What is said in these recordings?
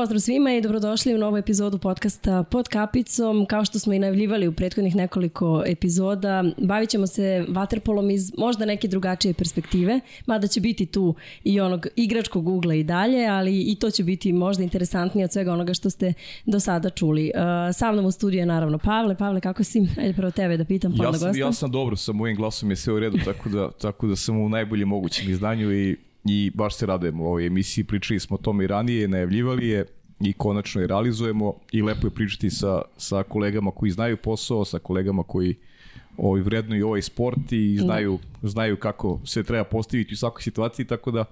Pozdrav svima i dobrodošli u novu epizodu podcasta Pod kapicom. Kao što smo i najavljivali u prethodnih nekoliko epizoda, bavit ćemo se vaterpolom iz možda neke drugačije perspektive, mada će biti tu i onog igračkog ugla i dalje, ali i to će biti možda interesantnije od svega onoga što ste do sada čuli. Uh, sa mnom u studiju je naravno Pavle. Pavle, kako si? Ajde prvo tebe da pitam, ja Ja sam dobro, sa mojim glasom je sve u redu, tako da, tako da sam u najboljem mogućem izdanju i i baš se radujemo ovoj emisiji, pričali smo o tome i ranije, najavljivali je i konačno je realizujemo i lepo je pričati sa, sa kolegama koji znaju posao, sa kolegama koji ovaj, vrednuju ovaj sport i znaju, znaju kako se treba postaviti u svakoj situaciji, tako da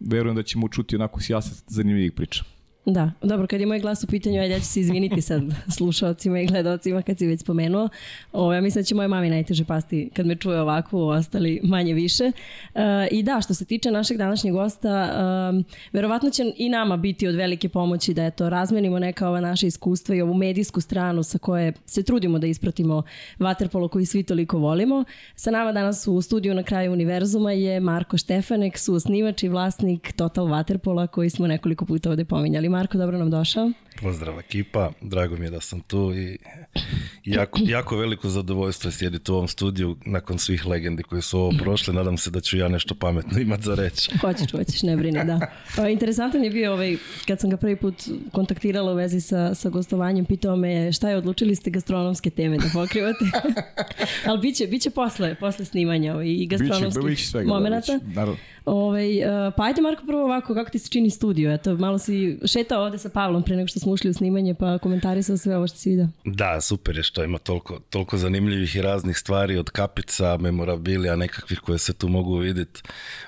verujem da ćemo čuti onako sjasat zanimljivih priča. Da, dobro, kad je moj glas u pitanju, ja ću se izviniti sad slušalcima i gledalcima kad si već spomenuo. O, ja mislim da će moje mami najteže pasti kad me čuje ovako, ostali manje više. E, I da, što se tiče našeg današnjeg gosta, e, verovatno će i nama biti od velike pomoći da eto, razmenimo neka ova naša iskustva i ovu medijsku stranu sa koje se trudimo da ispratimo Waterpolo koji svi toliko volimo. Sa nama danas u studiju na kraju univerzuma je Marko Štefanek, suosnivač i vlasnik Total Vaterpola koji smo nekoliko puta ovde pominjali. Marko, dobro nam došao. Pozdrav ekipa, drago mi je da sam tu i jako, jako veliko zadovoljstvo je sjediti u ovom studiju nakon svih legendi koje su ovo prošle. Nadam se da ću ja nešto pametno imat za reći. Hoćeš, hoćeš, ne brini, da. O, pa interesantan je bio ovaj, kad sam ga prvi put kontaktirala u vezi sa, sa gostovanjem, pitao me šta je odlučili ste gastronomske teme da pokrivate. Ali bit će, posle, posle snimanja ovaj, i gastronomskih biće, Da, Ovaj, e, pa ajde Marko prvo ovako, kako ti se čini studio? Eto, malo si šetao ovde sa Pavlom pre nego što smo ušli u snimanje, pa komentari komentarisao sve ovo što si vidio. Da, super je što ima toliko, toliko zanimljivih i raznih stvari od kapica, memorabilija, nekakvih koje se tu mogu vidjeti.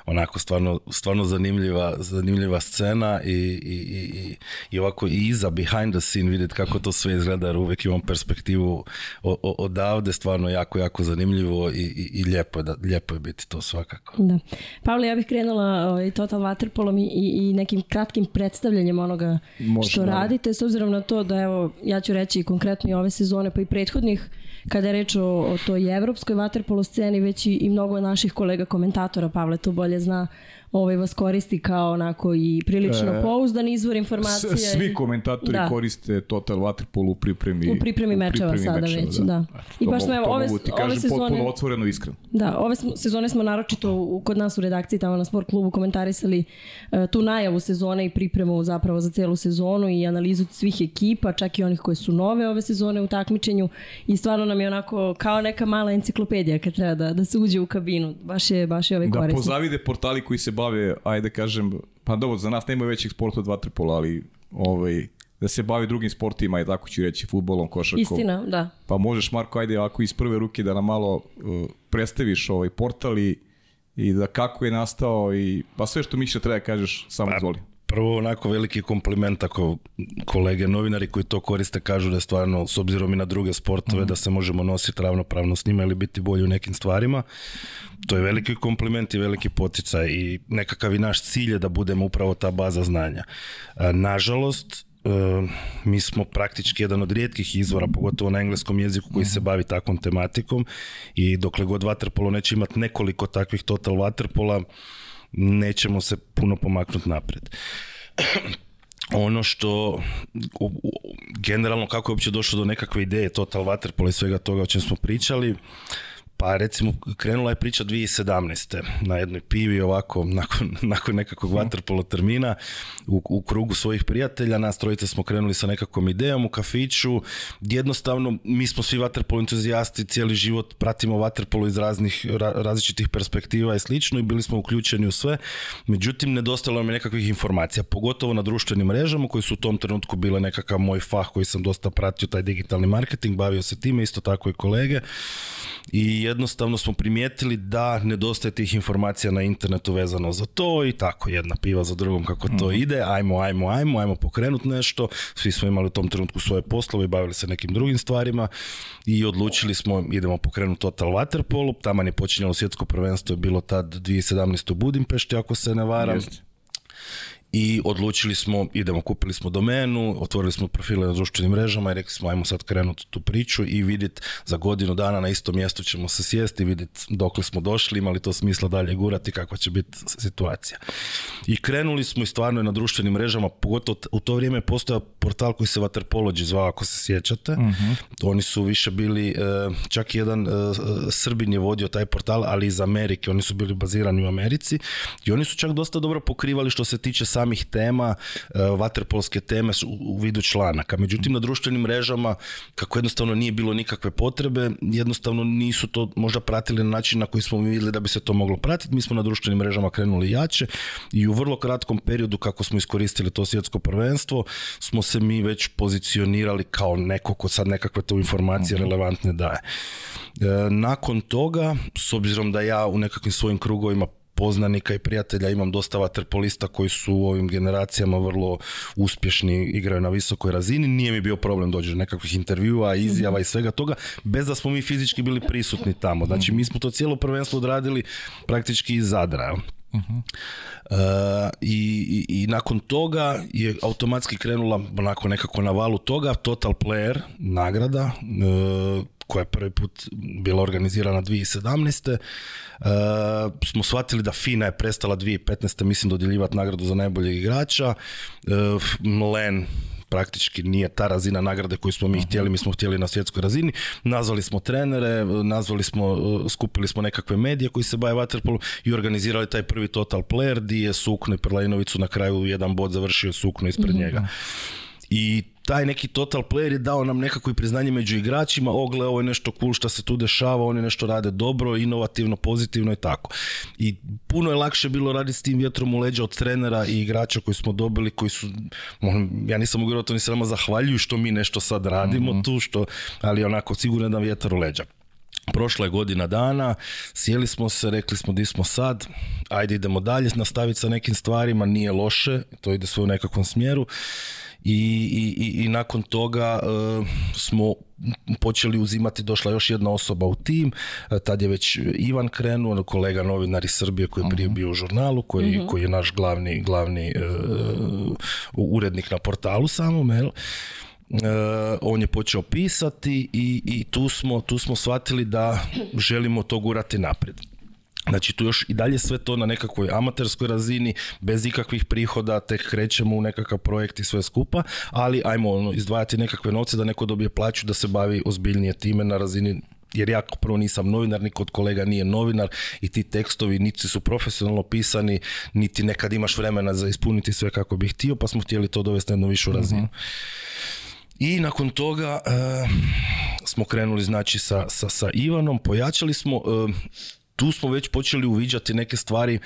Onako, stvarno, stvarno zanimljiva, zanimljiva scena i, i, i, i ovako i iza, behind the scene, vidjeti kako to sve izgleda, jer uvijek imam perspektivu odavde, stvarno jako, jako zanimljivo i, i, i lijepo, je da, lijepo je biti to svakako. Da. Pavle, ja bih krenula ovaj, Total Waterpolom i, i, nekim kratkim predstavljanjem onoga Možda. što radite, s obzirom na to da evo, ja ću reći konkretno i ove sezone pa i prethodnih, kada je reč o, o toj evropskoj Waterpolo sceni, već i, i mnogo naših kolega komentatora, Pavle to bolje zna, ovaj, vas koristi kao onako i prilično e, pouzdan izvor informacije. Svi komentatori da. koriste Total Waterpolu u pripremi, u pripremi mečeva sada već, da. I baš smo, ove, ove sezone... Potpuno otvoreno iskreno. Da, ove sezone smo naročito kod nas u redakciji, tamo na Sport klubu, komentarisali e, tu najavu sezone i pripremu zapravo za celu sezonu i analizu svih ekipa, čak i onih koje su nove ove sezone u takmičenju i stvarno nam je onako kao neka mala enciklopedija kad treba da, da se uđe u kabinu. Baš je, baš je ovaj korisno. Da pozavide portali koji se ajde kažem, pa dobro, za nas nema većih sporta od vaterpola, ali ovaj, da se bavi drugim sportima i tako ću reći, futbolom, košarkom. Istina, da. Pa možeš, Marko, ajde, ako iz prve ruke da nam malo uh, predstaviš ovaj portal i, da kako je nastao i pa sve što mišlja treba kažeš, samo pa, izvoli. Prvo onako veliki kompliment ako kolege novinari koji to koriste kažu da je stvarno s obzirom i na druge sportove mhm. da se možemo nositi ravnopravno s njima ili biti bolji u nekim stvarima. To je veliki kompliment i veliki poticaj i nekakav i naš cilj je da budemo upravo ta baza znanja. E, nažalost, e, mi smo praktički jedan od rijetkih izvora, pogotovo na engleskom jeziku koji se mhm. bavi takvom tematikom i dokle god vaterpolo neće imati nekoliko takvih total vaterpola, nećemo se puno pomaknuti napred. ono što generalno kako je uopće došlo do nekakve ideje total waterpola i svega toga o čem smo pričali pa recimo krenula je priča 2017. na jednoj pivi ovako nakon, nakon nekakvog waterpolo mhm. termina u, krugu svojih prijatelja. Nas trojice smo krenuli sa nekakvom idejom u kafiću. Jednostavno mi smo svi vaterpolo entuzijasti, cijeli život pratimo waterpolo iz raznih različitih perspektiva i slično i bili smo uključeni u sve. Međutim, nedostalo nam je nekakvih informacija, pogotovo na društvenim mrežama koji su u tom trenutku bile nekakav moj fah koji sam dosta pratio, taj digitalni marketing, bavio se time, isto tako i kolege. I jednostavno smo primijetili da nedostaje tih informacija na internetu vezano za to i tako jedna piva za drugom kako to mhm. ide, ajmo, ajmo, ajmo, ajmo pokrenut nešto, svi smo imali u tom trenutku svoje poslove i bavili se nekim drugim stvarima i odlučili smo idemo pokrenuti Total Waterpolo, Taman je počinjalo svjetsko prvenstvo je bilo tad 2017. u Budimpešti ako se ne varam i odlučili smo, idemo, kupili smo domenu, otvorili smo profile na društvenim mrežama i rekli smo ajmo sad krenuti tu priču i vidjeti za godinu dana na istom mjestu ćemo se sjesti, vidjeti dokle smo došli, imali to smisla dalje gurati, kakva će biti situacija. I krenuli smo i stvarno je na društvenim mrežama, pogotovo u to vrijeme postoja portal koji se Waterpology zvao, ako se sjećate. Mhm. Oni su više bili, e, čak jedan e, Srbin je vodio taj portal, ali iz Amerike, oni su bili bazirani u Americi i oni su čak dosta dobro pokrivali što se tiče samih tema, e, vaterpolske teme su u vidu članaka. Međutim, na društvenim mrežama, kako jednostavno nije bilo nikakve potrebe, jednostavno nisu to možda pratili na način na koji smo mi vidjeli da bi se to moglo pratiti. Mi smo na društvenim mrežama krenuli jače i u vrlo kratkom periodu kako smo iskoristili to svjetsko prvenstvo, smo se mi već pozicionirali kao neko ko sad nekakve to informacije mhm. relevantne daje. E, nakon toga, s obzirom da ja u nekakvim svojim krugovima poznanika i prijatelja, imam dosta vaterpolista koji su u ovim generacijama vrlo uspješni, igraju na visokoj razini, nije mi bio problem dođe do nekakvih intervjua, izjava i svega toga, bez da smo mi fizički bili prisutni tamo. Znači, mi smo to cijelo prvenstvo odradili praktički iz Zadra. Mhm. Uh, i, i, nakon toga je automatski krenula onako nekako na valu toga Total Player nagrada uh, koja je prvi put bila organizirana 2017. E, smo shvatili da FINA je prestala 2015. mislim dodjeljivati nagradu za najboljeg igrača. E, Mlen praktički nije ta razina nagrade koju smo mi htjeli, mi smo htjeli na svjetskoj razini. Nazvali smo trenere, nazvali smo, e, skupili smo nekakve medije koji se bave vaterpolom i organizirali taj prvi Total Player, di je Sukno i na kraju jedan bod završio Sukno ispred mhm. njega. I taj neki total player je dao nam nekako i priznanje među igračima, ogle ovo je nešto cool što se tu dešava, oni nešto rade dobro, inovativno, pozitivno i tako. I puno je lakše bilo raditi s tim vjetrom u leđa od trenera i igrača koji smo dobili, koji su, ja nisam uvjerovao to ni se nama zahvaljuju što mi nešto sad radimo mhm. tu, što, ali onako sigurno da vjetar u leđa. Prošla je godina dana, sjeli smo se, rekli smo di smo sad, ajde idemo dalje, nastaviti sa nekim stvarima, nije loše, to ide sve u nekakvom smjeru i, i, i nakon toga e, smo počeli uzimati, došla još jedna osoba u tim, e, tad je već Ivan krenuo, ono, kolega novinar iz Srbije koji je prije mhm. bio u žurnalu, koji, mhm. koji je naš glavni, glavni e, urednik na portalu samom, jel? on je počeo pisati i, i tu, smo, tu smo shvatili da želimo to gurati naprijed. Znači tu još i dalje sve to na nekakvoj amaterskoj razini, bez ikakvih prihoda, tek krećemo u nekakav projekt i sve skupa, ali ajmo ono, izdvajati nekakve novce da neko dobije plaću da se bavi ozbiljnije time na razini jer ja prvo nisam novinar, niko od kolega nije novinar i ti tekstovi niti su profesionalno pisani, niti nekad imaš vremena za ispuniti sve kako bih htio, pa smo htjeli to dovesti na jednu višu mhm. razinu. I nakon toga eh, smo krenuli znači sa, sa, sa Ivanom, pojačali smo, eh, tu smo već počeli uviđati neke stvari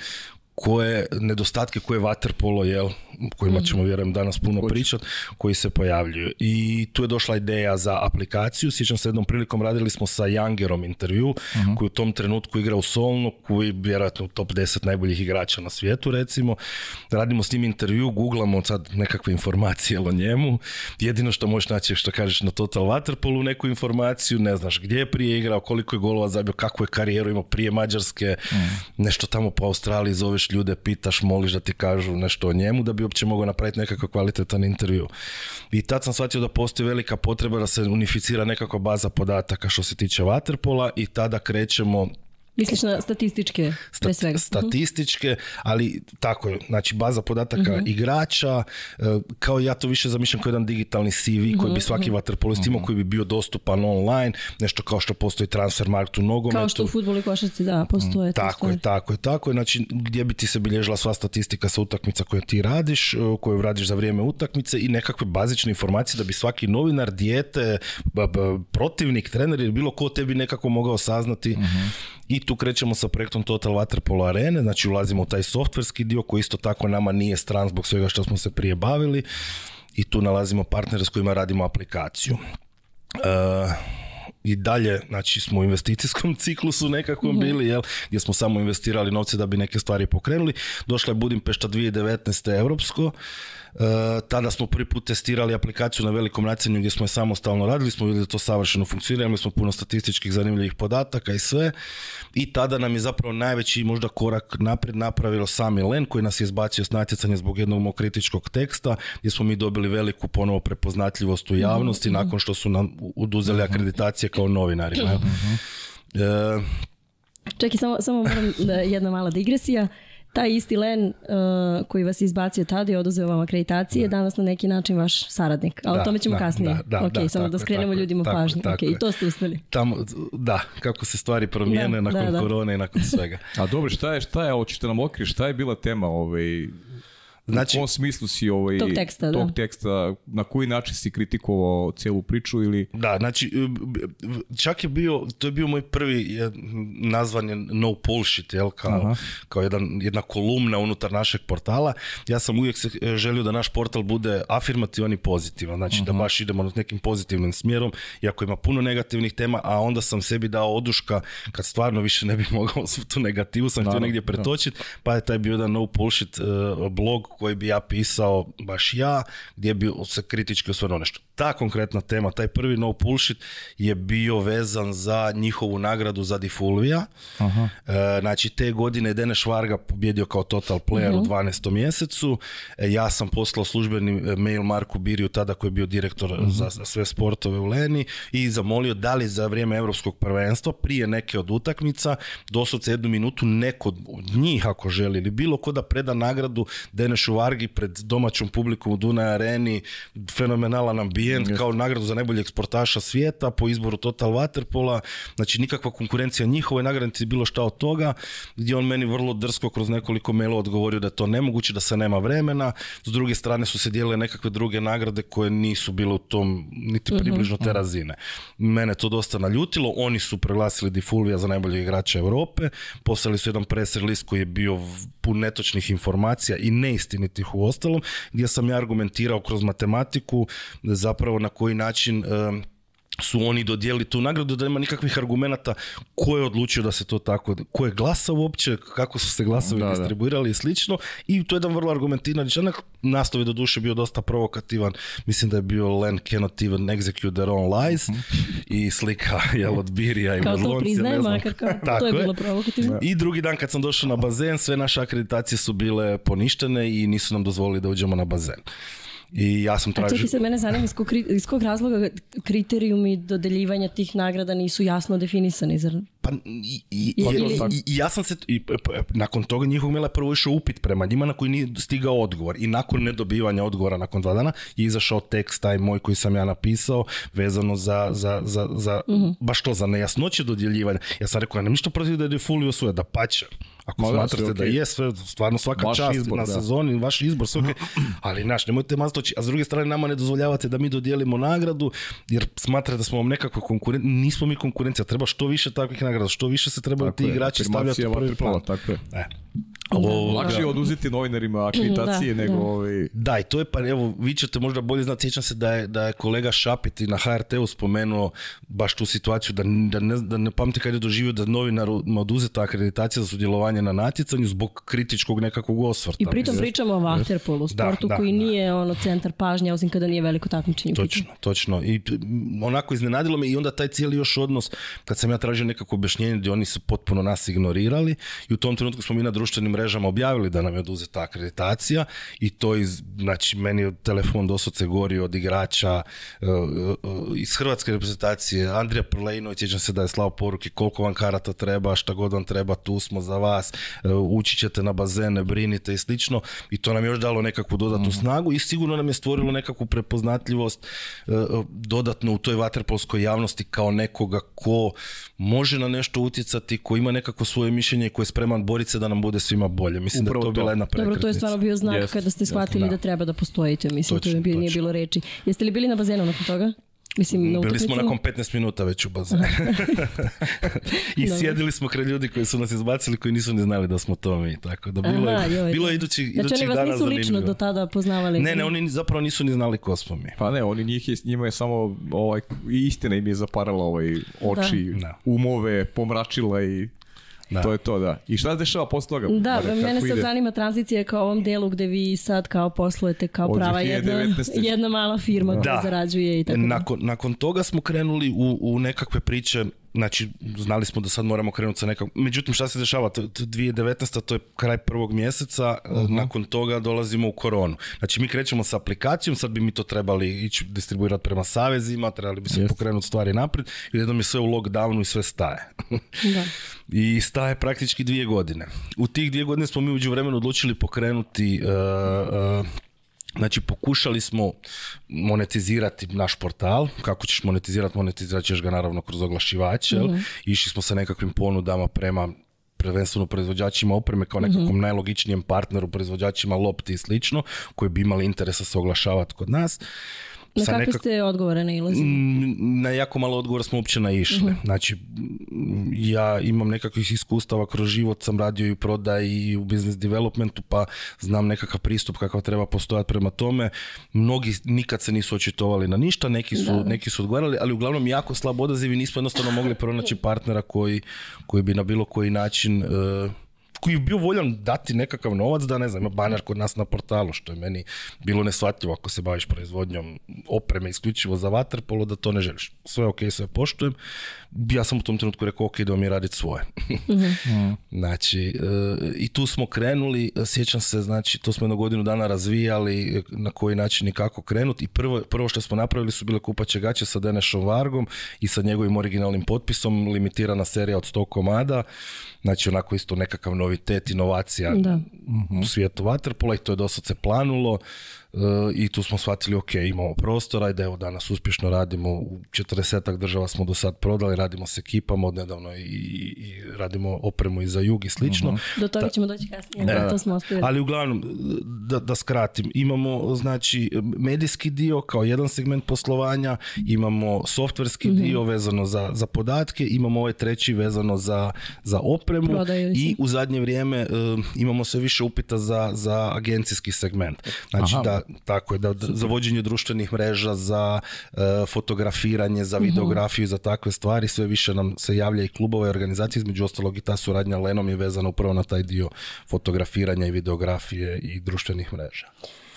koje, nedostatke koje vaterpolo, jel, kojima mhm. ćemo, vjerujem, danas puno pričati, koji se pojavljuju. I tu je došla ideja za aplikaciju. Sjećam se jednom prilikom radili smo sa Jangerom intervju, mhm. koji u tom trenutku igra u Solnu, koji vjerojatno u top 10 najboljih igrača na svijetu, recimo. Radimo s njim intervju, googlamo sad nekakve informacije o njemu. Jedino što možeš naći što kažeš na Total Waterpolu neku informaciju, ne znaš gdje je prije igrao, koliko je golova zabio, kakvu je karijeru imao prije Mađarske, mhm. nešto tamo po Australiji zoveš ljude, pitaš, moliš da ti kažu nešto o njemu da bi uopće mogao napraviti nekakav kvalitetan intervju. I tad sam shvatio da postoji velika potreba da se unificira nekakva baza podataka što se tiče Waterpola i tada krećemo Misliš na statističke, pre svega. Statističke, ali tako je, znači baza podataka mhm. igrača, e, kao ja to više zamišljam kao jedan digitalni CV koji mhm, bi svaki mhm. vaterpolist imao, koji bi bio dostupan online, nešto kao što postoji transfer martu u nogometu. Kao što u futbolu i košarci, da, mm, postoje. Tako je, tako je, tako je, znači gdje bi ti se bilježila sva statistika sa utakmica koju ti radiš, e, koju radiš za vrijeme utakmice i nekakve bazične informacije da bi svaki novinar, dijete, protivnik, trener ili bilo ko tebi nekako mogao saznati i tu krećemo sa projektom Total Waterpolo Arene, znači ulazimo u taj softverski dio koji isto tako nama nije stran zbog svega što smo se prije bavili i tu nalazimo partnere s kojima radimo aplikaciju. E, i dalje znači smo u investicijskom ciklusu nekakvom mhm. bili jel gdje smo samo investirali novce da bi neke stvari pokrenuli došla je Budimpešta 2019. europsko Eh, tada smo prvi put testirali aplikaciju na velikom nacenju gdje smo je samostalno radili, smo vidjeli da to savršeno funkcionira, imali smo puno statističkih zanimljivih podataka i sve. I tada nam je zapravo najveći možda korak naprijed napravilo sami Len koji nas je izbacio s natjecanja zbog jednog mog kritičkog teksta gdje smo mi dobili veliku ponovo prepoznatljivost u javnosti mhm. nakon što su nam uduzeli mhm. akreditacije kao novinari. mm eh, Čekaj, samo, samo moram jedna mala digresija taj isti Len uh, koji vas izbacio tada i oduzeo vam akreditacije, danas na neki način vaš saradnik. A da, o tome ćemo kasnije. Da, ok, samo da skrenemo ljudima pažnju. i to ste uspeli. Tamo, da, kako se stvari promijene nakon korone i nakon svega. A dobro, šta je, šta je, očite nam okriš, šta je bila tema ovaj, Znači, u kom smislu si ovaj, tog, teksta, na koji način si kritikovao cijelu priču ili... Da, znači, e, čak je bio, to je bio moj prvi, nazvan je no bullshit, jel, kao, kao jedan, jedna kolumna unutar našeg portala. Ja sam uvijek se e, želio da naš portal bude afirmativan i pozitivan, znači da baš idemo nekim pozitivnim smjerom, iako ima puno negativnih tema, a onda sam sebi dao oduška kad stvarno više ne bi mogao tu negativu, sam htio negdje pretočiti, pa je taj bio jedan no bullshit e, blog koji bi ja pisao baš ja, gdje bi se kritički osvrnuo nešto ta konkretna tema, taj prvi no bullshit je bio vezan za njihovu nagradu za Difulvija. E, znači te godine Dene Švarga pobjedio kao total player u 12. Mhm. mjesecu. E, ja sam poslao službeni e, mail Marku Biriju tada koji je bio direktor mhm. za, sve sportove u Leni i zamolio da li za vrijeme europskog prvenstva prije neke od utakmica doslovce jednu minutu neko od njih ako želi ili bilo ko da preda nagradu dene Vargi pred domaćom publikom u Dunaj areni fenomenalan ambijent kao nagradu za najboljeg sportaša svijeta po izboru Total Waterpola, znači nikakva konkurencija nagrade niti bilo šta od toga, gdje on meni vrlo drsko kroz nekoliko mailova odgovorio da je to nemoguće, da se nema vremena, s druge strane su se dijelile nekakve druge nagrade koje nisu bile u tom niti mhm, približno te mhm. razine. Mene to dosta naljutilo, oni su preglasili fulvija za najbolje igrača Europe, poslali su jedan press release koji je bio pun netočnih informacija i neistinitih u ostalom, gdje sam ja argumentirao kroz matematiku za zapravo na koji način su oni dodijeli tu nagradu, da nema nikakvih argumenata ko je odlučio da se to tako, ko je glasao uopće, kako su se glasovi da, distribuirali i slično. I to je jedan vrlo argumentiran članak, nastav je do duše bio dosta provokativan, mislim da je bio Len cannot even execute their own lies mhm. i slika jel, od Birija i Kao to to je bilo provokativno. I drugi dan kad sam došao na bazen, sve naše akreditacije su bile poništene i nisu nam dozvolili da uđemo na bazen. I ja sam tražio... čekaj se, mene zanima iz kog, razloga kriterijumi dodeljivanja tih nagrada nisu jasno definisani, zar? Pa i, i, ja sam se, i, nakon toga njihov mela je prvo išao upit prema njima na koji nije stigao odgovor i nakon nedobivanja odgovora nakon dva dana je izašao tekst taj moj koji sam ja napisao vezano za, za, za, za mhm. baš to, za nejasnoće dodjeljivanja. Ja sam rekao, ja nemam ništa protiv da je Defulio svoje, da pače. Ako smatrate da je sve, stvarno svaka vaš čast izbor, na da. sezoni, vaš izbor, sve ali naš, nemojte mastoći, a s druge strane nama ne dozvoljavate da mi dodijelimo nagradu, jer smatrate da smo vam nekako konkurencija, nismo mi konkurencija, treba što više takvih nagrada, što više se trebaju ti igrači stavljati u prvi plan. Tako je. E. Lakše je oduzeti novinarima mm, akreditacije da, nego da. Da, i to je pa, evo, vi ćete možda bolje znati, sjećam se da je, da je kolega Šapit na HRT-u spomenuo baš tu situaciju, da, da, ne, da ne pamti kad je doživio da novinar oduzeta akreditacija za sudjelovanje na natjecanju zbog kritičkog nekakvog osvrta. I pritom mislim. pričamo o vaterpolu, sportu koji nije ono centar pažnje, osim kada nije veliko takmičenje. Točno, točno. I onako iznenadilo me i onda taj cijeli još odnos, kad sam ja tražio nekako objašnjenje gdje oni su potpuno nas ignorirali i u tom trenutku smo mi na društvenim mrežama objavili da nam je oduzeta akreditacija i to iz, znači meni je telefon doslovce gori od igrača e, e, iz hrvatske reprezentacije, Andrija Prlejnoj, sjećam se da je slao poruke koliko vam karata treba, šta god vam treba, tu smo za vas, e, ući ćete na bazene, brinite i slično i to nam je još dalo nekakvu dodatnu mhm. snagu i sigurno nam je stvorilo nekakvu prepoznatljivost dodatno u toj vaterpolskoj javnosti kao nekoga ko može na nešto utjecati, ko ima nekako svoje mišljenje i ko je spreman boriti se da nam bude svima bolje. Mislim Upravo da to, to bila jedna prekretnica. Dobro, to je stvarno bio znak jest, kada ste shvatili jest, da. da treba da postojite. Mislim, točno, to je, bilo, nije bilo reči. Jeste li bili na bazenu nakon toga? Mislim, na Bili smo nakon 15 minuta već u bazenu. I Dobro. sjedili smo kraj ljudi koji su nas izbacili, koji nisu ni znali da smo to mi. Tako da bilo Aha, je, joj, bilo je idući, znači, idućih dana zanimljivo. Znači oni vas nisu lično do tada poznavali? Ne, ne, oni zapravo nisu ni znali ko smo mi. Pa ne, oni njih, njima je samo, ovaj, istina im je zaparala ovaj, oči, da. umove, pomračila i to je to, da. I šta se dešava posle toga? Da, mene sad zanima tranzicija kao ovom delu gdje vi sad kao poslujete kao prava jedna, jedna mala firma koja zarađuje i tako. E, nakon, nakon toga smo krenuli u, u nekakve priče znači, znali smo da sad moramo krenuti sa nekom. Međutim, šta se dešava? 2019. to je kraj prvog mjeseca, eh, mhm. nakon toga dolazimo u koronu. Znači, mi krećemo sa aplikacijom, sad bi mi to trebali ići distribuirati prema savezima, trebali bi se pokrenuti stvari naprijed i jednom je sve u lockdownu i sve staje. I staje praktički dvije godine. U tih dvije godine smo mi uđu vremenu odlučili pokrenuti eh, eh, Znači, pokušali smo monetizirati naš portal. Kako ćeš monetizirati? Monetizirat ćeš ga naravno kroz oglašivače. Mm Išli smo sa nekakvim ponudama prema prvenstveno proizvođačima opreme kao nekakvom mm najlogičnijem partneru, proizvođačima lopti i slično, koji bi imali interesa se oglašavati kod nas. Na kakve ste odgovore mm, Na jako malo odgovora smo uopće naišli. Uh Znači, mm, ja imam nekakvih iskustava kroz život, sam radio i u i u business developmentu, pa znam nekakav pristup kakav treba postojati prema tome. Mnogi nikad se nisu očitovali na ništa, neki su, neki su odgovarali, ali uglavnom jako slab odaziv i nismo jednostavno mogli pronaći partnera koji, koji bi na bilo koji način e, koji je bio voljan dati nekakav novac da, ne znam, ima banar kod nas na portalu, što je meni bilo nesvatljivo ako se baviš proizvodnjom opreme isključivo za vaterpolo, da to ne želiš. Sve ok, sve poštujem, ja sam u tom trenutku rekao, ok, idemo mi raditi svoje. Mhm. znači, e, i tu smo krenuli, e, sjećam se, znači, to smo jednu godinu dana razvijali, na koji način i kako krenuti. I prvo, prvo što smo napravili su bile kupače gaće sa Denešom Vargom i sa njegovim originalnim potpisom, limitirana serija od 100 komada, znači onako isto nekakav novitet, inovacija da. u svijetu Waterpola i to je dosad se planulo. E, i tu smo shvatili ok, imamo prostora i da evo danas uspješno radimo u 40 država smo do sad prodali, radimo s ekipama odnedavno i, i radimo opremu i za jug i slično. Mhm. Do toga ćemo doći kasnije, da, to smo Ali uglavnom, da, da skratim, imamo znači medijski dio kao jedan segment poslovanja, imamo softverski mhm. dio vezano za, za podatke, imamo ovaj treći vezano za, za opremu i u zadnje vrijeme e, imamo sve više upita za, za agencijski segment. Znači da tako je, da, za vođenje društvenih mreža, za e, fotografiranje, za mhm. videografiju, za takve stvari, sve više nam se javlja i klubove i organizacije, između ostalog i ta suradnja Lenom je vezana upravo na taj dio fotografiranja i videografije i društvenih mreža.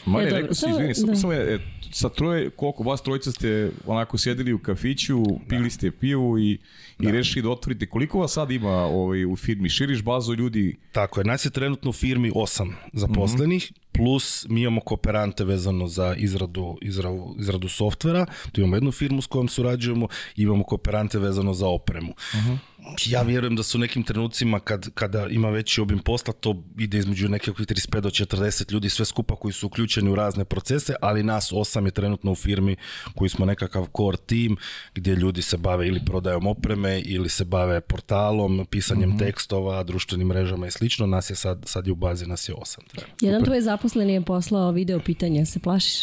Ma e, rekao si, izvini, samo e, sa troje, koliko, vas trojica ste onako sjedili u kafiću, pili ste pivu i, da. rešili da otvorite. Koliko vas sad ima ovaj, u firmi? Širiš bazu ljudi? Tako je, nas je trenutno u firmi osam mhm. zaposlenih, plus mi imamo kooperante vezano za izradu, izradu, izradu softvera, tu imamo jednu firmu s kojom surađujemo, imamo kooperante vezano za opremu. Mhm. Znači, ja vjerujem da su nekim trenucima kad, kada ima veći obim posla, to ide između nekakvih 35 do 40 ljudi sve skupa koji su uključeni u razne procese, ali nas osam je trenutno u firmi koji smo nekakav core team gdje ljudi se bave ili prodajom opreme ili se bave portalom, pisanjem mhm. tekstova, društvenim mrežama i slično. Nas je sad, sad je u bazi, nas je osam. Jedan tvoj zaposleni je poslao video pitanje, se plašiš?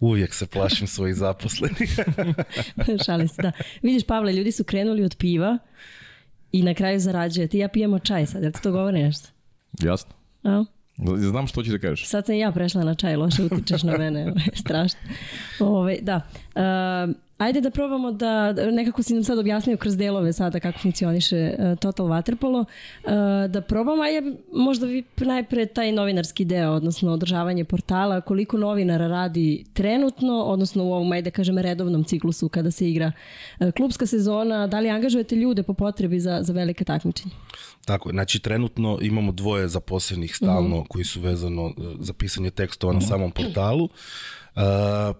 uvijek se plašim svojih zaposlenih. Šalim se, da. Vidiš, Pavle, ljudi su krenuli od piva i na kraju zarađuje Ti Ja pijemo čaj sad, jel ti to govori nešto? Jasno. A? Znam što ćeš da kažeš. Sad sam ja prešla na čaj, loše utičeš na mene, strašno. Ove, ovaj, da. Uh, Ajde da probamo da, nekako si nam sad objasnio kroz delove sada kako funkcioniše e, Total Waterpolo, e, da probamo, je možda vi najpre taj novinarski deo, odnosno održavanje portala, koliko novinara radi trenutno, odnosno u ovom, ajde kažem, redovnom ciklusu kada se igra e, klubska sezona, da li angažujete ljude po potrebi za, za velike takmičenje? Tako, znači trenutno imamo dvoje zaposlenih stalno mm koji su vezano za pisanje tekstova na mhm. samom portalu. E,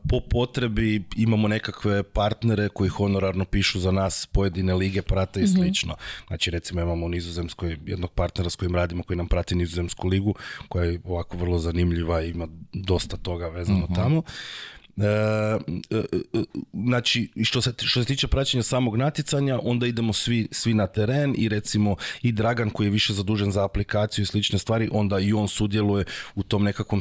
po potrebi imamo nekakve partnere koji honorarno pišu za nas pojedine lige, prate i mhm. slično. Znači recimo imamo u Nizozemskoj jednog partnera s kojim radimo koji nam prati Nizozemsku ligu koja je ovako vrlo zanimljiva i ima dosta toga vezano mhm. tamo. E, e, e, znači, što se, što se tiče praćenja samog natjecanja, onda idemo svi, svi na teren i recimo i Dragan koji je više zadužen za aplikaciju i slične stvari, onda i on sudjeluje u tom nekakvom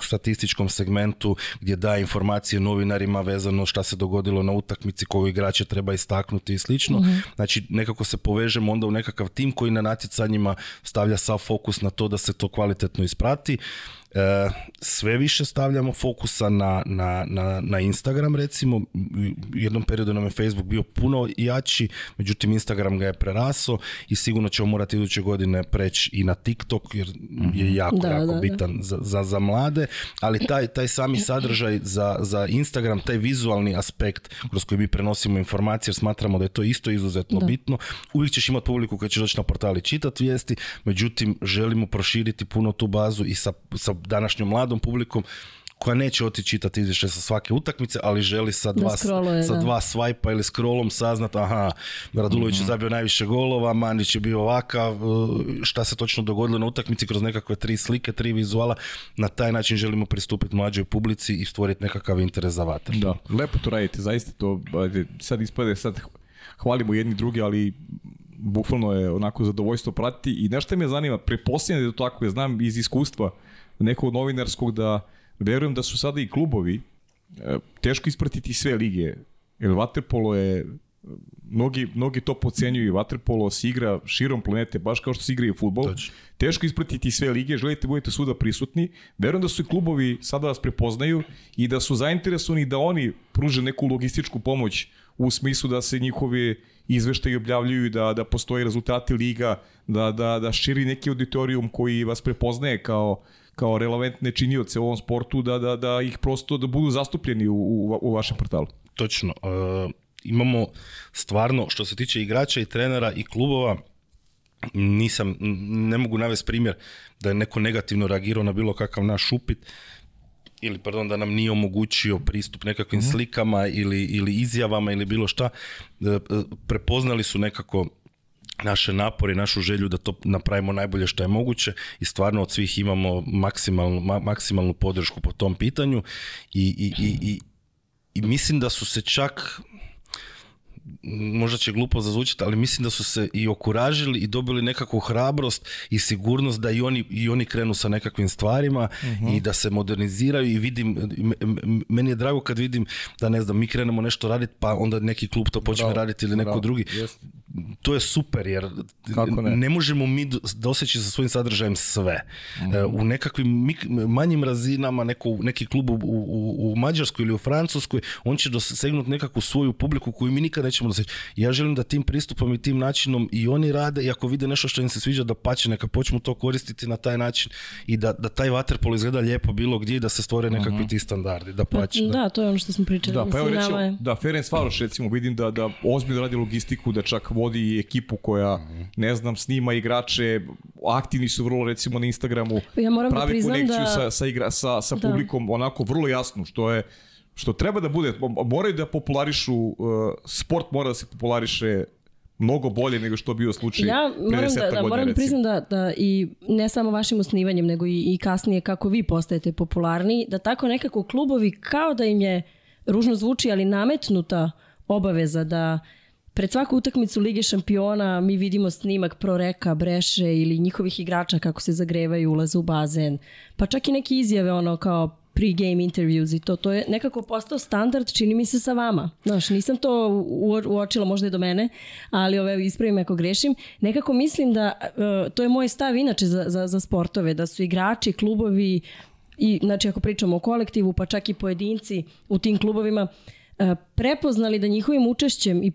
statističkom segmentu gdje daje informacije novinarima vezano šta se dogodilo na utakmici, koju igrače treba istaknuti i slično. Mhm. Znači, nekako se povežemo onda u nekakav tim koji na natjecanjima stavlja sav fokus na to da se to kvalitetno isprati sve više stavljamo fokusa na, na, na, na Instagram recimo, u jednom periodu nam je Facebook bio puno jači, međutim Instagram ga je preraso i sigurno ćemo morati iduće godine preći i na TikTok jer mhm. je jako, jako bitan Za, za, za, mlade, ali taj, taj sami sadržaj za, za Instagram, taj vizualni aspekt kroz koji mi prenosimo informacije jer smatramo da je to isto izuzetno bitno, uvijek ćeš imati publiku koja će doći na portali čitati vijesti, međutim želimo proširiti puno tu bazu i sa, sa današnjom mladom publikom koja neće otići čitati izvješće sa svake utakmice, ali želi sa dva, sa dva svajpa ili scrollom saznat, aha, Radulović je mhm. zabio najviše golova, Manić je bio ovakav, e, šta se točno dogodilo na utakmici kroz nekakve tri slike, tri vizuala. Na taj način želimo pristupiti mlađoj publici i stvoriti nekakav interes za vater. Da, lepo to radite, zaista to, sad ispade, sad hvalimo jedni drugi, ali bukvalno je onako zadovoljstvo pratiti i nešto me zanima, preposljedno je to tako, ja znam iz iskustva, nekog novinarskog da verujem da su sada i klubovi e, teško ispratiti sve lige. Jer vaterpolo je e, mnogi, mnogi to pocenjuju i vaterpolo se igra širom planete, baš kao što se igra i futbol. Teško ispratiti sve lige, želite budete svuda prisutni. Verujem da su i klubovi sada vas prepoznaju i da su zainteresovani da oni pruže neku logističku pomoć u smislu da se njihovi izveštaji objavljuju, da, da postoje rezultati liga, da, da, da širi neki auditorijum koji vas prepoznaje kao kao relevantne činioce u ovom sportu da, da, da ih prosto da budu zastupljeni u, u, vašem portalu. Točno. E, imamo stvarno što se tiče igrača i trenera i klubova nisam, ne mogu navesti primjer da je neko negativno reagirao na bilo kakav naš upit ili pardon da nam nije omogućio pristup nekakvim mhm. slikama ili, ili izjavama ili bilo šta e, e, prepoznali su nekako naše napore, našu želju da to napravimo najbolje što je moguće i stvarno od svih imamo maksimalnu, maksimalnu podršku po tom pitanju i, i, i, i, i mislim da su se čak možda će glupo zazvučiti, ali mislim da su se i okuražili i dobili nekakvu hrabrost i sigurnost da i oni, i oni krenu sa nekakvim stvarima mhm. i da se moderniziraju i vidim, meni je drago kad vidim da ne znam, mi krenemo nešto raditi pa onda neki klub to počne raditi ili neko drugi. To je super jer ne? možemo mi doseći sa svojim sadržajem sve. Mhm. E, u nekakvim manjim razinama, neko, neki klub u, u, u Mađarskoj ili u Francuskoj, on će dosegnuti nekakvu svoju publiku koju mi nikada nećemo se Ja želim da tim pristupom i tim načinom i oni rade i ako vide nešto što im se sviđa da pače, neka počnu to koristiti na taj način i da, da taj waterpolo izgleda lijepo bilo gdje i da se stvore mhm. nekakvi ti standardi, da pače. Da. da, to je ono što smo pričali. Da, pa evo recimo, ovaj. da, Ferenc Faroš recimo vidim da, da ozbiljno radi logistiku, da čak vodi ekipu koja, mhm. ne znam, snima igrače, aktivni su vrlo recimo na Instagramu, ja pravi konekciju sa, sa, igra, sa, sa publikom, onako vrlo jasno, što je što treba da bude, moraju da popularišu, uh, sport mora da se populariše mnogo bolje nego što bio slučaj ja moram pre da, moram priznam da, da i ne samo vašim osnivanjem nego i, i kasnije kako vi postajete popularni da tako nekako klubovi kao da im je ružno zvuči ali nametnuta obaveza da pred svaku utakmicu Lige šampiona mi vidimo snimak proreka, breše ili njihovih igrača kako se zagrevaju, ulaze u bazen. Pa čak i neke izjave ono kao pre-game interviews i to, to je nekako postao standard, čini mi se sa vama. Znaš, nisam to uočila možda i do mene, ali ove, ispravim ako grešim. Nekako mislim da, e, to je moj stav inače za, za, za sportove, da su igrači, klubovi, i, znači ako pričamo o kolektivu, pa čak i pojedinci u tim klubovima, e, prepoznali da njihovim učešćem i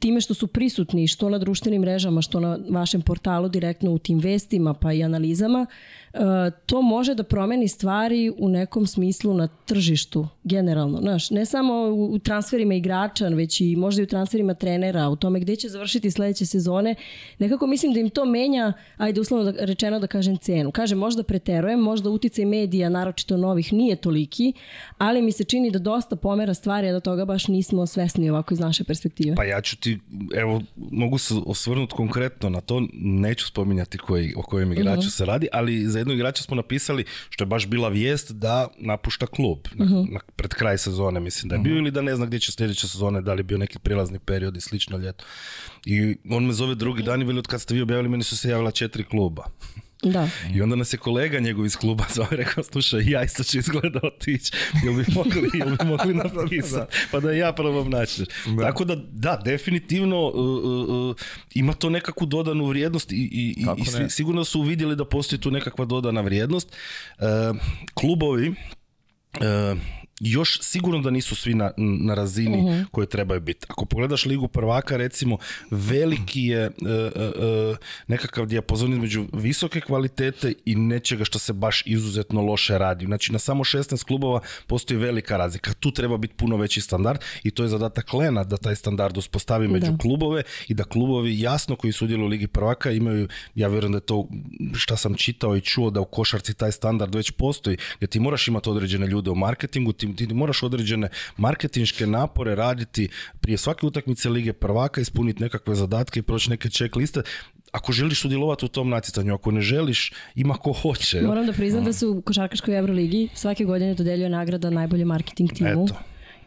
time što su prisutni što na društvenim mrežama, što na vašem portalu direktno u tim vestima pa i analizama, e, to može da promeni stvari u nekom smislu na tržištu generalno. Znaš, ne samo u transferima igrača, već i možda i u transferima trenera, u tome gde će završiti sledeće sezone. Nekako mislim da im to menja, ajde uslovno da, rečeno da kažem cenu. Kažem, možda preterujem, možda utjecaj medija, naročito novih, nije toliki, ali mi se čini da dosta pomera stvari, a da toga baš nismo svesni ovako iz naše perspektive. Pa ću ti, evo, mogu se osvrnuti konkretno na to, neću spominjati koji, o kojem mhm. igraču se radi, ali za jednog igrača smo napisali, što je baš bila vijest, da napušta klub na, mhm. pred kraj sezone, mislim da je bio, mhm. ili da ne zna gdje će sljedeće sezone, da li je bio neki prilazni period i slično ljeto. I on me zove drugi dan i veli, od kad ste vi objavili, meni su se javila četiri kluba. Da. I onda nas je kolega njegov iz kluba zove, rekao, slušaj, ja isto ću izgleda otići, jel bi mogli, jel bi mogli pa da ja probam naći. Tako da, da, definitivno uh, uh, uh, ima to nekakvu dodanu vrijednost i, i, sigurno su uvidjeli da postoji tu nekakva dodana vrijednost. E, klubovi, e, još sigurno da nisu svi na, na razini uh koje trebaju biti. Ako pogledaš Ligu prvaka, recimo, veliki je e, e, e, nekakav dijapozon između visoke kvalitete i nečega što se baš izuzetno loše radi. Znači, na samo 16 klubova postoji velika razlika. Tu treba biti puno veći standard i to je zadatak Lena da taj standard uspostavi među klubove i da klubovi jasno koji sudjeluju udjeli u Ligi prvaka imaju, ja vjerujem da je to šta sam čitao i čuo da u košarci taj standard već postoji, jer ti moraš imati određene ljude u marketingu, ti ti, moraš određene marketinške napore raditi prije svake utakmice Lige prvaka, ispuniti nekakve zadatke i proći neke check ako želiš sudjelovati u tom natjecanju, ako ne želiš, ima ko hoće. Moram da priznam da su u Košarkaškoj Euroligi svake godine dodelio nagrada najbolje marketing timu. Eto.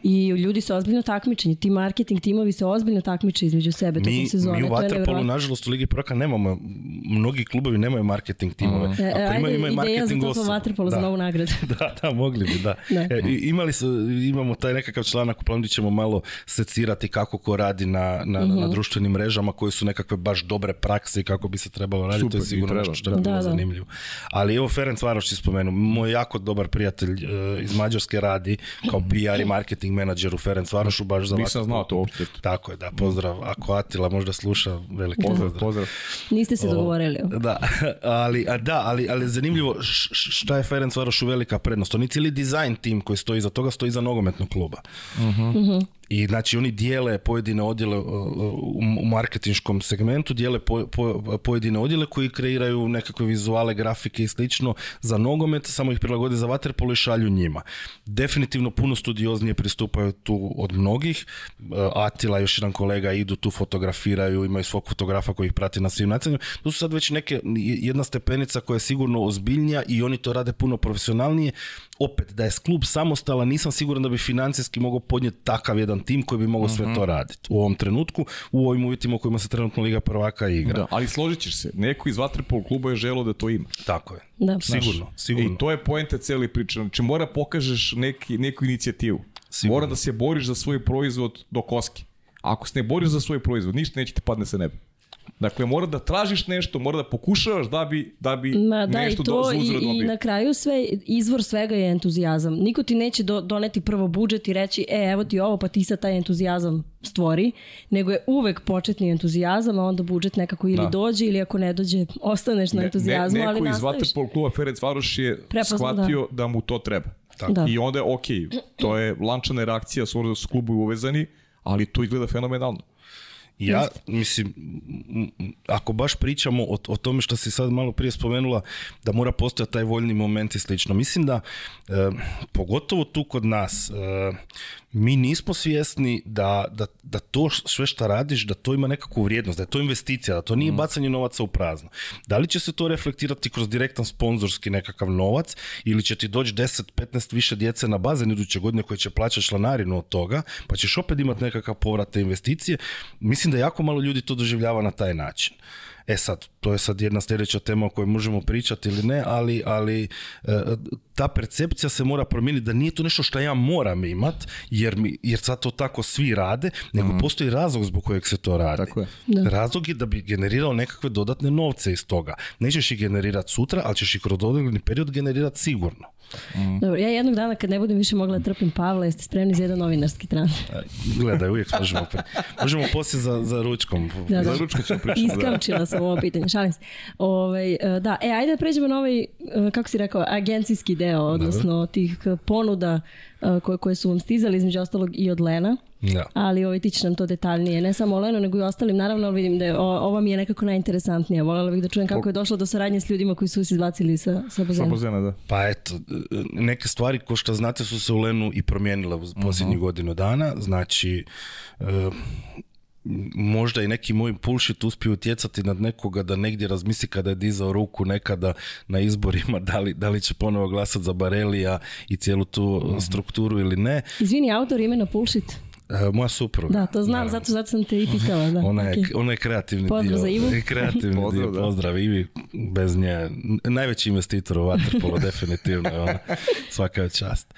I ljudi se ozbiljno takmičeni ti marketing timovi se ozbiljno takmiče između sebe tokom sezone. Mi u Waterpolu, nažalost, u Ligi Proka nemamo, mnogi klubovi nemaju marketing timove. Mm. E, ajde, ideja za to Waterpolu da. za novu nagradu. da, da, mogli bi, da. E, imali imamo taj nekakav članak u planu ćemo malo secirati kako ko radi na, na, na mhm. društvenim mrežama, koje su nekakve baš dobre prakse i kako bi se trebalo raditi, to je sigurno što je da, zanimljivo. Ali evo Ferenc Varoš moj jako dobar prijatelj e, iz Mađarske radi kao PR i marketing marketing menadžer u Ferenc Varošu baš za Nisam znao to uopšte. Tako je, da, pozdrav. Ako Atila možda sluša, veliki pozdrav. Pozdrav, pozdrav. Niste se dogovorili. Da, ali, da, ali, ali zanimljivo šta je Ferenc Varošu velika prednost. Oni cijeli dizajn tim koji stoji iza toga, stoji iza nogometnog kluba. Uh mhm. -huh. Mhm. I znači oni dijele pojedine odjele u marketinškom segmentu, dijele po, pojedine odjele koji kreiraju nekakve vizuale, grafike i slično za nogomet, samo ih prilagode za vaterpolo i šalju njima. Definitivno puno studioznije pristupaju tu od mnogih. E, Atila, još jedan kolega, idu tu, fotografiraju, imaju svog fotografa koji ih prati na svim natjecanjima Tu su sad već neke, jedna stepenica koja je sigurno ozbiljnija i oni to rade puno profesionalnije. Opet, da je klub samostalan, nisam siguran da bi financijski mogao podnijeti takav jedan tim koji bi mogao sve mhm. to raditi u ovom trenutku, u ovim uvjetima u kojima se trenutno Liga prvaka igra. Da, ali složit ćeš se, neko iz vaterpol kluba je želo da to ima. Tako je. Da. Sigurno, sigurno. I to je poenta cijeli priče. Znači mora pokažeš neki, neku inicijativu. Mora da se boriš za svoj proizvod do koske. Ako se ne boriš za svoj proizvod, ništa neće ti padne sa neba. Dakle, mora da tražiš nešto, mora da pokušavaš da bi, da bi nešto to, i, na kraju sve, izvor svega je entuzijazam. Niko ti neće do, doneti prvo budžet i reći, e, evo ti ovo, pa ti sad taj entuzijazam stvori, nego je uvek početni entuzijazam, a onda budžet nekako ili dođe ili ako ne dođe, ostaneš na entuzijazmu, ne, ne, ali nastaviš. Neko iz Vaterpol kluba Ferec Varoš je Prepozno, shvatio da. mu to treba. Tako. Da. I onda je okej, okay, to je lančana reakcija, da su klubu uvezani, ali to izgleda fenomenalno. Ja, mislim, ako baš pričamo o, o tome što si sad malo prije spomenula, da mora postojati taj voljni moment i slično. Mislim da, eh, pogotovo tu kod nas, eh, mi nismo svjesni da, da, da to sve što radiš, da to ima nekakvu vrijednost, da je to investicija, da to nije mm. bacanje novaca u prazno. Da li će se to reflektirati kroz direktan sponzorski nekakav novac ili će ti doći 10-15 više djece na bazen iduće godine koje će plaćati članarinu od toga, pa ćeš opet imati nekakav povrat te investicije. Mislim da jako malo ljudi to doživljava na taj način. E sad, to je sad jedna sljedeća tema o kojoj možemo pričati ili ne, ali, ali e, ta percepcija se mora promijeniti da nije to nešto što ja moram imat, jer, mi, jer sad to tako svi rade, nego mhm. postoji razlog zbog kojeg se to radi. Tako je. Da. Razlog je da bi generirao nekakve dodatne novce iz toga. Nećeš ih generirati sutra, ali ćeš ih kroz određeni period generirati sigurno. Mm. Dobro, ja jednog dana kad ne budem više mogla da trpim Pavla, jeste spremni za jedan novinarski transfer? E, gledaj, uvijek možemo. Možemo poslije za, za ručkom. za ručkom ćemo pričati. Iskamčila sam ovo pitanje, šalim se. Ovaj, e, da, e, ajde da pređemo na ovaj, e, kako si rekao, agencijski deo, odnosno tih ponuda E, koje, koje su vam stizali, između ostalog i od Lena. Da. Ali ovaj, nam to detaljnije. Ne samo o Lenu, nego i ostalim. Naravno, vidim da je, o, ova mi je nekako najinteresantnija. Voljela bih da čujem kako je došlo do saradnje s ljudima koji su se izbacili sa, sa bozena. Sa bozena, da. Pa eto, neke stvari, ko što znate, su se u Lenu i promijenile u mhm. posljednjih uh godinu dana. Znači, e, možda i neki moj pulšit uspiju utjecati nad nekoga da negdje razmisli kada je dizao ruku nekada na izborima da li, da li će ponovo glasati za Barelija i cijelu tu strukturu ili ne. Izvini, autor imena Pulšit? E, moja supruga. Da, to znam, zato, zato sam te i pitala. Da. Ona, je, ona kreativni pozdrav dio. Za Ivu. Kreativni pozdrav, dio, da. Bez nje, najveći investitor u Waterpolo, definitivno je ona. Svaka je čast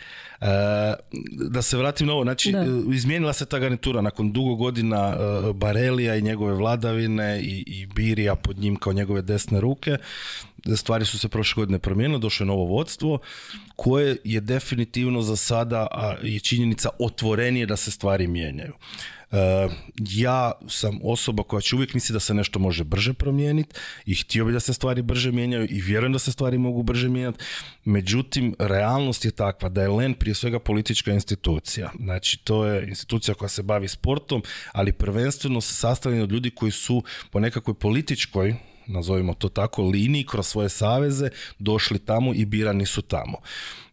da se vratim na ovo, znači e, izmijenila se ta garnitura nakon dugo godina e, Barelija i njegove vladavine i, i Birija pod njim kao njegove desne ruke. Stvari su se prošle godine promijenile, došlo je novo vodstvo koje je definitivno za sada a je činjenica otvorenije da se stvari mijenjaju. E, ja sam osoba koja će uvijek misliti da se nešto može brže promijeniti i htio bi da se stvari brže mijenjaju i vjerujem da se stvari mogu brže mijenjati. Međutim, realnost je takva da je LEN prije svega politička institucija. Znači, to je institucija koja se bavi sportom, ali prvenstveno sastavljena od ljudi koji su po nekakvoj političkoj nazovimo to tako, liniji kroz svoje saveze došli tamo i birani su tamo.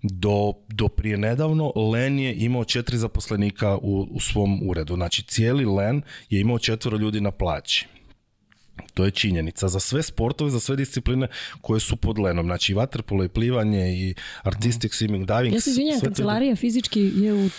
Do, do prije nedavno Len je imao četiri zaposlenika u, u svom uredu. Znači cijeli Len je imao četvero ljudi na plaći. To je činjenica za sve sportove, za sve discipline koje su pod lenom. Znači i vaterpolo i plivanje i artistic mhm. swimming, diving. Ja se izvinjam, kancelarija fizički je u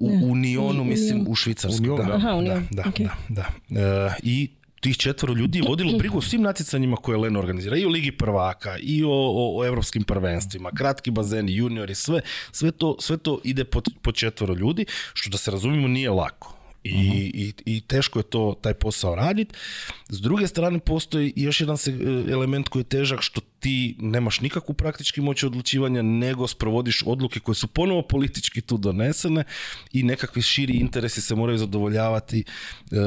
U, u, mislim, u Švicarskoj. Da, Aha, da, da, e, I tih četvoro ljudi vodilo brigu o svim natjecanjima koje Lena organizira, i o Ligi prvaka, i o, o, evropskim prvenstvima, kratki bazeni, juniori, sve, sve, to, sve to ide po, po četvoro ljudi, što da se razumimo nije lako. I, mhm. i, i teško je to taj posao raditi. S druge strane postoji još jedan eh, element koji je težak što ti nemaš nikakvu praktički moć odlučivanja, nego sprovodiš odluke koje su ponovo politički tu donesene i nekakvi širi interesi se moraju zadovoljavati e, e, e,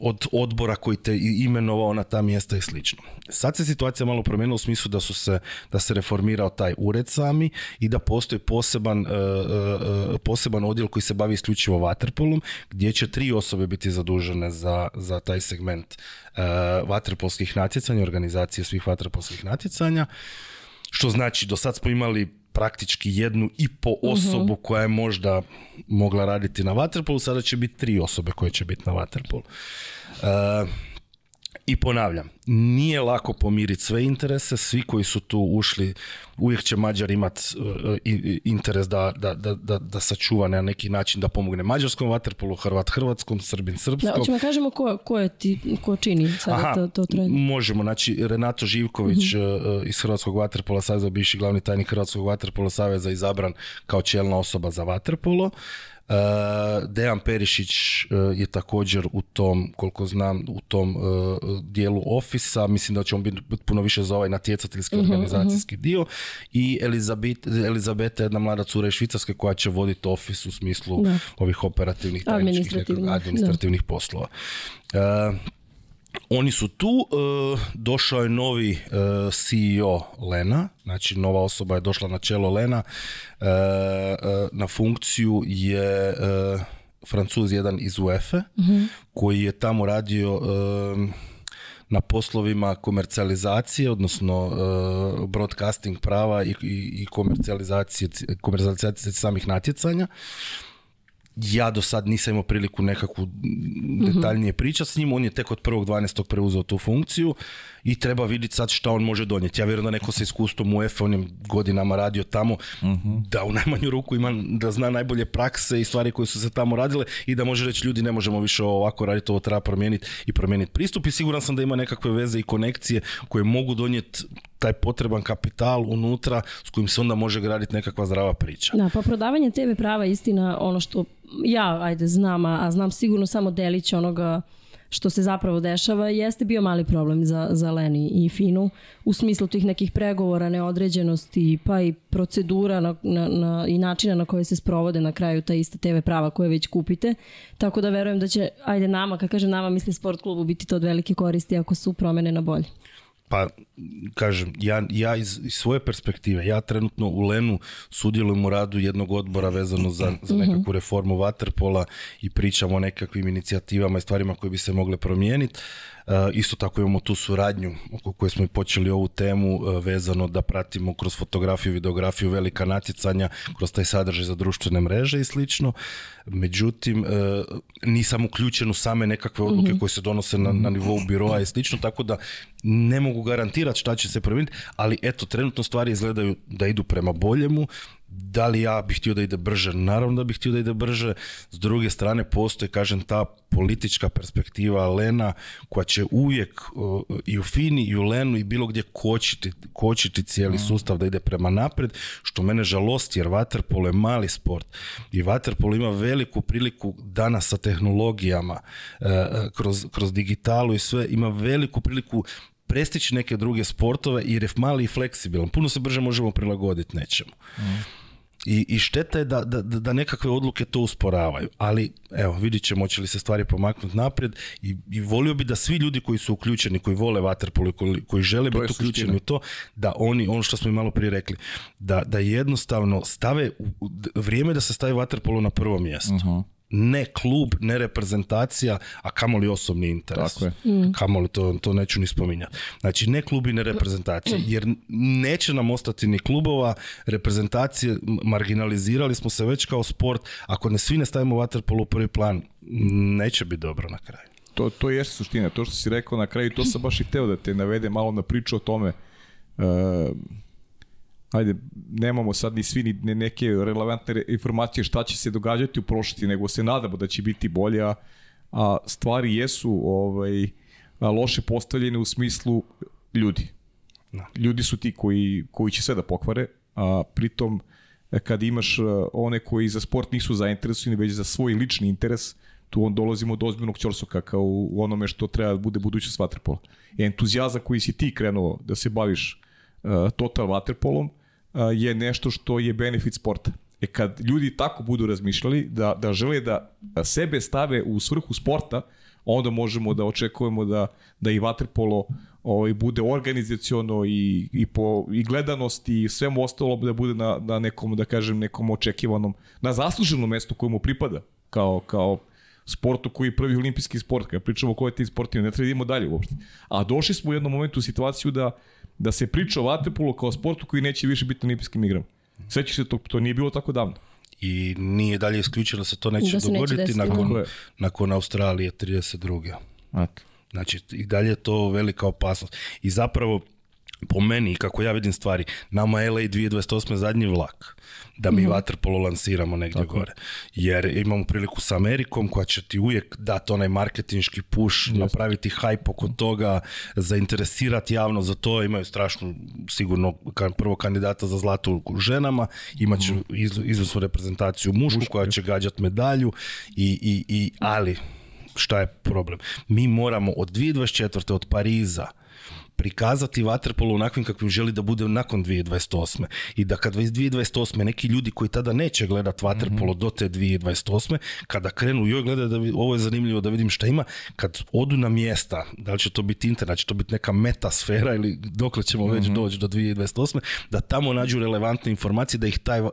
od odbora koji te imenovao na ta mjesta i slično. Sad se situacija malo promijenila u smislu da su se, da se reformirao taj ured sami i da postoji poseban, poseban odjel koji se bavi isključivo vaterpolom, gdje će tri osobe biti zadužene za, za taj segment Eh, vaterpolskih natjecanja, organizacije svih vaterpolskih natjecanja, što znači do sad smo imali praktički jednu i po mhm. osobu koja je možda mogla raditi na Waterpolu, sada će biti tri osobe koje će biti na Waterpolu. Eh, i ponavljam, nije lako pomiriti sve interese, svi koji su tu ušli, uvijek će Mađar imati e, uh, interes da, da, da, da, sačuva na neki način da pomogne mađarskom vaterpolu, Hrvat hrvatskom, Srbin srpskom. Da, hoćemo kažemo ko, ko, je ti, ko čini to, to Možemo, znači Renato Živković mhm. e, e, iz Hrvatskog vaterpola saveza, bivši glavni tajnik Hrvatskog vaterpola saveza, izabran kao čelna osoba za vaterpolo. Eh, Dejan Perišić eh, je također u tom, koliko znam, u tom eh, dijelu ofisa, mislim da će on biti puno više za ovaj natjecateljski mhm, organizacijski mhm. dio i Elizabeta Elizabeta jedna mlada cura iz Švicarske koja će voditi ofis u smislu ovih operativnih, tajničkih, administrativnih, poslova oni su tu, e, došao je novi e, CEO Lena, znači nova osoba je došla na čelo Lena, e, na funkciju je Francuz jedan iz UEFA, mhm. koji je tamo radio na poslovima komercijalizacije, odnosno broadcasting prava i komercijalizacije, komercijalizacije samih natjecanja ja do sad nisam imao priliku nekakvu mhm. detaljnije pričati s njim, on je tek od 1.12. preuzeo tu funkciju i treba vidjeti sad šta on može donijeti. Ja vjerujem da neko sa iskustvom u EFE, on je godinama radio tamo, mhm. da u najmanju ruku ima, da zna najbolje prakse i stvari koje su se tamo radile i da može reći ljudi ne možemo više ovako raditi, ovo treba promijeniti i promijeniti pristup i siguran sam da ima nekakve veze i konekcije koje mogu donijeti taj potreban kapital unutra s kojim se onda može graditi nekakva zdrava priča. Da, pa prodavanje tebe prava istina ono što ja ajde znam, a znam sigurno samo delić onoga što se zapravo dešava jeste bio mali problem za, za Leni i Finu u smislu tih nekih pregovora, neodređenosti pa i procedura na, na, na, i načina na koje se sprovode na kraju ta ista TV prava koje već kupite. Tako da verujem da će, ajde nama, kad kažem nama, mislim sport klubu biti to od velike koristi ako su promene na bolje. Pa, kažem, ja, ja iz, svoje perspektive, ja trenutno u Lenu sudjelujem u radu jednog odbora vezano za, za mhm. nekakvu reformu Waterpola i pričamo o nekakvim inicijativama i stvarima koje bi se mogle promijeniti. E, isto tako imamo tu suradnju oko koje smo i počeli ovu temu e, vezano da pratimo kroz fotografiju, videografiju velika natjecanja, kroz taj sadržaj za društvene mreže i slično međutim e, nisam uključen u same nekakve odluke mhm. koje se donose na, na nivou biroa i slično, tako da ne mogu garantirati šta će se promijeniti, ali eto, trenutno stvari izgledaju da idu prema boljemu, da li ja bih htio da ide brže? Naravno da bih htio da ide brže. S druge strane, postoje kažem, ta politička perspektiva Lena koja će uvijek e, i u Fini i u Lenu i bilo gdje kočiti, kočiti cijeli mhm. sustav da ide prema napred, što mene žalosti jer vaterpolo je mali sport i vaterpolo ima veliku priliku danas sa tehnologijama, e, e, kroz, kroz digitalu i sve, ima veliku priliku prestići neke druge sportove jer je mali i fleksibilan. Puno se brže možemo prilagoditi nečemu. Mm. I, i šteta je da, da, da nekakve odluke to usporavaju. Ali, evo, vidit ćemo će li se stvari pomaknuti naprijed i, i volio bi da svi ljudi koji su uključeni, koji vole Waterpolo, koji, koji žele biti uključeni u to, da oni, ono što smo i malo prije rekli, da, da jednostavno stave, vrijeme da se stavi Waterpolo na prvo mjesto. Mhm ne klub, ne reprezentacija, a kamoli osobni interes. Tako mm. Kamoli, to, to neću ni spominjati. Znači, ne klub i ne reprezentacija, jer neće nam ostati ni klubova, reprezentacije, marginalizirali smo se već kao sport, ako ne svi ne stavimo vater u prvi plan, neće biti dobro na kraju. To, to je suština, to što si rekao na kraju, to sam baš i teo da te navede malo na priču o tome. E, ajde, nemamo sad ni svi ni neke relevantne informacije šta će se događati u prošlosti, nego se nadamo da će biti bolje, a, stvari jesu ovaj, loše postavljene u smislu ljudi. Ljudi su ti koji, koji će sve da pokvare, a pritom e, kad imaš e, one koji za sport nisu zainteresovani, već za svoj lični interes, tu on dolazimo do ozbiljnog čorsoka kao u onome što treba da bude budućnost vaterpola. E, Entuzijaza koji si ti krenuo da se baviš total vaterpolom, je nešto što je benefit sporta. E kad ljudi tako budu razmišljali da, da žele da sebe stave u svrhu sporta, onda možemo da očekujemo da, da i vaterpolo ovaj, bude organizacijono i, i, po, i gledanosti i svemu ostalo da bude na, na nekom, da kažem, nekom očekivanom, na zasluženom mestu kojemu pripada kao, kao sportu koji je prvi olimpijski sport, kada pričamo o kojoj ti sportima, ne treba idemo dalje uopšte. A došli smo u jednom momentu u situaciju da da se priča o vaterpolu kao sportu koji neće više biti na olimpijskim igrama. Sećaš se to, to nije bilo tako davno. I nije dalje isključeno da se to neće dogoditi nakon, nakon Australije 32. Znači, i dalje je to velika opasnost. I zapravo, po meni, kako ja vidim stvari, nama LA 2028. zadnji vlak da mi mm -hmm. lansiramo negdje gore. Jer imamo priliku sa Amerikom koja će ti uvijek dati onaj marketinjski push, napraviti hype oko toga, zainteresirati javno za to, imaju strašnu sigurno prvo kandidata za zlatu u ženama, imat će mhm. izvrsnu reprezentaciju mušku koja će gađati medalju i, i, i ali šta je problem? Mi moramo od 2024. od Pariza prikazati Waterpolo onakvim kakvim želi da bude nakon 2028. I da kad 2028. neki ljudi koji tada neće gledat Waterpolo mm -hmm. do te 2028. kada krenu joj gledaju da ovo je zanimljivo da vidim šta ima, kad odu na mjesta, da li će to biti internet, će to biti neka metasfera ili dokle ćemo mm već mhm. doći do 2028. da tamo nađu relevantne informacije, da ih taj uh,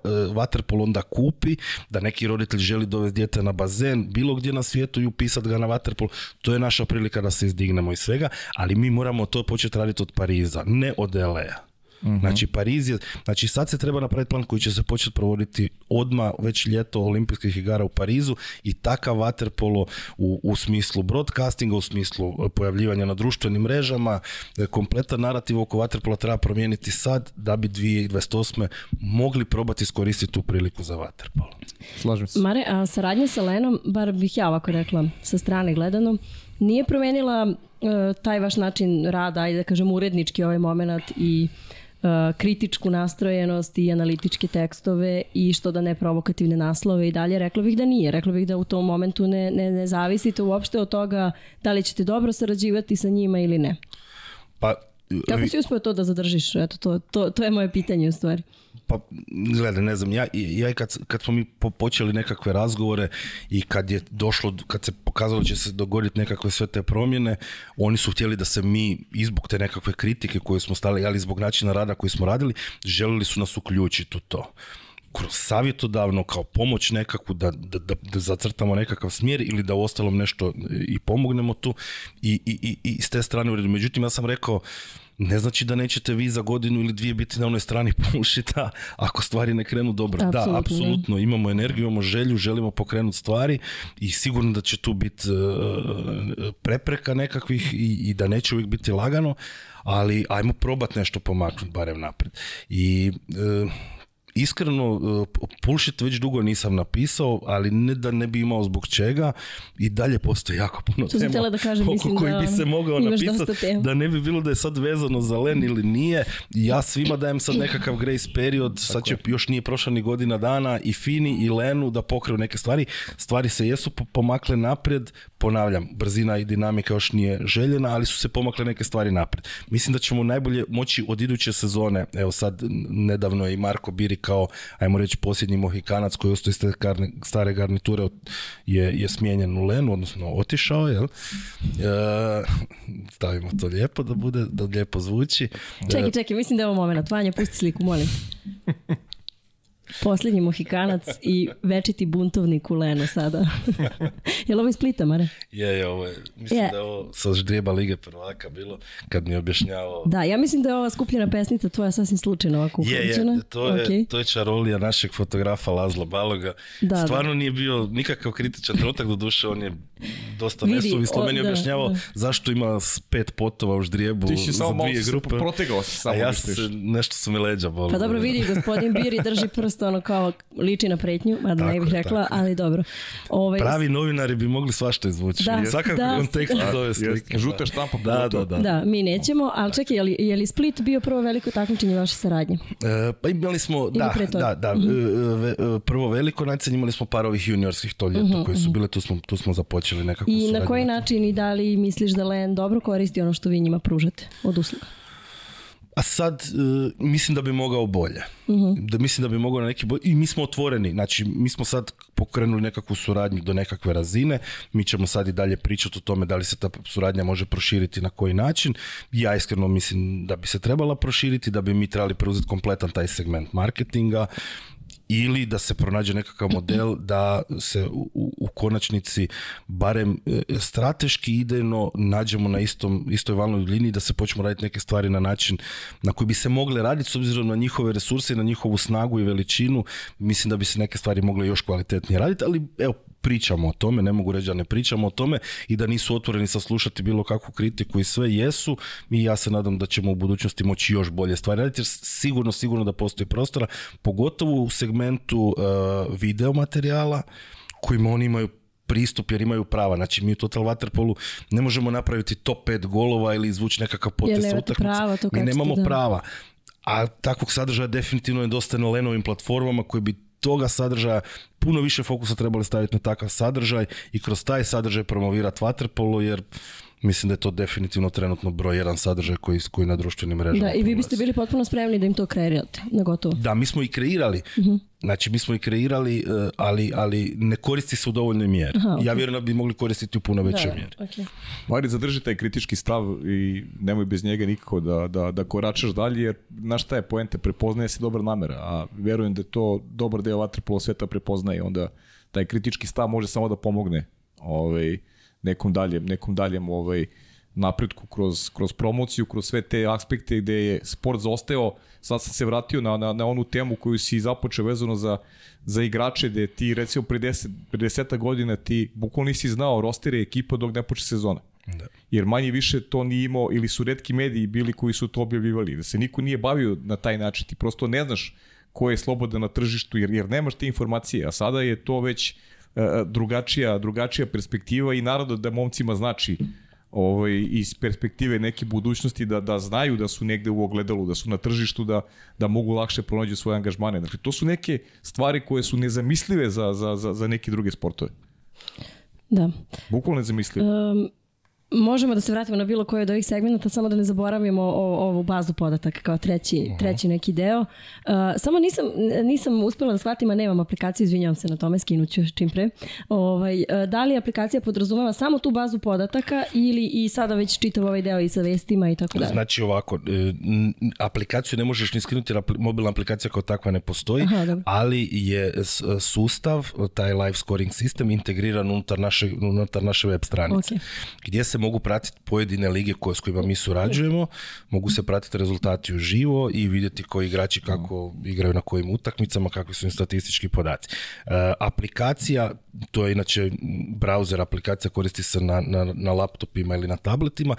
onda kupi, da neki roditelj želi dovesti dijete na bazen, bilo gdje na svijetu i upisati ga na waterpol To je naša prilika da se izdignemo iz svega, ali mi moramo to početi početi raditi od Pariza, ne od LA. Mhm. Znači Pariz je, znači sad se treba napraviti plan koji će se početi provoditi odma već ljeto olimpijskih igara u Parizu i takav vaterpolo u, u smislu broadcastinga, u smislu e, pojavljivanja na društvenim mrežama, e, kompletan narativ oko vaterpola treba promijeniti sad da bi 2028. mogli probati iskoristiti tu priliku za waterpolo. Slažem se. Mare, a saradnja sa Lenom, bar bih ja ovako rekla, sa strane gledano, nije promijenila E, taj vaš način rada, ajde da kažem urednički ovaj moment i e, kritičku nastrojenost i analitičke tekstove i što da ne provokativne naslove i dalje, reklo bih da nije. Reklo bih da u tom momentu ne, ne, ne zavisite uopšte od toga da li ćete dobro sarađivati sa njima ili ne. Pa kako si uspio to da zadržiš? Eto, to, to, to je moje pitanje u stvari. Pa, gledaj, ne znam, ja, ja kad, kad smo mi počeli nekakve razgovore i kad je došlo, kad se pokazalo da će se dogoditi nekakve sve te promjene, oni su htjeli da se mi, izbog te nekakve kritike koje smo stali, ali zbog načina rada koji smo radili, želili su nas uključiti u to kroz savjetodavno kao pomoć nekakvu da, da, da, zacrtamo nekakav smjer ili da ostalom nešto i pomognemo tu i, i, i, i s te strane u Međutim, ja sam rekao, ne znači da nećete vi za godinu ili dvije biti na onoj strani pušita ako stvari ne krenu dobro. Da, apsolutno, imamo energiju, imamo želju, želimo pokrenuti stvari i sigurno da će tu biti e, prepreka nekakvih i, i da neće uvijek biti lagano, ali ajmo probati nešto pomaknuti barem naprijed. I e, iskreno e, Pulšit već dugo nisam napisao, ali ne da ne bi imao zbog čega i dalje postoji jako puno to tema da kažem, koji bi se mogao napisati da ne bi bilo da je sad vezano za Len ili nije. Ja svima dajem sad nekakav grace period, sad će, još nije prošla ni godina dana i Fini i Lenu da pokriju neke stvari. Stvari se jesu pomakle naprijed, ponavljam, brzina i dinamika još nije željena, ali su se pomakle neke stvari naprijed. Mislim da ćemo najbolje moći od iduće sezone, evo sad nedavno je i Marko Birik kao, ajmo reći, posljednji Mohikanac koji ostao iz stare garniture je, je smijenjen u Lenu, odnosno otišao, jel? E, stavimo to lijepo da bude, da lijepo zvuči. Čekaj, e, čekaj, mislim da je ovo moment. Vanja, pusti sliku, molim. Posljednji mohikanac i večiti buntovnik u Leno sada. je li ovo iz Splita, Mare? Je, je, ovo je. Mislim da ovo sa ždrijeba Lige prvaka bilo kad mi je objašnjavao. Da, ja mislim da je ova skupljena pesnica tvoja sasvim slučajno ovako uključena. Je, to je, okay. to je čarolija našeg fotografa Lazlo Baloga. Da, Stvarno nije bio nikakav kritičan trenutak, do duše on je dosta nesuvislo meni objašnjavao zašto ima pet potova u ždrijebu samo za dvije grupe. Ti protegao se samo. A ja se, nešto su mi leđa boli. Pa dobro vidi, gospodin Biri drži prst ono kao liči na pretnju, mada ne bih rekla, ali dobro. Ove, ovaj, Pravi novinari bi mogli svašta izvući. Da, Svakako da, kontekst zove slike. Žuta štampa. Da, da, da. Da, mi nećemo, ali čekaj, je li, je li Split bio prvo veliko takmičenje vaše saradnje? E, pa imali smo, da, da, da, mhm. e, e, prvo veliko natjecanje imali smo par ovih juniorskih to ljeto mhm, koje su mhm. bile, tu smo, tu smo započeli ili I na koji način i da li misliš da Len dobro koristi ono što vi njima pružate od usluga? A sad e, mislim da bi mogao bolje. Mhm. Da mislim da bi mogao na neki bolje. I mi smo otvoreni. Znači, mi smo sad pokrenuli nekakvu suradnju do nekakve razine. Mi ćemo sad i dalje pričati o tome da li se ta suradnja može proširiti na koji način. Ja iskreno mislim da bi se trebala proširiti, da bi mi trebali preuzeti kompletan taj segment marketinga ili da se pronađe nekakav model da se u, u konačnici barem e, strateški idejno nađemo na istom, istoj valnoj liniji da se počnemo raditi neke stvari na način na koji bi se mogle raditi s obzirom na njihove resurse i na njihovu snagu i veličinu mislim da bi se neke stvari mogle još kvalitetnije raditi ali evo pričamo o tome, ne mogu reći da ne pričamo o tome i da nisu otvoreni saslušati bilo kakvu kritiku i sve jesu i ja se nadam da ćemo u budućnosti moći još bolje stvari raditi jer sigurno, sigurno da postoji prostora, pogotovo u segmentu uh, e, video kojima oni imaju pristup jer imaju prava. Znači mi u Total Waterpolu ne možemo napraviti top 5 golova ili izvući nekakav potes sa utakmice. Mi nemamo prava. A takvog sadržaja definitivno je dosta na Lenovim platformama koji bi toga sadržaja puno više fokusa trebali staviti na takav sadržaj i kroz taj sadržaj promovirati vaterpolo jer Mislim da je to definitivno trenutno broj jedan sadržaj koji, koji na društvenim mrežama. Da, i vi biste bili potpuno spremni da im to kreirate, na gotovo. Da, mi smo i kreirali. Uh Znači, mi smo i kreirali, e, ali, ali ne koristi se u dovoljnoj mjeri. Ja vjerujem da bi mogli koristiti u puno većoj da, mjeri. Okay. Mari, zadrži taj kritički stav i nemoj bez njega nikako da, da, da koračaš dalje, jer na šta je poente, prepoznaje se dobra namera, a vjerujem da je to dobar deo vatre sveta prepoznaje, onda taj kritički stav može samo da pomogne ovaj, nekom daljem, nekom daljem ovaj, napretku kroz, kroz promociju, kroz sve te aspekte gde je sport zosteo, Sad sam se vratio na, na, na onu temu koju si započeo vezano za, za igrače gde ti recimo pre 10, godina ti bukvalno nisi znao rostere ekipa dok ne počne sezona. Jer manje više to nije imao ili su redki mediji bili koji su to objavljivali. Da se niko nije bavio na taj način. Ti prosto ne znaš ko je slobodan na tržištu jer, jer nemaš te informacije. A sada je to već E, e, drugačija, drugačija perspektiva i naravno da momcima znači ovaj, iz perspektive neke budućnosti da, da znaju da su negde u ogledalu, da su na tržištu, da, da mogu lakše pronaći svoje angažmane. Dakle, to su neke stvari koje su nezamislive za, za, za, za neke druge sportove. Da. Bukvalno nezamislive možemo da se vratimo na bilo koji od ovih segmenta, samo da ne zaboravimo o, ovu bazu podataka kao treći, mhm. treći neki deo. Uh, samo nisam, nisam uspela da shvatim, a nemam aplikaciju, izvinjavam se na tome, skinuću čim pre. Ovaj, uh, da li aplikacija podrazumeva samo tu bazu podataka ili i sada već čitav ovaj deo i sa vestima i tako dalje? Znači ovako, e, aplikaciju ne možeš ni skinuti, mobilna aplikacija kao takva ne postoji, ali je sustav, taj live scoring sistem integriran unutar naše, unutar naše web stranice. Gdje se mogu pratiti pojedine lige koje, s kojima mi surađujemo, mogu se pratiti rezultati uživo i vidjeti koji igrači kako igraju na kojim utakmicama, kakvi su im statistički podaci. E, aplikacija, to je inače browser aplikacija koristi se na, na, na laptopima ili na tabletima,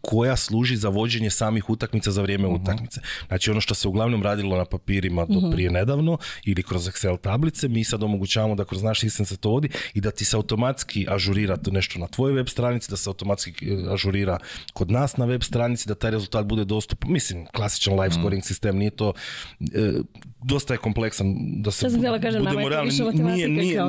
koja služi za vođenje samih utakmica za vrijeme mhm. utakmice. Znači ono što se uglavnom radilo na papirima do mhm. prije nedavno ili kroz Excel tablice, mi sad omogućavamo da kroz naš sistem se to vodi i da ti se automatski ažurira to nešto na tvojoj web stranici, da se automatski automatski e, ažurira kod nas na web stranici da taj rezultat bude dostupan. Mislim, klasičan live mm. scoring sistem nije to e, dosta je kompleksan da se kažem, budemo realni. Nije,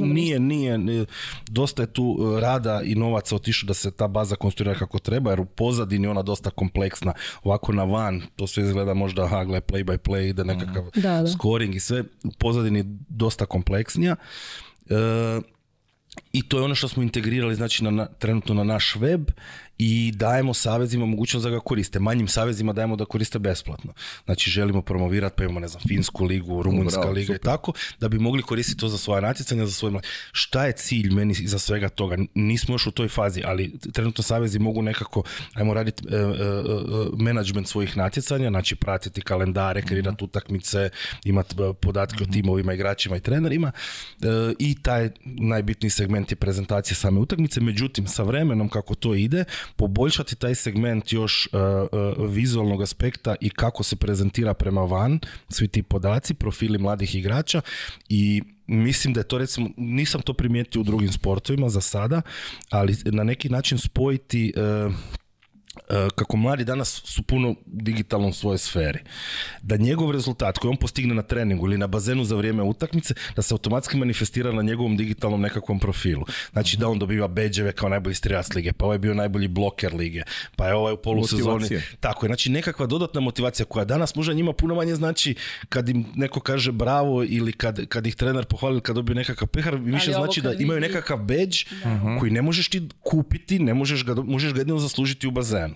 nije, nije, nije, dosta je tu e, rada i novaca otišao da se ta baza konstruira kako treba, jer u pozadini ona dosta kompleksna. Ovako na van, to sve izgleda možda, aha, play by play, ide nekakav da, scoring i sve, u pozadini dosta kompleksnija i to je ono što smo integrirali znači na, trenutno na naš web i dajemo savezima mogućnost da ga koriste. Manjim savezima dajemo da koriste besplatno. Znači želimo promovirati, pa imamo, ne znam, Finsku ligu, Rumunjska liga i tako, da bi mogli koristiti to za svoje natjecanja, za svoje mlade. Šta je cilj meni za svega toga? Nismo još u toj fazi, ali trenutno savezi mogu nekako, ajmo raditi e, e, e management svojih natjecanja, znači pratiti kalendare, mhm. kreirati utakmice, imati e, podatke o mhm. timovima, igračima i trenerima i taj najbitniji segment je prezentacija same utakmice. Međutim, sa vremenom kako to ide, poboljšati taj segment još e, e, vizualnog aspekta i kako se prezentira prema van svi ti podaci, profili mladih igrača i mislim da je to recimo, nisam to primijetio u drugim sportovima za sada, ali na neki način spojiti e, Eh, kako mladi danas su puno digitalnom svojoj sferi, da njegov rezultat koji on postigne na treningu ili na bazenu za vrijeme utakmice, da se automatski manifestira na njegovom digitalnom nekakvom profilu. Znači da on dobiva beđeve kao najbolji strijac lige, pa ovaj je bio najbolji bloker lige, pa je ovaj u polusezoni. Tako je, znači nekakva dodatna motivacija koja danas možda njima puno manje znači kad im neko kaže bravo ili kad, kad ih trener pohvali kad dobiju nekakav pehar, više znači da imaju nekakav beđ mhm. koji ne možeš ti kupiti, ne možeš ga, možeš ga jedino zaslužiti u bazenu.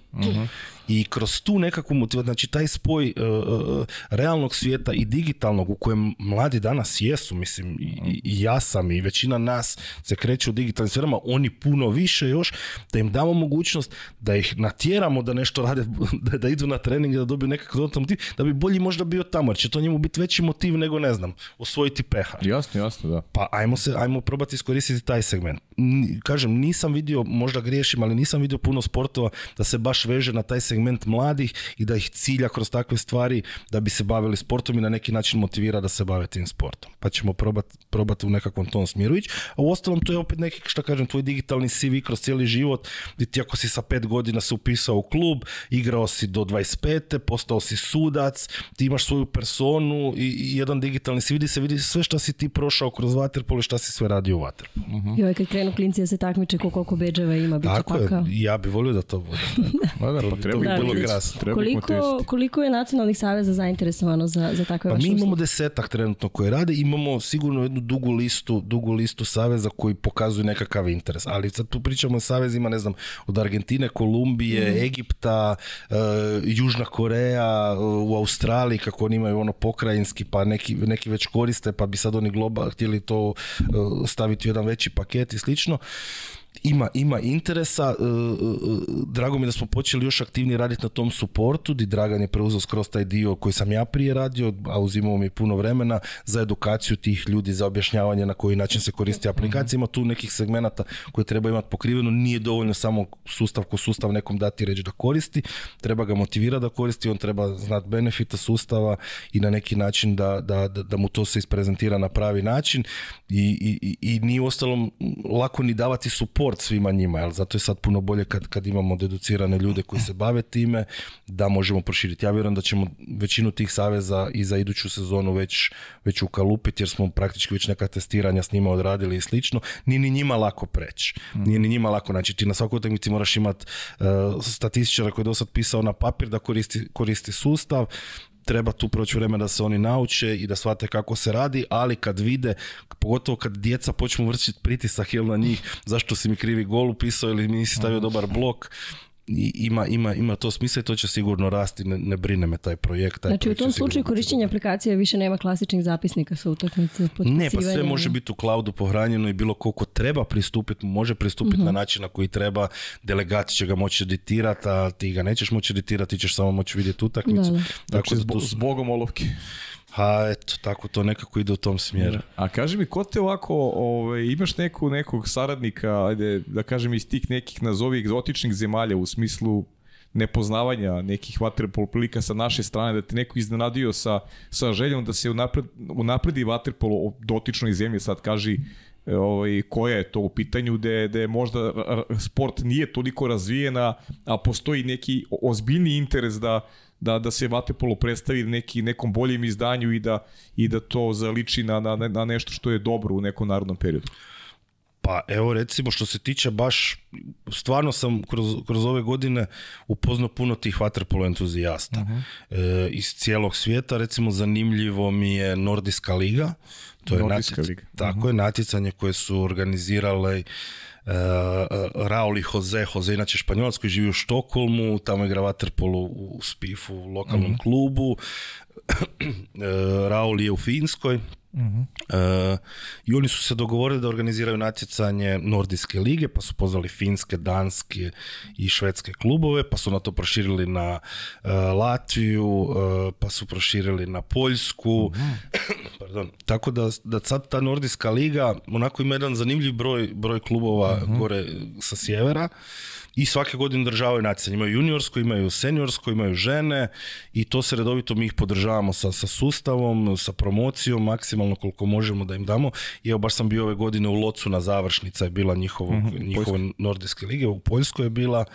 Mhm. I kroz tu nekakvu motivaciju, znači taj spoj e, e, e, realnog svijeta i digitalnog u kojem mladi danas jesu, mislim i, i ja sam i većina nas se kreće u digitalnim sferama, oni puno više još, da im damo mogućnost da ih natjeramo da nešto rade, da, idu na trening, da dobiju nekakav da bi bolji možda bio tamo, jer će to njemu biti veći motiv nego, ne znam, osvojiti pehar. Jasno, jasno, da. Pa ajmo, se, ajmo probati iskoristiti taj segment. Kažem, nisam vidio, možda griješim, ali nisam vidio puno sportova da se baš veže na taj segment mladih i da ih cilja kroz takve stvari da bi se bavili sportom i na neki način motivira da se bave tim sportom. Pa ćemo probati probat u nekakvom tom smjeru ići. A u ostalom to je opet neki, što kažem, tvoj digitalni CV kroz cijeli život, gdje ti ako si sa pet godina se upisao u klub, igrao si do 25. postao si sudac, ti imaš svoju personu i jedan digitalni CV vidi se vidi sve što si ti prošao kroz vaterpol i šta si sve radio u vaterpolu. Uh mhm. -huh. kad krenu klinci da se takmiče koliko beđeva ima, bit tako. ja bi volio da to bude. Koliko, je nacionalnih saveza zainteresovano za, za takve pa vaše mi imamo desetak trenutno koje rade, imamo sigurno jednu dugu listu, dugu listu saveza koji pokazuju nekakav interes. Ali sad tu pričamo o savezima, ne znam, od Argentine, Kolumbije, mhm. Egipta, eh, Južna Koreja, eh, u Australiji kako oni imaju ono pokrajinski, pa neki, neki već koriste, pa bi sad oni global htjeli to eh, staviti u jedan veći paket i slično ima, ima interesa. E, e, e, drago mi je da smo počeli još aktivnije raditi na tom suportu, di Dragan je preuzeo skroz taj dio koji sam ja prije radio, a uzimao mi puno vremena za edukaciju tih ljudi, za objašnjavanje na koji način se koristi mhm. aplikacija. Ima tu nekih segmenata koje treba imati pokriveno. Nije dovoljno samo sustav ko sustav nekom dati reći da koristi. Treba ga motivira da koristi, on treba znati benefita sustava i na neki način da, da, da, mu to se isprezentira na pravi način. I, i, i nije ostalom lako ni davati suport svima njima, jel? zato je sad puno bolje kad, kad imamo deducirane ljude koji se bave time, da možemo proširiti. Ja vjerujem da ćemo većinu tih saveza i za iduću sezonu već, već ukalupiti, jer smo praktički već neka testiranja s njima odradili i slično. Nije ni njima lako preći. Mm. Nije ni njima lako. Znači ti na svakoj utakmici moraš imati eh, statističara koji je dosad pisao na papir da koristi, koristi sustav, treba tu proći vremena da se oni nauče i da shvate kako se radi, ali kad vide, pogotovo kad djeca počnu vršiti pritisak jel, na njih, zašto si mi krivi gol upisao ili mi nisi stavio mhm. dobar blok, ima, ima, ima to smisla i to će sigurno rasti, ne, ne brine me taj projekt. Taj znači u tom slučaju korištenje aplikacije više nema klasičnih zapisnika sa utakmice. Ne, pa sve može biti u cloudu pohranjeno i bilo koliko treba pristupiti, može pristupiti na mhm. način na koji treba, delegat će ga moći editirati, a ti ga nećeš moći editirati, ti ćeš samo moći vidjeti utakmicu. Tako znači, zbogom olovki. Ha, eto, tako to nekako ide u tom smjeru. Mm. A kaži mi, ko te ovako, ovaj, imaš neku, nekog saradnika, ajde, da kažem iz tih nekih, nazovi, egzotičnih zemalja u smislu nepoznavanja nekih vaterpol prilika sa naše strane, da te neko iznenadio sa, sa željom da se unapred, unapredi vaterpolo u dotičnoj zemlji, sad kaži e, ovaj, koja je to u pitanju, da je možda sport nije toliko razvijena, a postoji neki ozbiljni interes da da, da se Vatepolo predstavi neki, nekom boljem izdanju i da, i da to zaliči na, na, nešto što je dobro u nekom narodnom periodu. Pa evo recimo što se tiče baš, stvarno sam kroz, kroz ove godine upoznao puno tih vaterpolo entuzijasta uh iz cijelog svijeta. Recimo zanimljivo mi je Nordiska liga. To je natjec... liga. Tako mhm. je, natjecanje koje su organizirale Eh, eh, Rauli Jose, Jose inače španjolac koji živi u Štokolmu, tamo igra vaterpolu u Spifu, u lokalnom mhm. klubu. Eh, Raul je u Finskoj, Mhm. E, I oni su se dogovorili da organiziraju natjecanje Nordijske lige, pa su pozvali finske, danske i švedske klubove, pa su na to proširili na e, Latviju, e, pa su proširili na Poljsku. Mhm. Pardon. Tako da, sad ta Nordijska liga onako ima jedan zanimljiv broj, broj klubova mhm. gore sa sjevera i svake godine državaju natjecanje. Imaju juniorsko, imaju seniorsko, imaju žene i to se redovito mi ih podržavamo sa, sa sustavom, sa promocijom, maksimalno koliko možemo da im damo. I evo baš sam bio ove godine u Locu na završnica je bila njihovo mm nordijske lige, u Poljskoj je bila.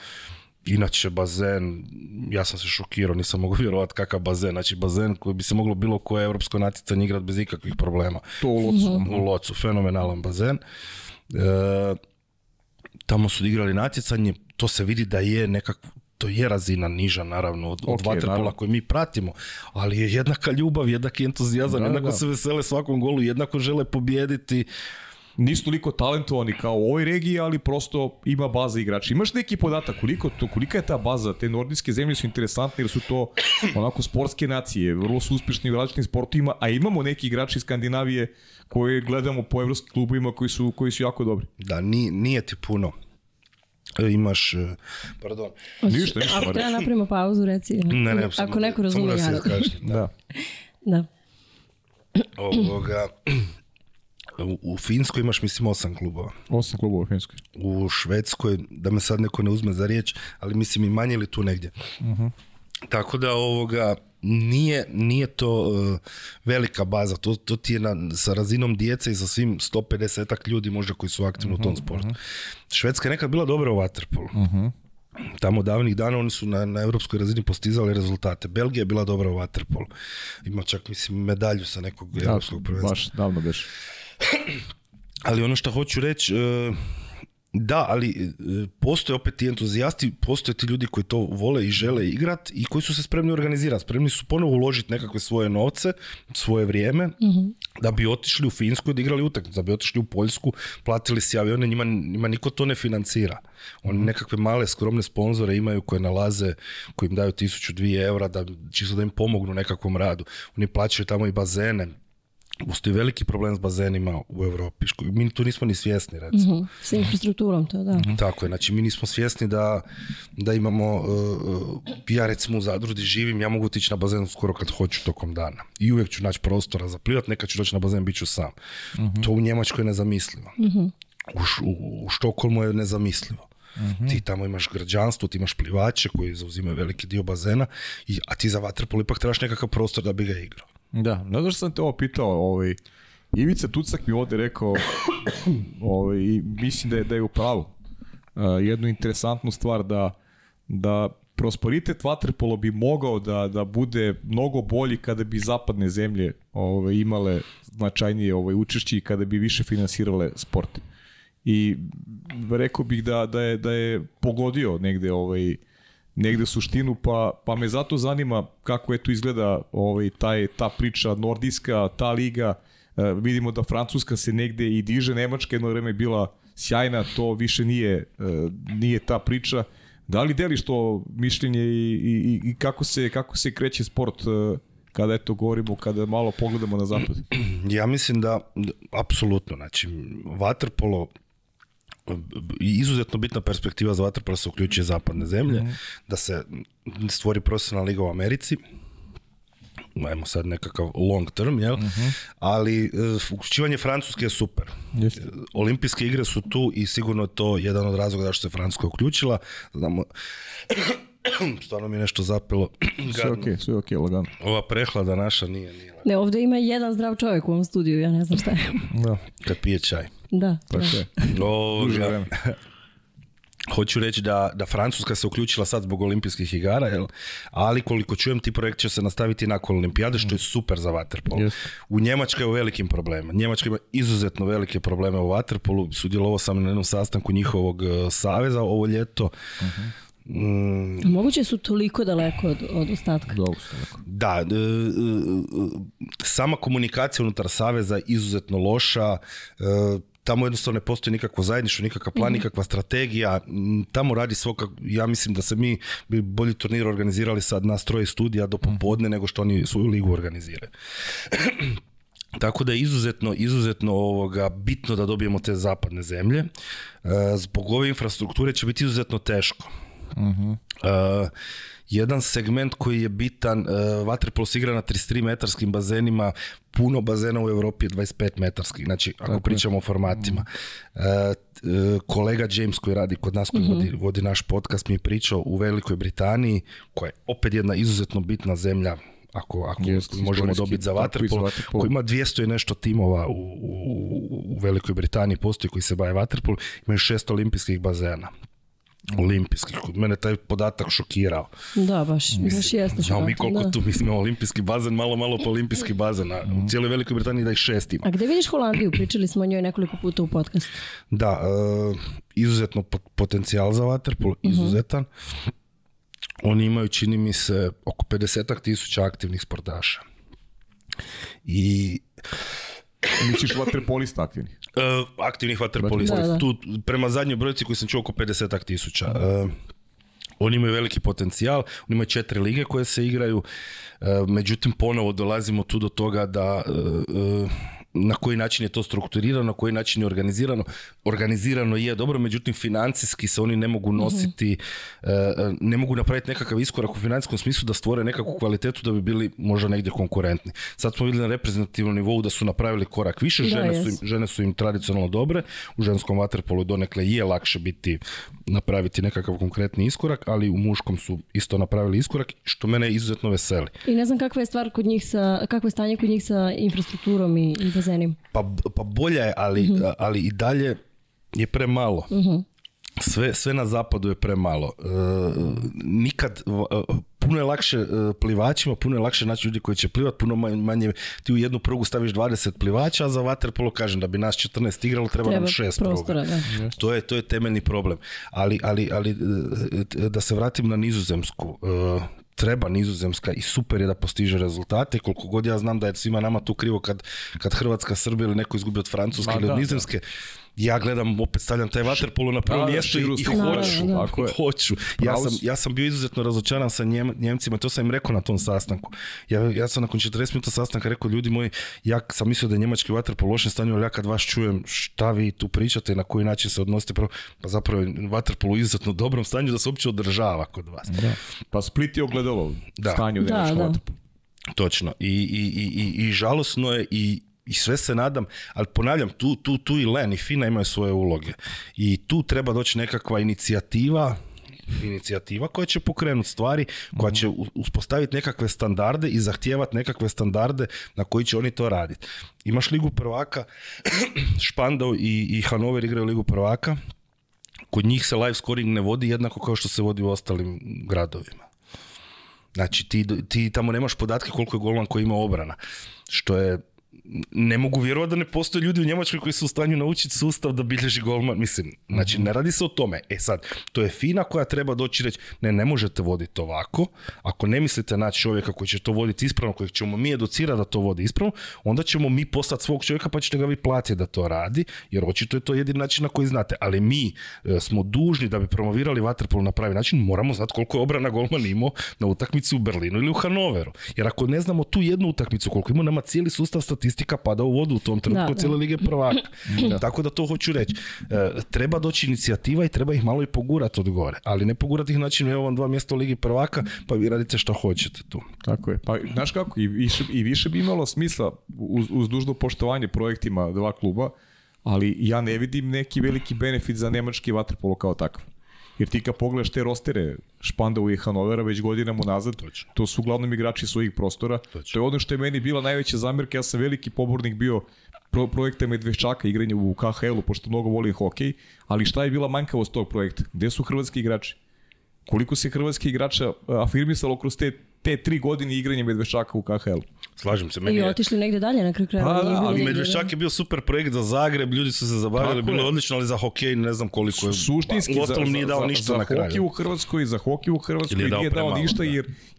Inače, bazen, ja sam se šokirao, nisam mogu vjerovati kakav bazen. Znači, bazen koji bi se moglo bilo koje europsko natjecanje igrat bez ikakvih problema. To u Locu. Mhm. U Locu, fenomenalan bazen. E, tamo su igrali natjecanje, to se vidi da je nekakvo, to je razina niža naravno od, okay, vaterpola koji mi pratimo, ali je jednaka ljubav, jednaki entuzijazam, jednako se vesele svakom golu, jednako žele pobijediti. Nisu toliko talentovani kao u ovoj regiji, ali prosto ima baza igrača. Imaš neki podatak koliko to, kolika je ta baza? Te nordijske zemlje su interesantne jer su to onako sportske nacije, vrlo su uspješni u različitim sportovima, a imamo neki igrači iz Skandinavije koje gledamo po evropskim klubovima koji su, koji su jako dobri. Da, ni, nije ti puno E, imaš, e, pardon. ništa, ništa. Ako treba napravimo pauzu, reci. Ne, ne, sam, ako neko razumije, ja da. da. da. Ovoga, u, u Finskoj imaš, mislim, osam klubova. Osam klubova u Finskoj. U Švedskoj, da me sad neko ne uzme za riječ, ali mislim i manje li tu negdje. Uh mhm. -huh. Tako da ovoga nije, nije to e, velika baza, to, to ti je na, sa razinom djece i sa svim 150-ak ljudi možda koji su aktivni u tom mhm, sportu. Mhm. Švedska je nekad bila dobra u vaterpolu. -huh. Mhm. Tamo davnih dana oni su na, na europskoj razini postizali rezultate. Belgija je bila dobra u Waterpolu. Ima čak mislim medalju sa nekog da, europskog prvenstva. Baš davno beš. Ali ono što hoću reći, e, da, ali e, postoje opet ti entuzijasti, postoje ti ljudi koji to vole i žele igrat i koji su se spremni organizirati. Spremni su ponovo uložiti nekakve svoje novce, svoje vrijeme, mhm. da bi otišli u Finsku i odigrali utakmicu, da bi otišli u Poljsku, platili si avione, njima, njima niko to ne financira. Oni mhm. nekakve male skromne sponzore imaju koje nalaze, koji im daju tisuću, dvije eura, da, čisto da im pomognu nekakvom radu. Oni plaćaju tamo i bazene, Postoji veliki problem s bazenima u Europi. Mi tu nismo ni svjesni, recimo. Mm S infrastrukturom to, da. Mhm. Tako je. Znači, mi nismo svjesni da, da imamo... Uh, ja, recimo, u živim, ja mogu tići na bazen skoro kad hoću tokom dana. I uvijek ću naći prostora za plivat, nekad ću doći na bazen, bit ću sam. Mhm. To u Njemačkoj je nezamislivo. Mhm. u, u, Štokolmu je nezamislivo. Ti tamo imaš građanstvo, ti imaš plivače koji zauzimaju veliki dio bazena, i, a ti za vaterpol ipak trebaš nekakav prostor da bi ga igrao. Da, ne znaš sam te ovo pitao, ovaj, Ivica Tucak mi ovde rekao, ovaj, i mislim da je, da je u pravu, e, jednu interesantnu stvar da, da prosperitet Vatrpolo bi mogao da, da bude mnogo bolji kada bi zapadne zemlje ovaj, imale značajnije ovaj, učešće i kada bi više finansirale sport. I rekao bih da, da, je, da je pogodio negde ovaj, negde suštinu, pa, pa me zato zanima kako je izgleda ovaj, taj, ta priča nordijska, ta liga, e, vidimo da Francuska se negde i diže, Nemačka jedno vreme bila sjajna, to više nije, e, nije ta priča. Da li deliš to mišljenje i, i, i kako, se, kako se kreće sport e, kada eto govorimo, kada malo pogledamo na zapad? Ja mislim da, apsolutno, znači, vaterpolo izuzetno bitna perspektiva za Waterpolo se uključuje zapadne zemlje, mhm. da se stvori profesionalna liga u Americi, ajmo sad nekakav long term, jel? Mhm. Ali e, uključivanje Francuske je super. Olimpijske igre su tu i sigurno je to jedan od razloga zašto se Francuska uključila. Znamo, stvarno mi je nešto zapelo. sve ok, sve Ova prehlada naša nije, nije Ne, ovdje ima jedan zdrav čovjek u ovom studiju, ja ne znam šta je. da. Kad pije čaj. Da. Pa da. Hoću reći da, da Francuska se uključila sad zbog olimpijskih igara, ali koliko čujem ti projekt će se nastaviti nakon olimpijade, što je mm. super za Waterpolo U Njemačka je u velikim problemima. Njemačka ima izuzetno velike probleme u vaterpolu. Sudjelovao sam na jednom sastanku njihovog e, saveza ovo ljeto. Mhm. Mm. Moguće su toliko daleko od, od ostatka. Da, e, e, sama komunikacija unutar Saveza izuzetno loša, tamo jednostavno ne postoji nikakvo zajedništvo, nikakva plan, mhm. nikakva strategija. Mm, tamo radi svoga. ja mislim da se mi bi bolji turnir organizirali sad na stroje studija do mhm. popodne nego što oni svoju ligu organiziraju. Tako da je izuzetno, izuzetno ovoga, bitno da dobijemo te zapadne zemlje. E, zbog ove infrastrukture će biti izuzetno teško. mm jedan segment koji je bitan, e, Waterpolo se igra na 33 metarskim bazenima, puno bazena u Europi je 25 metarskih, znači ako pričamo o formatima. E, e, kolega James koji radi kod nas, koji mhm. vodi, naš podcast, mi je pričao u Velikoj Britaniji, koja je opet jedna izuzetno bitna zemlja ako, ako možemo dobiti za Waterpolo, koji ima 200 i nešto timova u, u, u Velikoj Britaniji postoji koji se baje Waterpolo, imaju šest olimpijskih bazena. Olimpijski. Kod mene taj podatak šokirao. Da, baš, Mislim, baš mi koliko tu, mislim, olimpijski bazen, malo, malo po olimpijski bazen. A u cijeloj Velikoj Britaniji da ih šest ima. A gde vidiš Holandiju? Pričali smo o njoj nekoliko puta u podcastu. Da, e, izuzetno potencijal za Waterpol, mhm. izuzetan. Oni imaju, čini mi se, oko 50 tisuća aktivnih sportaša. I... Misliš vaterpolista aktivnih? Eh, aktivnih vaterpolista. Tu, prema zadnjoj brojci koji sam čuo oko 50 tisuća. Eh, oni imaju veliki potencijal, oni imaju četiri lige koje se igraju, eh, međutim ponovo dolazimo tu do toga da na koji način je to strukturirano, na koji način je organizirano. Organizirano je dobro, međutim financijski se oni ne mogu mhm. nositi, e, e, ne mogu napraviti nekakav iskorak u financijskom smislu da stvore nekakvu kvalitetu da bi bili možda negdje konkurentni. Sad smo vidjeli na reprezentativnom nivou da su napravili korak više, žene, su im, žene su im tradicionalno dobre, u ženskom vaterpolu donekle je lakše biti napraviti nekakav konkretni iskorak, ali u muškom su isto napravili iskorak, što mene izuzetno veseli. I ne znam kakva je stvar kod njih sa, kakvo je stanje kod njih sa infrastrukturom i, i pa, pa bolja je, ali, mhm. ali i dalje je premalo. Mhm. Sve, sve na zapadu je premalo. E, nikad, e, puno je lakše e, plivačima, puno je lakše naći ljudi koji će plivati, puno manje, ti u jednu prugu staviš 20 plivača, a za polo kažem da bi nas 14 igralo, treba, treba nam 6 prostora, pruga. To, je, to je temeljni problem. Ali, ali, ali da se vratim na nizozemsku treba Nizozemska i super je da postiže rezultate. Koliko god ja znam da je svima nama tu krivo kad, kad Hrvatska, Srbija ili neko izgubi od Francuske ili od Nizozemske ja gledam, opet stavljam taj vaterpolo na prvo mjesto i, hoću, hoću. Ja sam, ja sam bio izuzetno razočaran sa njem, Njemcima, to sam im rekao na tom sastanku. Ja, ja sam nakon 40 minuta sastanka rekao, ljudi moji, ja sam mislio da je njemački vaterpolo lošem stanju, ali ja kad vas čujem šta vi tu pričate, na koji način se odnosite, prvo, pa zapravo je u izuzetno dobrom stanju da se uopće održava kod vas. Pa Split je ogledalo stanju da. Točno. I, i, i, i žalosno je i, i sve se nadam, ali ponavljam, tu, tu, tu i Len i Fina imaju svoje uloge. I tu treba doći nekakva inicijativa, inicijativa koja će pokrenuti stvari, koja će uspostaviti nekakve standarde i zahtijevati nekakve standarde na koji će oni to raditi. Imaš Ligu prvaka, Špandov i, Hanover igraju Ligu prvaka, kod njih se live scoring ne vodi jednako kao što se vodi u ostalim gradovima. Znači, ti, ti tamo nemaš podatke koliko je golman koji ima obrana, što je ne mogu vjerovati da ne postoje ljudi u Njemačkoj koji su u stanju naučiti sustav da bilježi golman. Mislim, znači, ne radi se o tome. E sad, to je fina koja treba doći reći, ne, ne možete voditi ovako. Ako ne mislite naći čovjeka koji će to voditi ispravno, kojeg ćemo mi educirati da to vodi ispravno, onda ćemo mi postati svog čovjeka pa ćete ga vi platiti da to radi, jer očito je to jedin način na koji znate. Ali mi e, smo dužni da bi promovirali vaterpolu na pravi način, moramo znati koliko je obrana golman imao na utakmici u Berlinu ili u Hanoveru. Jer ako ne znamo tu jednu utakmicu koliko ima, nama cijeli sustav statistika statistika pada u vodu u tom trenutku da, cijele lige prvaka. Da. Tako da to hoću reći. E, treba doći inicijativa i treba ih malo i pogurati od gore, ali ne pogurati ih način evo vam dva mjesta u ligi prvaka, pa vi radite što hoćete tu. Tako je. Pa znaš kako, i više, i više bi imalo smisla uz, uz dužno poštovanje projektima dva kluba, ali ja ne vidim neki veliki benefit za nemački vaterpolo kao takav. Jer ti kad pogledaš te rostere Španda i Hanovera već godinama nazad, to su uglavnom igrači svojih prostora. Točno. To je ono što je meni bila najveća zamjerka, ja sam veliki pobornik bio pro projekta Medveščaka, igranje u KHL-u, pošto mnogo volim hokej, ali šta je bila manjkavost tog projekta? Gde su hrvatski igrači? Koliko se hrvatski igrača eh, afirmisalo kroz te te tri godine igranja Medvešaka u KHL. Slažem se, meni I otišli negde dalje na kraju pa ali Medvešak je bio super projekt za Zagreb, ljudi su se zabavili, bilo je odlično, ali za hokej ne znam koliko je. Suštinski, ba, pa, za, nije dao ništa na Za hokej u Hrvatskoj, za hokej u Hrvatskoj nije dao, ništa,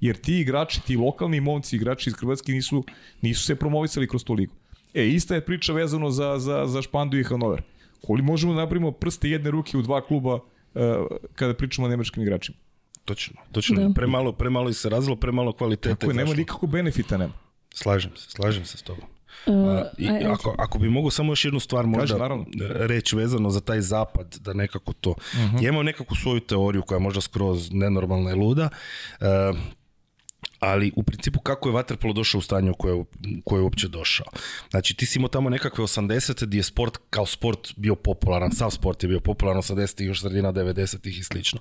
jer, ti igrači, ti lokalni momci, igrači iz Hrvatske nisu, nisu se promovisali kroz tu ligu. E, ista je priča vezano za, za, Špandu i Hanover. Koli možemo da napravimo prste jedne ruke u dva kluba e, kada pričamo o nemačkim igračima. Točno, točno. Premalo, premalo se razlo, premalo kvalitete. Tako je, nema nikakvog benefita, nema. Slažem se, slažem se s tobom. E, i, ako, ako bi mogao samo još jednu stvar možda reći vezano za taj zapad, da nekako to. Uh mhm. -huh. Ja imam nekakvu svoju teoriju koja je možda skroz nenormalna i luda. E, ali u principu kako je Waterpolo došao u stanje u koje, koje je uopće došao. Znači ti si imao tamo nekakve 80. gdje je sport kao sport bio popularan, sav sport je bio popularan 80. i još sredina 90. i slično.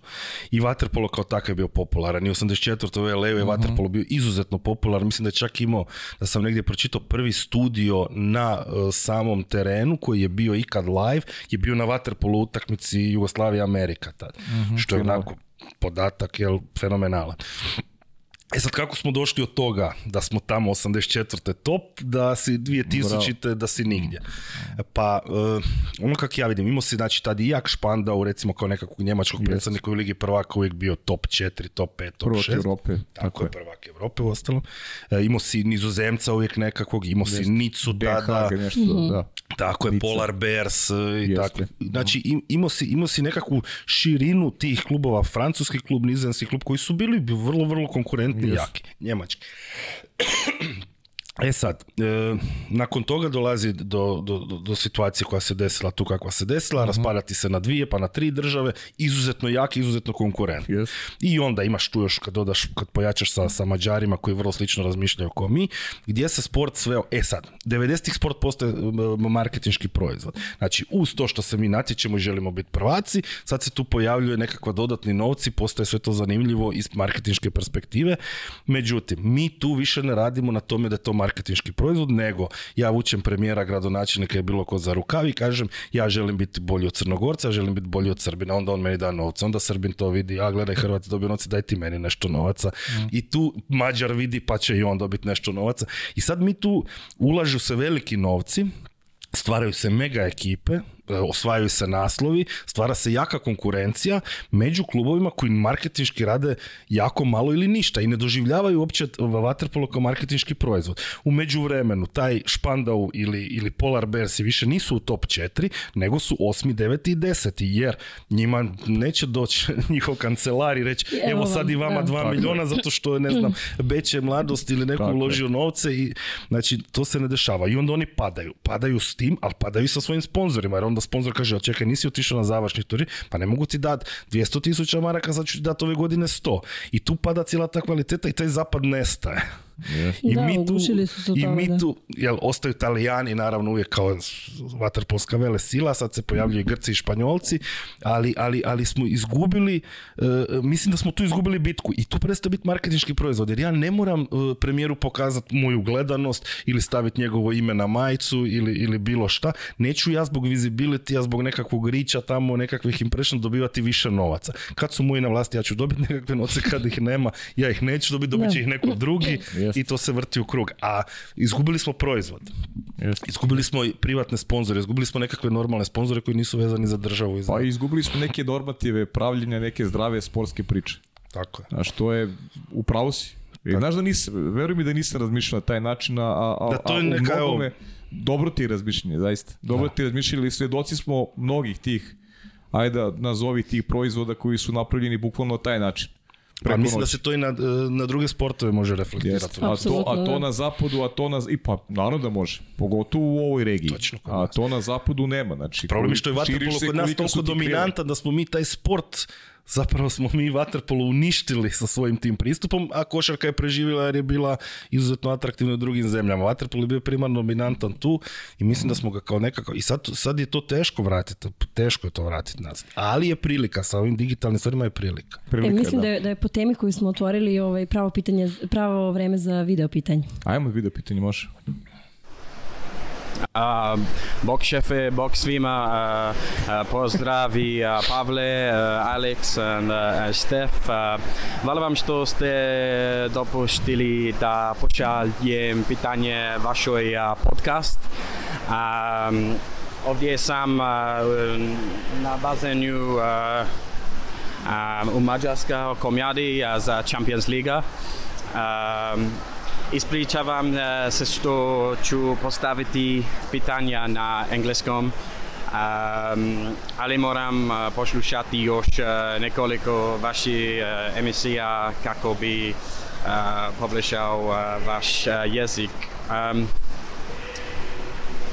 I Waterpolo kao takav je bio popularan i 84. u je mhm. vaterpolo Waterpolo bio izuzetno popularan, mislim da je čak imao, da sam negdje pročitao prvi studio na e, samom terenu koji je bio ikad live, je bio na Waterpolo utakmici jugoslavije Amerika tad, mhm, što je onako podatak je fenomenalan. E sad, kako smo došli od toga da smo tamo 84. top, da si 2000. Bravo. da si nigdje? Pa, eh, ono kak ja vidim, imao si znači, tad i jak recimo kao nekakvog njemačkog yes. predsjednika u Ligi prvaka uvijek bio top 4, top 5, top 6. Europe. Tako, je, prvak Evrope, u ostalom. Eh, imao si nizozemca uvijek nekakvog, imao si Nicu tada. Mhm. da. Tako je, Polar Bears eh, i tako. Znači, imao, si, imao si nekakvu širinu tih klubova, francuski klub, nizozemski klub, koji su bili vrlo, vrlo konkurentni jaki, njemački. E sad, e, nakon toga dolazi do, do, do, situacije koja se desila tu kakva se desila, mm raspadati se na dvije pa na tri države, izuzetno jak, i izuzetno konkurent. I onda imaš tu još kad dodaš, kad pojačaš sa, sa Mađarima koji vrlo slično razmišljaju kao mi, gdje se sport sveo, e sad, 90 sport postaje marketinški proizvod. Znači, uz to što se mi natječemo i želimo biti prvaci, sad se tu pojavljuje nekakva dodatni novci, postaje sve to zanimljivo iz marketinške perspektive. Međutim, mi tu više ne radimo na tome da to marketinški proizvod, nego ja vučem premijera, gradonačelnika je bilo ko za rukavi, kažem ja želim biti bolji od Crnogorca, želim biti bolji od Srbina, onda on meni da novce, onda Srbin to vidi, a gledaj Hrvat dobio novce, daj ti meni nešto novaca. Mm. I tu Mađar vidi pa će i on dobiti nešto novaca. I sad mi tu ulažu se veliki novci, stvaraju se mega ekipe, E, osvajaju se naslovi, stvara se jaka konkurencija među klubovima koji marketinški rade jako malo ili ništa i ne doživljavaju uopće e, Waterpolo kao marketinški proizvod. U vremenu, taj Špandau ili, ili Polar Bears više nisu u top 4, nego su 8, 9 i 10 jer njima neće doći njihov kancelar i reći evo sad i vama 2 miliona zato što ne znam, beće mladost ili neko uložio novce i znači to se ne dešava i onda oni padaju. Padaju s tim, ali padaju sa svojim sponzorima jer on onda sponsor kaže, a čekaj, nisi otišao na završni turnir, pa ne mogu ti dati 200 tisuća maraka, sad ću ti dat ove godine 100. I tu pada cijela ta kvaliteta i taj zapad nestaje. I da, mi tu, i jel, ostaju Italijani naravno uvijek kao vaterpolska vele sila, sad se pojavljuju i Grci i Španjolci, ali, ali, ali smo izgubili, eh, mislim da smo tu izgubili bitku i tu prestao biti marketinški proizvod, jer ja ne moram eh, premijeru pokazati moju gledanost ili staviti njegovo ime na majicu ili, ili bilo šta, neću ja zbog visibility, ja zbog nekakvog rića tamo, nekakvih impression dobivati više novaca. Kad su moji na vlasti, ja ću dobiti nekakve novce, kad ih nema, ja ih neću dobiti, dobit će ih neko drugi i to se vrti u krug. A izgubili smo proizvod. Izgubili smo i privatne sponzore, izgubili smo nekakve normalne sponzore koji nisu vezani za državu. iz Pa izgubili smo neke normative, pravljenja neke zdrave sportske priče. Tako je. Znaš, to je, u pravu si. E, znaš da nisam, veruj mi da nisam razmišljao na taj način, a, a, da to je neka, u mnogome, dobro ti je razmišljanje, zaista. Dobro ti je razmišljanje, svedoci smo mnogih tih, ajde nazovi tih proizvoda koji su napravljeni bukvalno na taj način. Pa mislim da se to i e, na, druge sportove može reflektirati. A to, a to na zapadu, a to na... I pa, naravno da može. Pogotovo u ovoj regiji. Točno. A to na zapadu nema. Znači, Problem je što je vaterpolo kod nas toliko dominantan da smo mi taj sport zapravo smo mi Waterpolo uništili sa svojim tim pristupom, a košarka je preživjela jer je bila izuzetno atraktivna u drugim zemljama. Waterpolo je bio primarno dominantan tu i mislim da smo ga kao nekako... I sad, sad je to teško vratiti, teško je to vratiti nas. Ali je prilika, sa ovim digitalnim stvarima je prilika. prilika e, mislim da. da. je, po temi koju smo otvorili ovaj, pravo, pitanje, pravo vreme za video pitanje. Ajmo video pitanje, može. a box šefe, box svima, a, a pozdravi a Pavle, a Alex, a, a Stef. A, hvala vam što ste dopustili da pošaljem pitanje vašoj podcast. A, ovdje sam a, na bazenju a, a, u Mađarska komjadi za Champions Liga. A, Ispričavam e, se, što ću postaviti pitanja na engleskom, um, ehm, ali moram e, poslušati još e, nekoliko vaši emisija kako bi uh, vaš jezik. Um,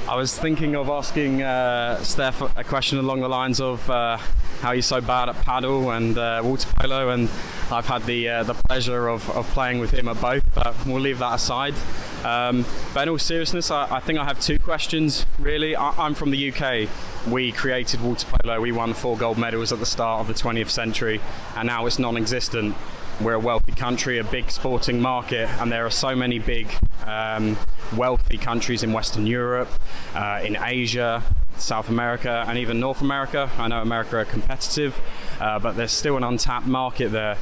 I was thinking of asking uh, Steph a question along the lines of uh, how he's so bad at paddle and uh, water polo, and I've had the uh, the pleasure of, of playing with him at both, but we'll leave that aside. Um, but in all seriousness, I, I, think I have two questions really. I, am from the UK. We created water polo. We won four gold medals at the start of the 20th century, and now it's non-existent we're a wealthy country, a big sporting market, and there are so many big um, wealthy countries in Western Europe, uh, in Asia, South America, and even North America. I know America are competitive, uh, but there's still an untapped market there.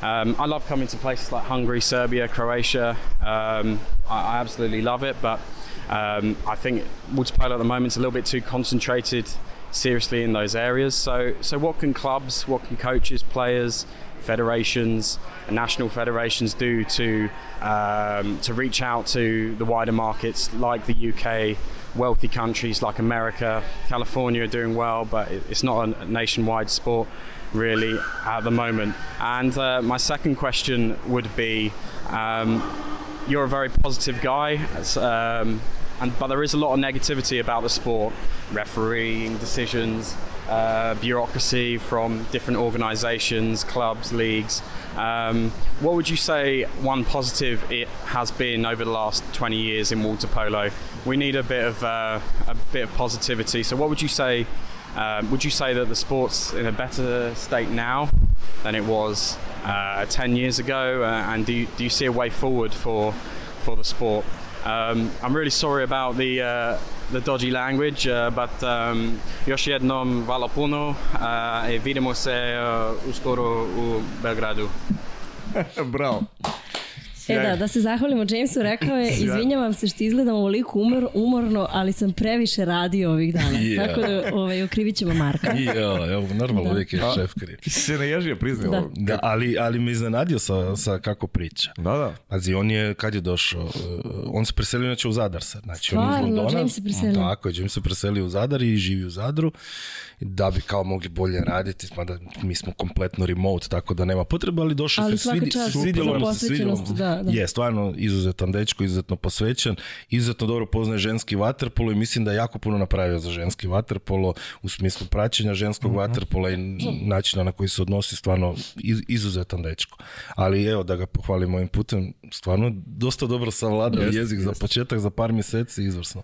Um, I love coming to places like Hungary, Serbia, Croatia. Um, I, I, absolutely love it, but um, I think water polo at the moment is a little bit too concentrated seriously in those areas. So, so what can clubs, what can coaches, players, federations and national federations do to um, to reach out to the wider markets like the UK, wealthy countries like America, California are doing well, but it's not a nationwide sport really at the moment. And uh, my second question would be. Um, you're a very positive guy. Um, and but there is a lot of negativity about the sport, refereeing decisions, uh, bureaucracy from different organizations, clubs, leagues. Um, what would you say one positive it has been over the last 20 years in water polo? We need a bit of uh, a bit of positivity. So, what would you say? Uh, would you say that the sport's in a better state now than it was uh, 10 years ago? Uh, and do you, do you see a way forward for for the sport? Um, I'm really sorry about the uh, the dodgy language uh, but um yoshi jednom nom puno uh, e vidimo se uh, uskoro u belgradu bravo E da, da se zahvalimo Jamesu, rekao je, izvinjavam se što izgledam ovoliko umor, umorno, ali sam previše radio ovih dana. Tako da ovaj, okrivit ćemo Marka. yeah, evo, normalno uvijek je šef Ti se je priznao. ali, ali me iznenadio sa, sa kako priča. Da, da. Pazi, on je, kad je došao, eh, on se preselio inače u Zadar sad. Znači, Stvarno, on iz James se preselio. Tako je, James se preselio u Zadar i živi u Zadru da bi kao mogli bolje raditi, mada pa mi smo kompletno remote, tako da nema potreba, ali došao se, svidi, svidjelo se, Da, je stvarno izuzetan dečko, izuzetno posvećen, izuzetno dobro poznaje ženski vaterpolo i mislim da je jako puno napravio za ženski vaterpolo u smislu praćenja ženskog mm vaterpola i načina na koji se odnosi stvarno izuzetan dečko. Ali evo da ga pohvalim ovim putem, stvarno dosta dobro savladao jezik za početak, za par mjeseci, izvrsno.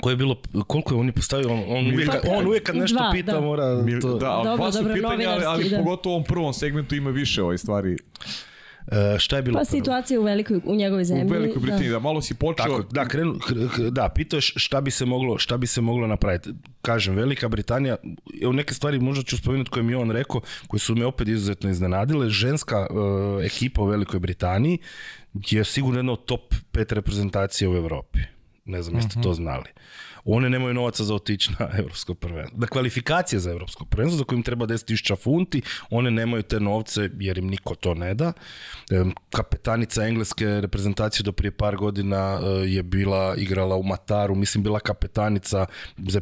Koje je bilo, koliko je on postavio, on, on, uvijek, kad nešto pita mora to... Da, ali, pogotovo u ovom prvom segmentu ima više ove stvari. E, šta je bilo pa situacija u velikoj u njegovoj zemlji. U Velikoj Britaniji, da. malo si počeo. da, krenu, da, pitaš šta bi se moglo, šta bi se moglo napraviti. Kažem, Velika Britanija, u neke stvari možda ću spomenuti koje mi je on rekao, koje su me opet izuzetno iznenadile. Ženska e, ekipa u Velikoj Britaniji je sigurno jedna od top pet reprezentacija u Evropi. Ne znam, jeste to mhm. znali one nemaju novaca za otići na evropsko prvenstvo. Da kvalifikacije za evropsko prvenstvo za kojim treba 10.000 funti, one nemaju te novce jer im niko to ne da. Kapetanica engleske reprezentacije do prije par godina e, je bila igrala u Mataru, mislim bila kapetanica za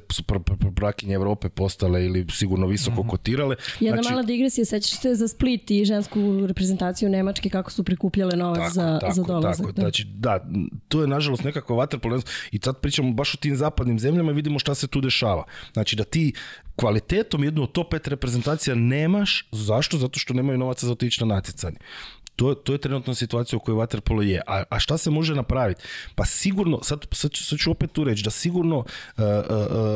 brakinje Evrope postale ili sigurno visoko mhm. kotirale. Jedna znači, mala digresija, sećaš se za Split i žensku reprezentaciju Nemačke kako su prikupljale novac za, tako, za dolazak. Tako, Znači, da, to je nažalost nekako vaterpolo i sad pričamo baš o tim zapad zapadnim zemljama i vidimo šta se tu dešava. Znači da ti kvalitetom jednu od top 5 reprezentacija nemaš, zašto? Zato što nemaju novaca za otići na natjecanje to, to je trenutna situacija u kojoj Waterpolo je. A, a šta se može napraviti? Pa sigurno, sad, sad, ću, opet tu reći, da sigurno uh, uh,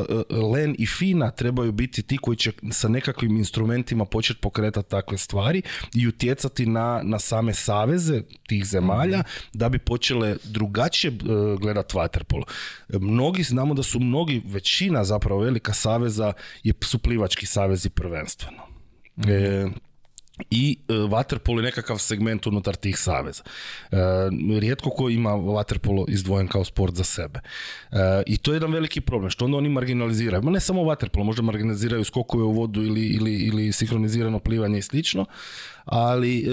uh, Len i Fina trebaju biti ti koji će sa nekakvim instrumentima početi pokretati takve stvari i utjecati na, na same saveze tih zemalja mhm. da bi počele drugačije gledati Waterpolo. Mnogi, znamo da su mnogi, većina zapravo velika saveza je, su plivački savezi prvenstveno. Mhm. E, i vaterpolo e, je nekakav segment unutar tih saveza. E, rijetko ko ima vaterpolo izdvojen kao sport za sebe. E, I to je jedan veliki problem, što onda oni marginaliziraju. ne samo vaterpolo, možda marginaliziraju skokove u vodu ili, ili, ili plivanje i slično, ali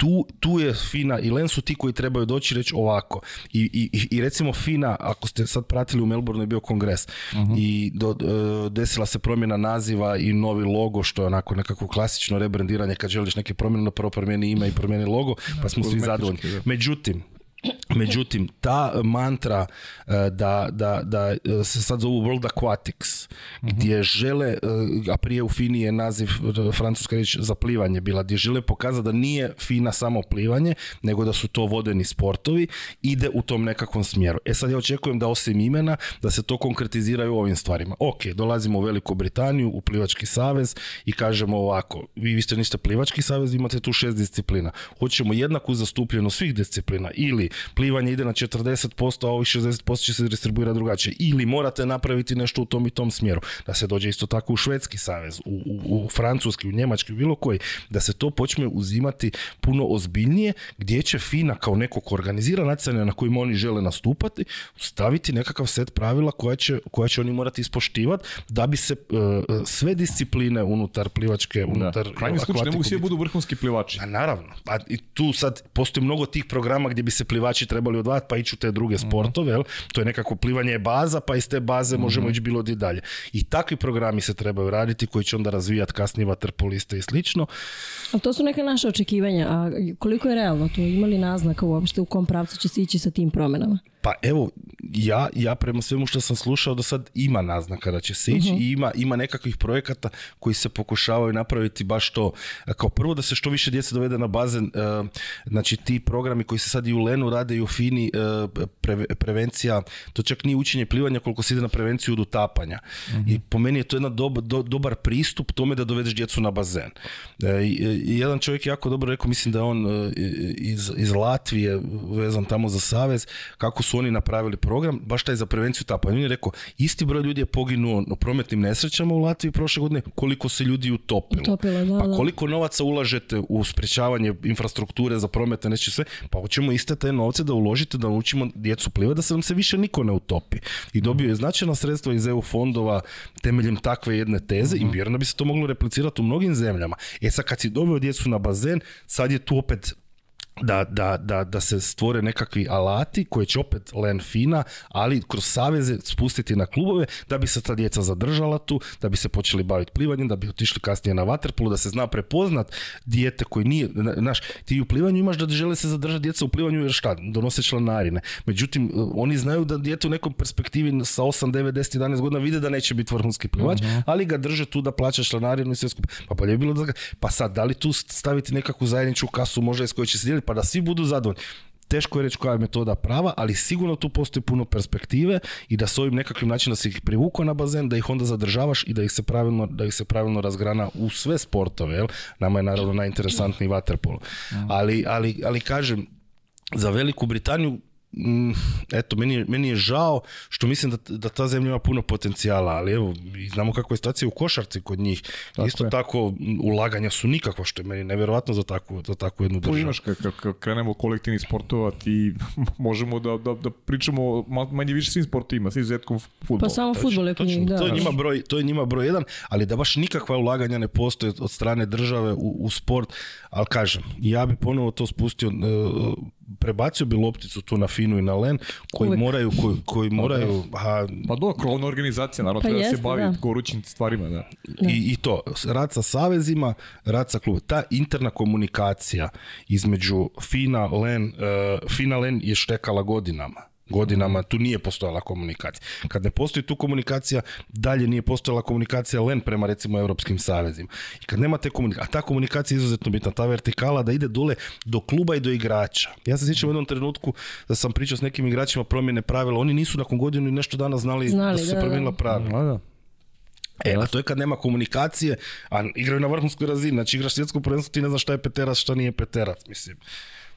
tu, tu je Fina i Len su ti koji trebaju doći reći ovako. I, i, i recimo Fina, ako ste sad pratili u Melbourneu je bio kongres mhm. i e, desila se promjena naziva i novi logo što je onako nekako klasično rebrandiranje kad želiš neke promjene, prvo promijeni ima i promijeni logo pa smo svi zadovoljni. Međutim, Međutim, ta mantra e, da, da, da e, se sad zovu World Aquatics, mhm. gdje žele, e, a prije u Fini je naziv francuska riječ za plivanje bila, gdje žele pokazati da nije Fina samo plivanje, nego da su to vodeni sportovi, ide u tom nekakvom smjeru. E sad ja očekujem da osim imena, da se to konkretiziraju ovim stvarima. Ok, dolazimo u Veliku Britaniju, u Plivački savez i kažemo ovako, vi, vi ste niste Plivački savez, imate tu šest disciplina. Hoćemo jednaku zastupljenost svih disciplina ili plivanje ide na 40%, a ovih 60% će se distribuira drugačije. Ili morate napraviti nešto u tom i tom smjeru. Da se dođe isto tako u Švedski savez, u, u, u Francuski, u Njemački, u bilo koji. Da se to počne uzimati puno ozbiljnije, gdje će FINA kao neko ko organizira nacionalne na kojima oni žele nastupati, staviti nekakav set pravila koja će, koja će oni morati ispoštivati da bi se e, sve discipline unutar plivačke, unutar da. ne mogu svi budu vrhunski plivači. A naravno. Pa i tu sad postoji mnogo tih programa gdje bi se plivači plivači trebali odvajati pa ići u te druge mhm. sportove, jel? to je nekako plivanje je baza, pa iz te baze mhm. možemo ići bilo gdje dalje. I takvi programi se trebaju raditi koji će onda razvijati kasnije vaterpoliste i slično. A to su neke naša očekivanja, a koliko je realno to? Imali naznaka uopšte u kom pravcu će se ići sa tim promjenama? Pa evo, ja, ja prema svemu što sam slušao do sad ima naznaka da će se ići mhm. i ima, ima nekakvih projekata koji se pokušavaju napraviti baš to. Kao prvo da se što više djece dovede na bazen, e, znači ti programi koji se sad i u Lenu rade i u Fini, e, prevencija, to čak nije učenje plivanja koliko se ide na prevenciju dotapanja. uh mhm. I po meni je to jedan dobar pristup tome da dovedeš djecu na bazen. E, jedan čovjek jako dobro rekao, mislim da je on iz, iz Latvije vezan tamo za Savez, kako su su oni napravili program, baš taj za prevenciju tapanja. On je rekao, isti broj ljudi je poginuo na prometnim nesrećama u Latviji prošle godine, koliko se ljudi utopilo. pa koliko novaca ulažete u sprečavanje infrastrukture za prometne nesreće sve, pa hoćemo iste te novce da uložite, da učimo djecu pliva, da se nam se više niko ne utopi. I dobio je značajna sredstva iz EU fondova temeljem takve jedne teze i mhm. vjerno bi se to moglo replicirati u mnogim zemljama. E sad kad si dobio djecu na bazen, sad je tu opet da, da, da, da se stvore nekakvi alati koje će opet Len Fina, ali kroz saveze spustiti na klubove da bi se ta djeca zadržala tu, da bi se počeli baviti plivanjem, da bi otišli kasnije na vaterpolu, da se zna prepoznat dijete koji nije, znaš, ti u plivanju imaš da žele se zadržati djeca u plivanju jer šta, donose članarine. Međutim, e, oni znaju da dijete u nekom perspektivi sa 8, 9, 10, 11 godina vide da neće biti vrhunski plivač, mhm. ali ga drže tu da plaća članarinu i sve skupa. Pa bolje bilo pa sad, da li tu staviti nekakvu zajedničku kasu možda iz koje će se dijeliti, pa pa da svi budu zadovoljni teško je reći koja je metoda prava, ali sigurno tu postoji puno perspektive i da s ovim nekakvim načinom da si ih privukao na bazen, da ih onda zadržavaš i da ih se pravilno, da ih se pravilno razgrana u sve sportove, jel? Nama je naravno najinteresantniji vaterpolo. Mm. Ali, ali, ali kažem, za Veliku Britaniju Mm, eto, meni je, meni je žao što mislim da, da ta zemlja ima puno potencijala, ali evo, znamo kako je situacija u košarci kod njih. Tako Isto tako, ulaganja su nikakva, što je meni nevjerovatno za takvu, za jednu pa državu. Imaš, kad krenemo kolektivni sportovati i možemo da, da, da pričamo manje više svim sportima, s izuzetkom futbola. Pa samo futbol je da. To je, njima broj, to broj jedan, ali da baš nikakva ulaganja ne postoje od strane države u, u sport, ali kažem, ja bi ponovo to spustio, e, prebacio bi lopticu tu na Finu i na Len, koji moraju, koji, koji pa moraju... pa do, krovna organizacija, naravno, pa treba se bavi da. gorućim stvarima. I, I to, rad sa savezima, rad sa klubom. Ta interna komunikacija između Fina, Len, e, Fina, Len je štekala godinama godinama, tu nije postojala komunikacija. Kad ne postoji tu komunikacija, dalje nije postojala komunikacija len prema recimo evropskim savezima. I kad nema te komunikacije, a ta komunikacija je izuzetno bitna, ta vertikala da ide dole do kluba i do igrača. Ja se sjećam u jednom trenutku da sam pričao s nekim igračima promjene pravila, oni nisu nakon godinu i nešto dana znali, znali da su se promijenila pravila. Da. E, a to je kad nema komunikacije, a igraju na vrhunskoj razini, znači igraš svjetsko prvenstvo, ti ne znaš šta je peterac, šta nije peterac, mislim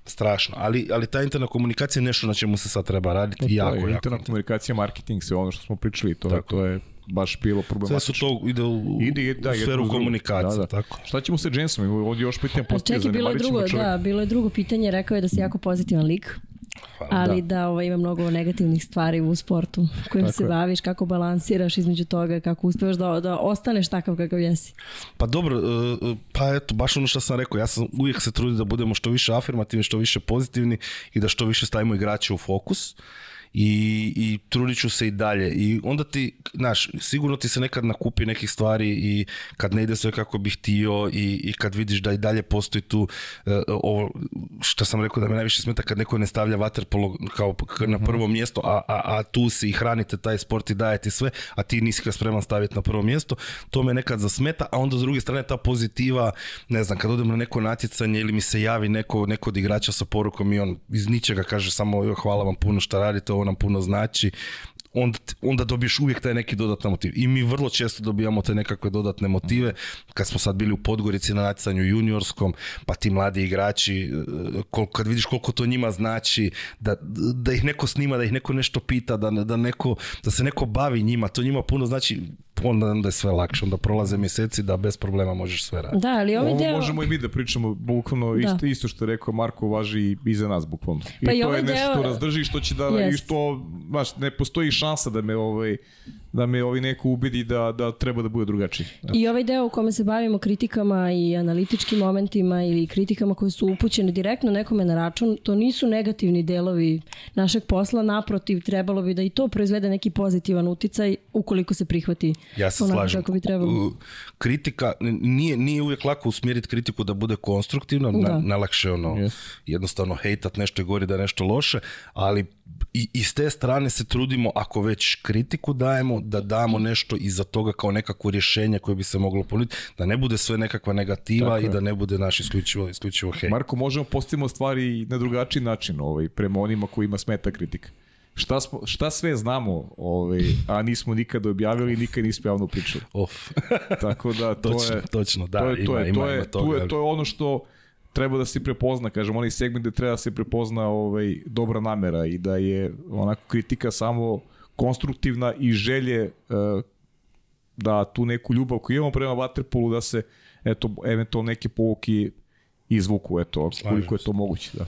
strašno. Ali, ali ta interna komunikacija je nešto na čemu se sad treba raditi. No, e, jako, je, jako. Interna komunikacija, marketing, sve ono što smo pričali, to, to je baš bilo problematično. Sve su to ide u, da, u sferu komunikacije. Tako. Šta ćemo sa Jamesom? Ovdje još pitanje pa postoje. Čekaj, bilo je drugo, da, bilo je drugo pitanje, rekao je da si jako pozitivan lik ali da, da ima mnogo negativnih stvari u sportu kojim se je. baviš, kako balansiraš između toga, kako uspevaš da, da ostaneš takav kakav jesi. Pa dobro, e, e, pa eto, baš ono što sam rekao, ja sam uvijek se trudio da budemo što više afirmativni, što više pozitivni i da što više stavimo igrače u fokus i, i trudit ću se i dalje. I onda ti, znaš, sigurno ti se nekad nakupi nekih stvari i kad ne ide sve kako bih tio i, i kad vidiš da i dalje postoji tu eh, ovo što sam rekao da me najviše smeta kad neko ne stavlja vaterpolo kao na mhm. prvo mjesto, a, a, a tu si i hranite taj sport i dajete sve, a ti nisi ga spreman staviti na prvo mjesto, to me nekad zasmeta, a onda s druge strane ta pozitiva, ne znam, kad odem na neko natjecanje ili mi se javi neko, neko od igrača sa porukom i on iz ničega kaže samo hvala vam puno što radite, ovo ovo nam puno znači, onda, onda dobiješ uvijek taj neki dodatni motiv. I mi vrlo često dobijamo te nekakve dodatne motive. Kad smo sad bili u Podgorici na natjecanju juniorskom, pa ti mladi igrači, e, kol, kad vidiš koliko to njima znači, da, da ih neko snima, da ih neko nešto pita, da, da, neko, da se neko bavi njima, to njima puno znači onda, da je sve lakše, onda prolaze mjeseci da bez problema možeš sve raditi. Da, ali ovaj možemo i mi da pričamo bukvalno isto, isto što je rekao Marko važi i za nas bukvalno. Pa I to ovaj je nešto deo... što razdrži što će da yes. ne postoji šansa da me ovaj da me ovaj neko ubedi da, da treba da bude drugačiji. I ovaj deo u kome se bavimo kritikama i analitičkim momentima ili kritikama koje su upućene direktno nekome na račun, to nisu negativni delovi našeg posla, naprotiv trebalo bi da i to proizvede neki pozitivan uticaj ukoliko se prihvati ja se slažem. Kritika, nije, nije uvijek lako usmjeriti kritiku da bude konstruktivna, da. Na, najlakše ono, jednostavno hejtat nešto je gori da je nešto loše, ali i, i s te strane se trudimo, ako već kritiku dajemo, da damo nešto iza toga kao nekako rješenje koje bi se moglo ponuditi, da ne bude sve nekakva negativa i da ne bude naš isključivo, isključivo hejt. Marko, možemo postaviti stvari na drugačiji način, ovaj, prema onima kojima smeta kritika šta, smo, šta sve znamo, ovaj, a nismo nikada objavili, nikad nismo javno pričali. Of. Tako da to je... Točno, da, to je, to je, to je, to ono što treba da se prepozna, kažem, onaj segment gde treba da se prepozna ovaj, dobra namera i da je onako kritika samo konstruktivna i želje e, da tu neku ljubav koju imamo prema Waterpolu da se eto, eventualno neke povuki izvuku, eto, koliko je to moguće, da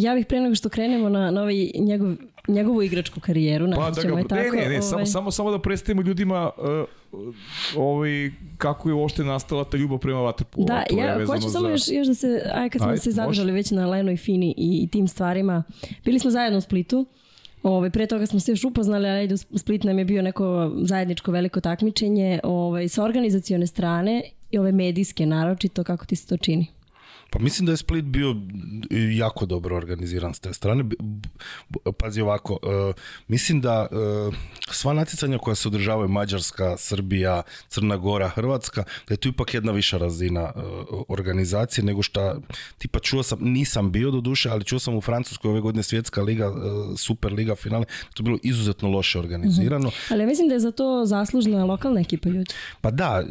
ja bih pre nego što krenemo na, na ovaj njegov, njegovu igračku karijeru, pa, da ga, ne, tako, ne, ne, samo, ovaj- samo, samo da predstavimo ljudima uh, ovaj, kako je uopšte nastala ta ljubav prema Da, ja hoću samo za... još, da se, aj kad smo se zadržali već na i Fini i, tim stvarima, bili smo zajedno u Splitu, Ove, ovaj, pre toga smo se još upoznali, ali Split nam je bio neko zajedničko veliko takmičenje ove, ovaj, sa organizacione strane i ove medijske naročito, kako ti se to čini? Pa mislim da je Split bio jako dobro organiziran s te strane. Pazi ovako, e, mislim da e, sva natjecanja koja se održavaju Mađarska, Srbija, Crna Gora, Hrvatska, da je tu ipak jedna viša razina e, organizacije nego što tipa čuo sam, nisam bio do duše, ali čuo sam u Francuskoj ove godine svjetska liga, super liga finale, to je bilo izuzetno loše organizirano. Mhm. Ali Ali mislim da je za to zaslužna lokalna ekipa ljudi. Pa da,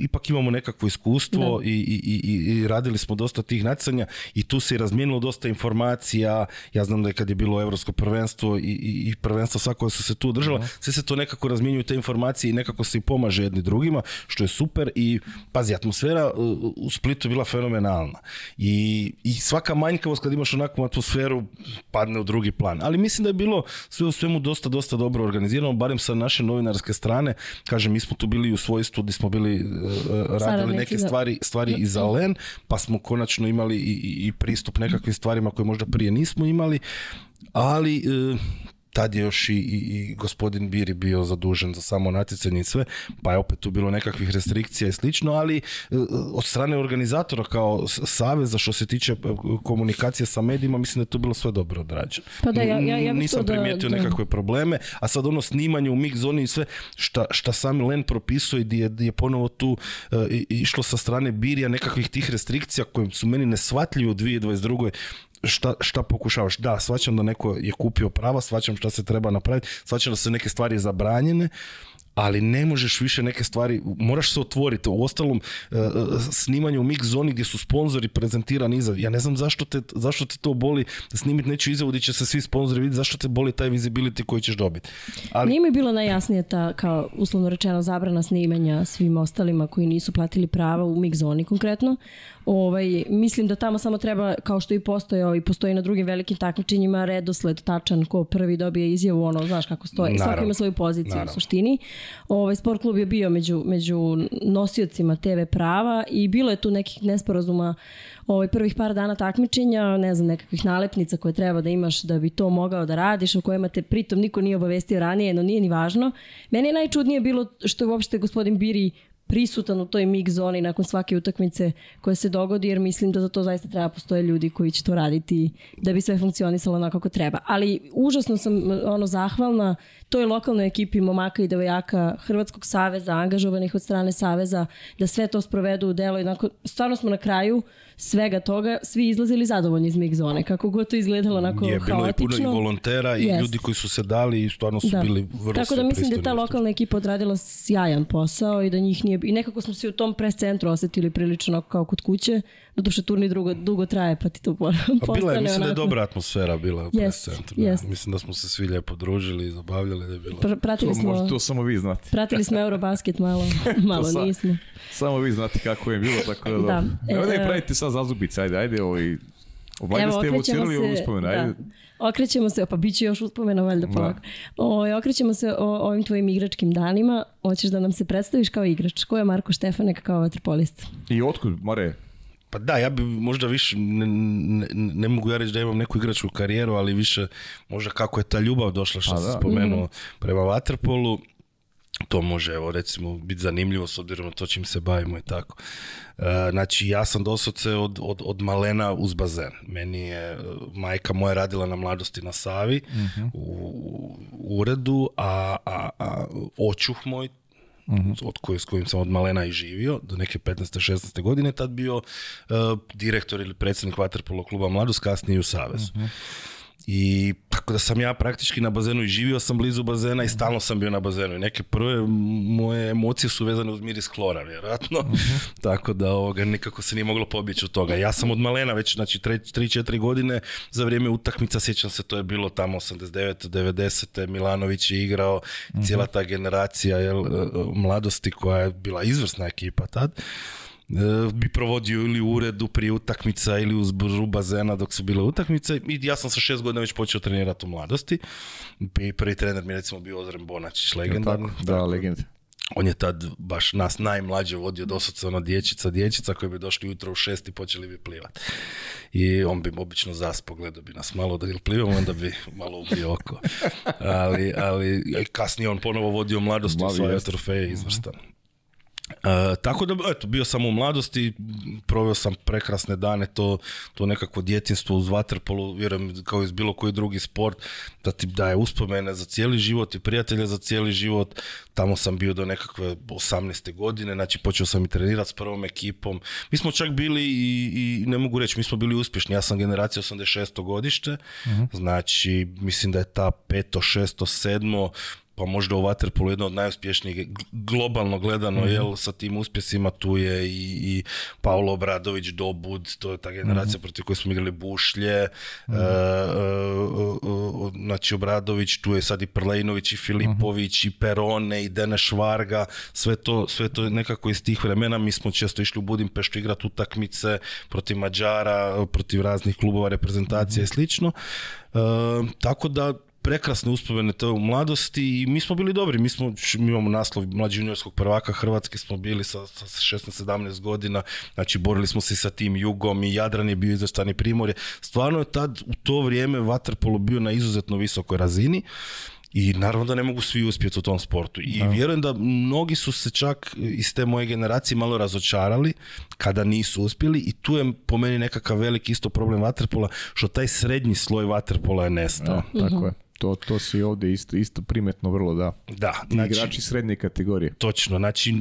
ipak imamo nekakvo iskustvo i, i, i, i radili smo dosta tih nacanja i tu se je razmijenilo dosta informacija. Ja znam da je kad je bilo evropsko prvenstvo i, i, i prvenstvo svako su se tu održala, uh mhm. sve se to nekako razmijenjuju te informacije i nekako se i pomaže jedni drugima, što je super i pazi, atmosfera uh, u Splitu je bila fenomenalna. I, i svaka manjkavost kad imaš onakvu atmosferu padne u drugi plan. Ali mislim da je bilo sve u svemu dosta, dosta dobro organizirano, barem sa naše novinarske strane. Kažem, mi smo tu bili u svojstvu gdje smo bili uh, uh, radili neke stvari, stvari i LEN, pa smo konačno konačno imali i, i pristup nekakvim stvarima koje možda prije nismo imali, ali e, tad je još i, i, i gospodin Biri bio zadužen za samo natjecanje i sve, pa je opet tu bilo nekakvih restrikcija i slično, ali e, od strane organizatora kao saveza što se tiče e, komunikacije sa medijima, mislim da je tu bilo sve dobro odrađeno. Pa Nisam primijetio nekakve probleme, a sad ono snimanje u mix zoni i sve, šta, sam sami Len propisuje, i je, je ponovo tu e, išlo sa strane Birija nekakvih tih restrikcija koje su meni neshvatljive u 2022 šta, šta pokušavaš. Da, svaćam da neko je kupio prava, svaćam šta se treba napraviti, svaćam da su neke stvari zabranjene, ali ne možeš više neke stvari, moraš se otvoriti. U ostalom, e, e, snimanje u mix zoni gdje su sponzori prezentirani iza, ja ne znam zašto te, zašto te to boli snimiti neću izjavu gdje će se svi sponzori vidjeti, zašto te boli taj visibility koji ćeš dobiti. Ali... Nije mi bilo najjasnije ta, kao uslovno rečeno, zabrana snimanja svim ostalima koji nisu platili prava u mix zoni konkretno, Ovaj, mislim da tamo samo treba, kao što i postojao i postoji na drugim velikim takmičenjima, redosled tačan ko prvi dobije izjavu, ono, znaš kako stoji. Naravno. Svako ima svoju poziciju Naravno. u suštini. Ovaj, sport klub je bio među, među nosiocima TV prava i bilo je tu nekih nesporazuma ovaj, prvih par dana takmičenja, ne znam, nekakvih nalepnica koje treba da imaš da bi to mogao da radiš, o kojima te pritom niko nije obavestio ranije, no nije ni važno. Meni je najčudnije bilo što je uopšte gospodin Biri prisutan u toj mig zoni nakon svake utakmice koja se dogodi, jer mislim da za to zaista treba postoje ljudi koji će to raditi da bi sve funkcionisalo onako kako treba. Ali užasno sam ono zahvalna toj lokalnoj ekipi momaka i devojaka Hrvatskog saveza, angažovanih od strane saveza, da sve to sprovedu u delo i stvarno smo na kraju svega toga svi izlazili zadovoljni iz mig zone, kako god to izgledalo onako bilo je puno i volontera i ljudi koji su se dali i stvarno su bili vrlo Tako da mislim da je ta lokalna ekipa odradila sjajan posao i da njih nije... I nekako smo se u tom pres centru osetili prilično kao kod kuće, doduše turni drugo, dugo traje pa ti to postane bila je, mislim onako... da je dobra atmosfera bila u yes, centru. Yes. Mislim da smo se svi lijepo družili i zabavljali. Da je bilo... Pr pratili to, smo, možda, to samo vi znate. Pratili smo Eurobasket malo, malo sa, nismo. Samo vi znate kako je bilo, tako da... da. E, evo da je pravite sad zazubice, ajde, ajde, ovaj, Valjda ste evocirali ovu uspomenu, ajde. Okrećemo se, pa bit će još uspomena valjda polako. O, ovaj, okrećemo se o ovim tvojim igračkim danima. Hoćeš da nam se predstaviš kao igrač. Ko je Marko Štefanek kao vaterpolista? I otkud, more. Pa da, ja bi možda više, ne, mogu ja reći da imam neku igračku karijeru, ali više možda kako je ta ljubav došla što pa sam spomenuo mhm. prema Waterpolu. To može, evo, recimo, biti zanimljivo s obzirom na to čim se bavimo i tako. E, znači, ja sam doslovce od, od, od, malena uz bazen. Meni je majka moja radila na mladosti na Savi mhm. u, uredu, a, a, a očuh moj Mhm. od koje, s kojim sam od malena i živio, do neke 15. 16. godine, tad bio eh, direktor ili predsjednik Vaterpolo kluba Mladost, kasnije u Savezu. Mhm. I tako da sam ja praktički na bazenu i živio sam blizu bazena i stalno sam bio na bazenu. I neke prve moje emocije su vezane uz miris klora, vjerojatno. Mhm. tako da ovoga, nikako se nije moglo pobjeći od toga. Ja sam od malena već, znači 3-4 godine, za vrijeme utakmica, sjećam se, to je bilo tamo 89. 90. Milanović je igrao, uh cijela mhm. ta generacija jel, e, e, mladosti koja je bila izvrsna ekipa tad. E, bi provodio ili u uredu prije utakmica ili uz bazena dok su bile utakmice i ja sam sa šest godina već počeo trenirati u mladosti i prvi trener mi je recimo bio Ozren Bonačić, legenda. da, legend. On je tad baš nas najmlađe vodio dosad ono dječica, dječica koji bi došli jutro u šest i počeli bi plivati. I on bi obično zas gledao bi nas malo da ili plivamo, onda bi malo ubio oko. Ali, ali kasnije on ponovo vodio mladost i svoje trofeje mhm. izvrstan. E, tako da, eto, bio sam u mladosti, proveo sam prekrasne dane, to, to nekako djetinstvo uz vaterpolu, vjerujem kao i bilo koji drugi sport, da ti daje uspomene za cijeli život i prijatelje za cijeli život. Tamo sam bio do nekakve 18. godine, znači počeo sam i trenirati s prvom ekipom. Mi smo čak bili i, i ne mogu reći, mi smo bili uspješni, ja sam generacija 86. godište, mhm. znači mislim da je ta peto, šesto, sedmo, pa možda u Waterpolu jedna od najuspješnijih globalno gledano, mm jel, sa tim uspjesima tu je i, i Paolo Obradović, Dobud, to je ta generacija mhm. protiv koje smo igrali Bušlje, mm-hmm. znači Obradović, tu je sad i Prlejnović i Filipović mhm. i Perone i Dene Švarga, sve to, sve to nekako iz tih vremena, mi smo često išli u Budimpeštu igrati utakmice protiv Mađara, protiv raznih klubova, reprezentacija i mhm. slično, e, tako da prekrasne uspomene to u mladosti i mi smo bili dobri. Mi, smo, mi imamo naslov mlađi juniorskog prvaka Hrvatske, smo bili sa, sa 16-17 godina, znači borili smo se sa tim jugom i Jadran je bio izvrstani primorje. Stvarno je tad u to vrijeme vaterpolo bio na izuzetno visokoj razini. I naravno da ne mogu svi uspjeti u tom sportu. I da. vjerujem da mnogi su se čak iz te moje generacije malo razočarali kada nisu uspjeli i tu je po meni nekakav veliki isto problem vaterpola što taj srednji sloj vaterpola je nestao. tako mhm. To, to si ovdje isto, isto primetno vrlo da. Da. Znači, igrači srednje kategorije. Točno, znači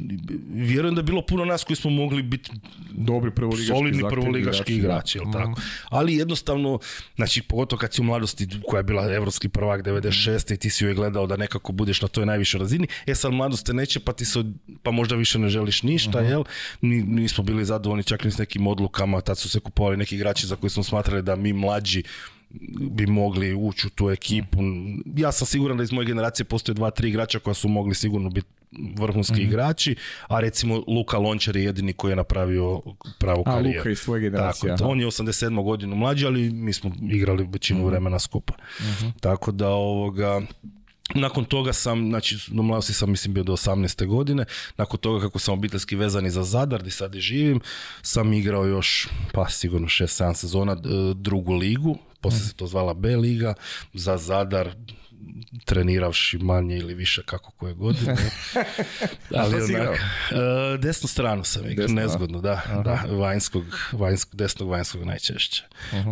vjerujem da bilo puno nas koji smo mogli biti dobri prvoligaški, solidni prvoligaški znači, igrači, mhm. tako? Ali jednostavno, znači pogotovo kad si u mladosti koja je bila evropski prvak 96. i ti si joj gledao da nekako budeš na toj najvišoj razini, e sad mladost te neće pa ti se, pa možda više ne želiš ništa, mm jel? Nismo bili zadovoljni čak ni s nekim odlukama, tad su se kupovali neki igrači za koje smo smatrali da mi mlađi bi mogli ući u tu ekipu. Ja sam siguran da iz moje generacije postoje dva, tri igrača koja su mogli sigurno biti vrhunski mhm. igrači, a recimo Luka Lončar je jedini koji je napravio pravu a, karijeru. svoje on je 87. godinu mlađi, ali mi smo igrali većinu mhm. vremena skupa. Mhm. Tako da ovoga, nakon toga sam, znači do mladosti sam mislim bio do 18. godine, nakon toga kako sam obiteljski vezani za Zadar gdje sad i živim, sam igrao još pa sigurno 6-7 sezona drugu ligu Mhm. se to zvala B liga, za Zadar treniravši manje ili više kako koje godine. Ali onak, e, desnu stranu sam igrao, nezgodno, da, da, vanjskog, desnog vanjskog najčešće.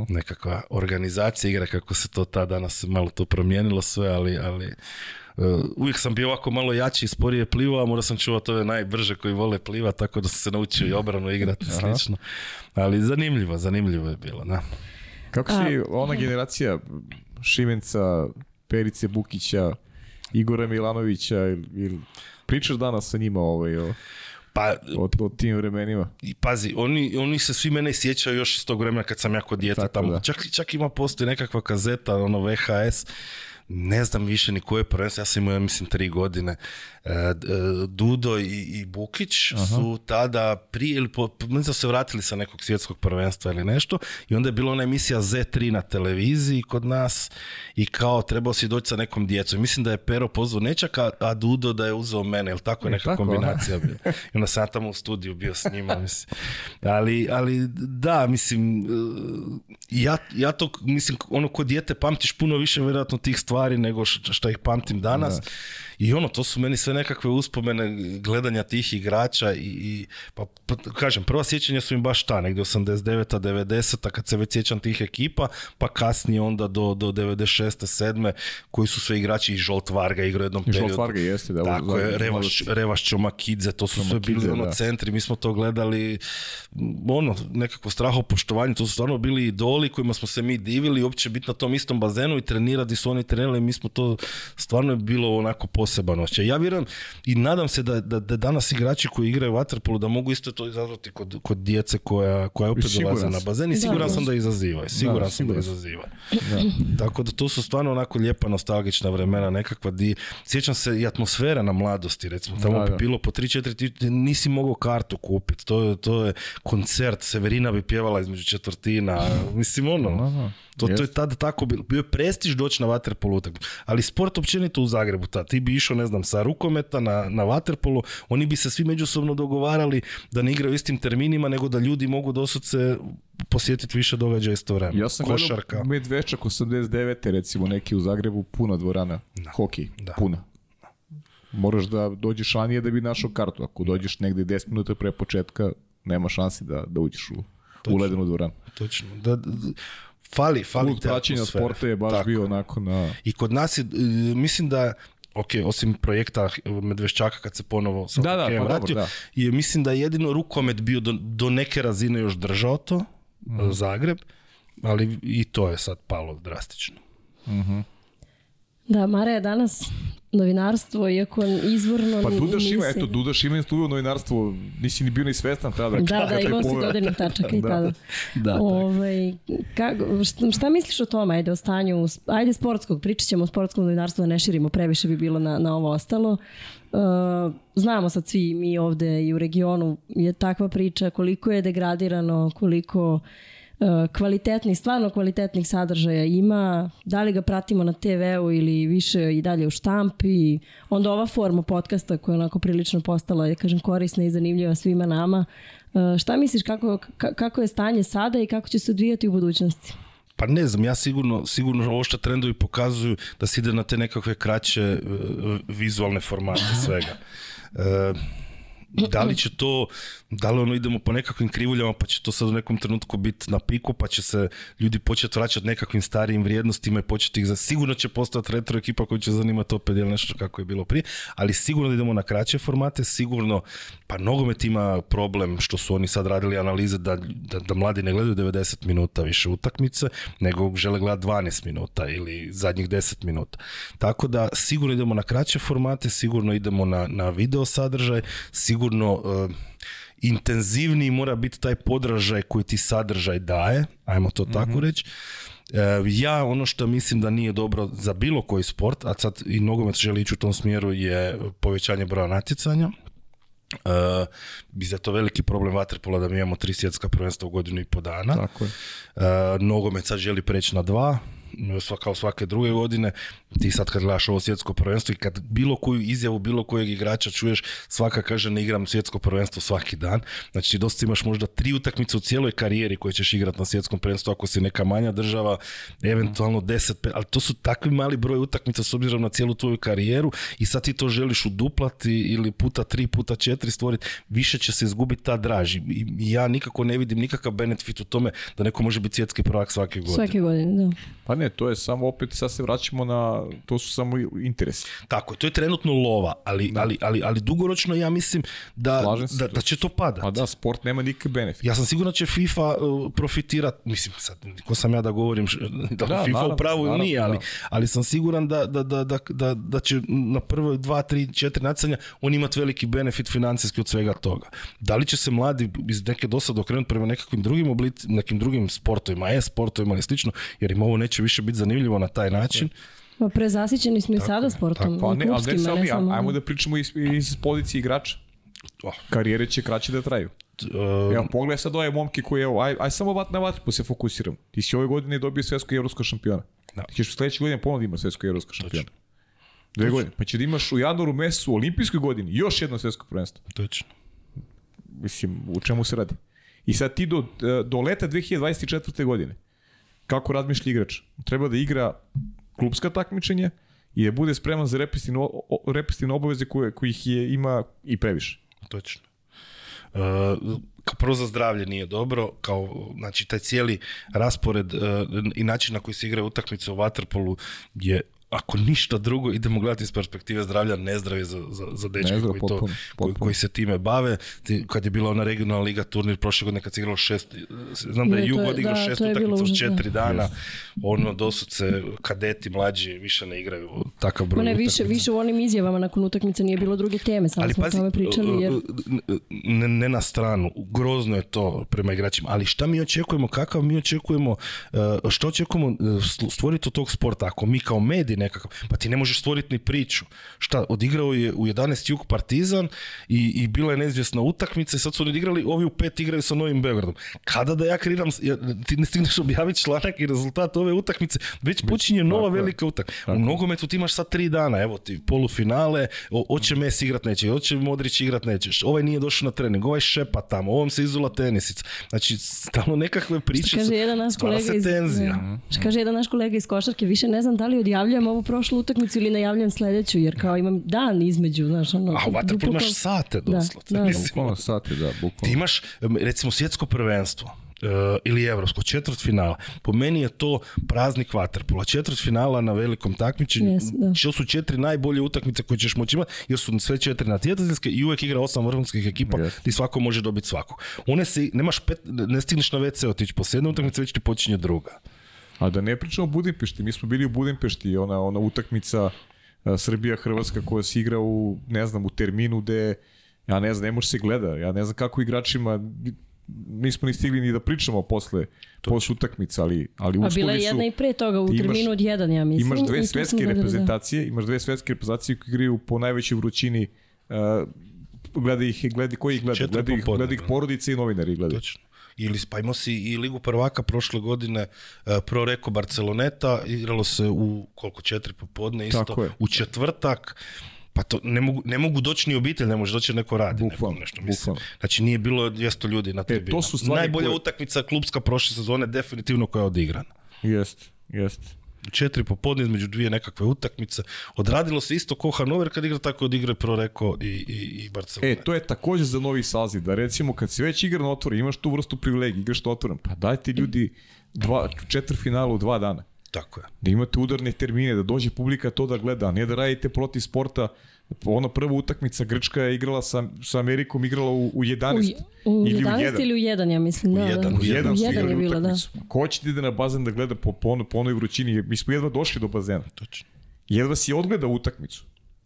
Nekakva organizacija igra kako se to ta danas malo to promijenilo sve, ali, ali e, uvijek sam bio ovako malo jači i sporije plivo, a morao sam čuvati ove najbrže koji vole pliva, tako da sam se naučio i obranu igrati i slično. Ali zanimljivo, zanimljivo je bilo. Da. Kako si, ona generacija Šimenca, Perice Bukića, Igora Milanovića, ili pričaš danas sa njima ovaj, o, pa, tim vremenima? I pazi, oni, oni se svi mene sjećaju još iz tog vremena kad sam jako djeta Tako tamo. Čak, čak ima postoji nekakva kazeta, ono VHS, ne znam više ni koje prvenstvo, ja sam imao, ja mislim, tri godine. E, e, Dudo i, Bukić su tada prije ili po, se vratili sa nekog svjetskog prvenstva ili nešto i onda je bila ona emisija Z3 na televiziji kod nas i kao trebao si doći sa nekom djecom. Mislim da je Pero pozvao nečaka, a Dudo da je uzeo mene, ili tako je neka kombinacija bila. I onda sam tamo u studiju bio s njima, mislim. Ali, ali da, mislim, e, ja, ja to, mislim, ono ko dijete pamtiš puno više vjerojatno tih stvari stvari nego što ih pamtim danas. I ono, to su meni sve nekakve uspomene gledanja tih igrača i, i pa, pa kažem, prva sjećanja su im baš ta, negdje 89 90 kad se već sjećam tih ekipa, pa kasnije onda do, do 96 7 koji su sve igrači i Žolt Varga igrao jednom periodu. Žolt Varga jeste, da. Tako je, Revaš, Revaš Čomakidze, to su sve bili ono centri, mi smo to gledali, ono, straho poštovanje, to su stvarno bili idoli kojima smo se mi divili, uopće biti na tom istom bazenu i trenirati su oni trenirali, mi smo to, stvarno je bilo onako poseban Ja vjerujem i nadam se da, da, da danas igrači koji igraju vaterpolu da mogu isto to izazvati kod, kod djece koja, koja opet dolaze na bazen i siguran da, sam da izazivaju. Siguran sam da izazivaju. Tako da to su stvarno onako lijepa nostalgična vremena nekakva di, sjećam se i atmosfera na mladosti recimo, tamo bi bilo po 3-4 nisi mogao kartu kupiti, to, to je koncert, Severina bi pjevala između četvrtina, mislim ono, to, je tada tako bilo. Bio je prestiž doći na vaterpolu. Ali sport općenito u Zagrebu, ta, ti bi išao, ne znam, sa rukometa na, na oni bi se svi međusobno dogovarali da ne igraju istim terminima, nego da ljudi mogu se posjetiti više događaja istovremeno. Ja sam Košarka. gledao Medvečak 89. recimo neki u Zagrebu, puna dvorana, da. hokej, da. puna. Moraš da dođeš ranije da bi našao kartu. Ako dođeš negde 10 minuta pre početka, nema šansi da, da uđeš u, u ledenu dvoranu. Točno. da fali, fali Kult sporta je baš bio onako na... I kod nas je, e, mislim da ok, osim projekta eh, Medveščaka kad se ponovo sa da, pa vratio, je, mislim da je jedino rukomet bio do, neke razine još držao to, eh, mhm. Zagreb, ali i to je sad palo drastično. Mhm. Da, Mara je danas novinarstvo, iako izvorno Pa Dudaš ima, eto, Dudaš ima novinarstvo, nisi ni bio ni svestan tada. Da, kada da, imao si godinu tačaka i tada. da, Ove, ovaj, kako, šta, misliš o tome, ajde, o stanju, ajde sportskog, pričat ćemo o sportskom novinarstvu, da ne širimo, previše bi bilo na, na ovo ostalo. E, znamo sad svi mi ovde i u regionu je takva priča koliko je degradirano, koliko E, kvalitetnih, stvarno kvalitetnih sadržaja ima, da li ga pratimo na TV-u ili više i dalje u štampi, onda ova forma podcasta koja je onako prilično postala, ja kažem, korisna i zanimljiva svima nama. E, šta misliš kako, kako je stanje sada i kako će se odvijati u budućnosti? Pa ne znam, ja sigurno, sigurno ovo što trendovi pokazuju da se ide na te nekakve kraće e, vizualne formate svega da li će to, da li ono idemo po nekakvim krivuljama pa će to sad u nekom trenutku biti na piku pa će se ljudi početi vraćati nekakvim starijim vrijednostima i početi ih za sigurno će postati retro ekipa koja će zanimati opet ili nešto kako je bilo prije, ali sigurno da idemo na kraće formate, sigurno pa nogomet ima problem što su oni sad radili analize da, da, mladi ne gledaju 90 minuta više utakmice nego žele gledati 12 minuta ili zadnjih 10 minuta. Tako da sigurno idemo na kraće formate, sigurno idemo na, na video sadržaj, sigurno sigurno uh, intenzivniji mora biti taj podražaj koji ti sadržaj daje, ajmo to tako mhm. reći. E, ja ono što mislim da nije dobro za bilo koji sport, a sad i nogomet želi ići u tom smjeru je povećanje broja natjecanja. Uh, bi za to veliki problem vaterpola da mi imamo tri svjetska prvenstva u godinu i po dana. Tako je. Uh, nogomet sad želi preći na dva, kao svake druge godine, ti sad kad gledaš ovo svjetsko prvenstvo i kad bilo koju izjavu bilo kojeg igrača čuješ, svaka kaže ne igram svjetsko prvenstvo svaki dan, znači dosta imaš možda tri utakmice u cijeloj karijeri koje ćeš igrati na svjetskom prvenstvu ako si neka manja država, eventualno 10, ali to su takvi mali broj utakmica s obzirom na cijelu tvoju karijeru i sad ti to želiš uduplati ili puta tri, puta četiri stvoriti, više će se izgubiti ta draži. I ja nikako ne vidim nikakav benefit u tome da neko može biti svjetski prvak svake godine. Svake godine, da. Pa ne, to je samo opet, sad se vraćamo na, to su samo interesi. Tako, to je trenutno lova, ali, ali, ali, ali dugoročno ja mislim da, da, da će to padati. Pa da, sport nema nikakve benefit. Ja sam siguran da će FIFA uh, profitirat, mislim, sad, ko sam ja da govorim, da, da FIFA u pravu nije, ali, ali sam siguran da, da, da, da, da, da će na prvo dva, tri, četiri nacanja on imat veliki benefit financijski od svega toga. Da li će se mladi iz neke dosad okrenuti prema nekakvim drugim nekim drugim sportovima, e-sportovima ili slično, jer im ovo neće neće više biti zanimljivo na taj način. Pa prezasićeni smo i sada sportom, Pa ne, ali ne ajmo da pričamo iz, iz pozicije igrača. Oh. Karijere će kraće da traju. Um, evo, pogledaj sad ove momke koji, evo, aj, aj samo vat na vat, pa se fokusiram Ti si ove godine dobio svetsko i evropsko šampiona. Da. Ti ćeš u sledećeg godine ponovno da imaš svetsko i evropsko šampiona. Dve godine. Pa će da imaš u januaru mesecu u olimpijskoj godini još jedno svjetsko prvenstvo. Točno. Mislim, u čemu se radi? I sad ti do, eh, do leta 2024. godine kako razmišlja igrač. Treba da igra klubska takmičenje i da bude spreman za repestin obaveze koje, kojih je, ima i previše. Točno. Uh, prvo za zdravlje nije dobro, kao znači taj cijeli raspored e, i način na koji se igra utakmice u waterpolu je ako ništa drugo, idemo gledati iz perspektive zdravlja nezdravi za, za, za dečke koji, to, Koji, se time bave. Kad je bila ona regionalna liga turnir prošle godine kad se igralo šest, znam da je Jugo odigrao šest utakmica u četiri dana, ono dosud se kadeti mlađi više ne igraju takav broj ne, više, više u onim izjavama nakon utakmice nije bilo druge teme, samo ali, smo o tome pričali. Uh, uh, jer... Ne, na stranu, grozno je to prema igračima, ali šta mi očekujemo, kakav mi očekujemo, uh, što očekujemo stvoriti od tog sporta, ako mi kao mediji nekakav. Pa ti ne možeš stvoriti ni priču. Šta, odigrao je u 11 jug Partizan i, i bila je neizvjesna utakmica i sad su oni odigrali, ovi u pet igraju sa Novim Beogradom. Kada da ja kreiram, ti ne stigneš objaviti članak i rezultat ove utakmice, već počinje nova velika utakmica. U nogometu ti imaš sad tri dana, evo ti polufinale, oće Mes igrat neće, oće Modrić igrat nećeš, ovaj nije došao na trening, ovaj šepa tamo, ovom se izula tenisica. Znači, stalno nekakve priče, što kaže jedan naš kolega iz, tenzija. kaže jedan naš kolega iz košarke, više ne znam da li odjavljujemo ovu prošlu utakmicu ili najavljam sledeću, jer kao imam dan između, znaš, ono... A u imaš sate doslovno. Da, da. sate, da, bukvalno. Ti imaš, recimo, svjetsko prvenstvo, e, ili evropsko četvrt finala. Po meni je to praznik vaterpola. Četvrt finala na velikom takmičenju. Yes, Što su četiri najbolje utakmice koje ćeš moći imati, jer su sve četiri natjecateljske i uvijek igra osam vrhunskih ekipa yes. ti svako može dobiti svakog. One nemaš pet, ne stigneš na WC otići po sedne utakmice, već ti počinje druga. A da ne pričamo o Budimpešti, mi smo bili u Budimpešti, ona, ona utakmica Srbija-Hrvatska koja se igra u, ne znam, u terminu gde, ja ne znam, ne može se gleda, ja ne znam kako igračima, mi smo ni stigli ni da pričamo posle, posle utakmica, ali, ali uslovi su... A bila je jedna i pre toga u terminu od jedan, ja mislim. Imaš dve svetske reprezentacije, da, imaš dve svetske reprezentacije koje igraju po najvećoj vrućini, uh, gleda ih, gleda, koji ih gleda? Gleda ih, gleda ih porodice i novinari gledaju. Točno ili spajmo si i Ligu prvaka prošle godine e, pro Reko Barceloneta, igralo se u koliko četiri popodne isto, u četvrtak. Pa to ne mogu, ne mogu doći ni obitelj, ne može doći neko radi. Bukvalno, mislim. Znači nije bilo 200 ljudi na tribinu. E, to su Najbolja utakmica klubska prošle sezone definitivno koja je odigrana. Jest, jest četiri popodne između dvije nekakve utakmice. Odradilo se isto ko Hanover kad igra tako od igre Proreko i, i, i Barcelona. E, to je također za novi saziv, da recimo kad si već igra na imaš tu vrstu privilegije, igraš na otvoren, pa dajte ljudi dva, četiri finala u dva dana. Tako je. Da imate udarne termine, da dođe publika to da gleda, a ne da radite protiv sporta ono prva utakmica Grčka je igrala sa, sa Amerikom, igrala u, u 11. U, u ili 11 u 1. ili u 1, ja mislim. Da, u 1, da. u 1, u 1 je bilo, da. Ko će ti ide na bazen da gleda po, po, ono, po onoj vrućini? Mi smo jedva došli do bazena. Točno. Jedva si odgleda utakmicu.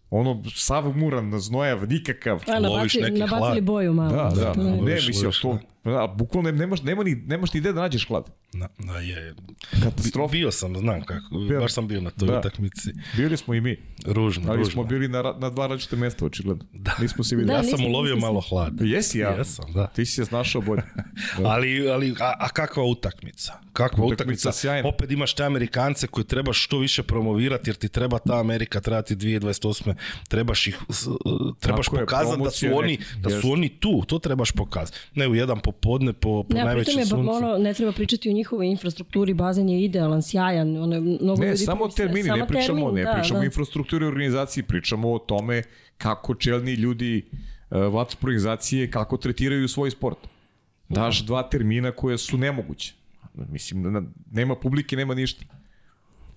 Ono, sav muran, znojav, nikakav. A, pa, Loviš neki hlad. Nabacili boju malo. Da, da. da. Ne, mislim, to, a bukvalno ne, možeš nema, ni, ne ide da nađeš hlad. Na, je. Katastrofa. Bio sam, znam kako. Bio. Baš sam bio na toj da. utakmici. Bili smo i mi. Ružno, Ali ružno. smo bili na, na dva različite mjesta, očigledno. Da. Nismo se videli. Da, ja sam ulovio malo hlad. Jesi ja. Jesam, da. Ti si se znašao bolje. ali, ali, a, kakva utakmica? Kakva utakmica? utakmica? Opet imaš te Amerikance koje treba što više promovirati, jer ti treba ta Amerika, treba ti 2028. Trebaš ih, trebaš Tako pokazati je, da su oni, da su oni tu. To trebaš pokazati. Ne u jedan po popodne po, po ne, najvećem suncu. Ne, ono, ne treba pričati o njihovoj infrastrukturi, bazen je idealan, sjajan. Ono, mnogo ne, samo o termini, ne pričamo, ne pričamo da. o infrastrukturi organizaciji, pričamo o tome kako čelni ljudi uh, kako tretiraju svoj sport. Daš dva termina koje su nemoguće. Mislim, nema publike, nema ništa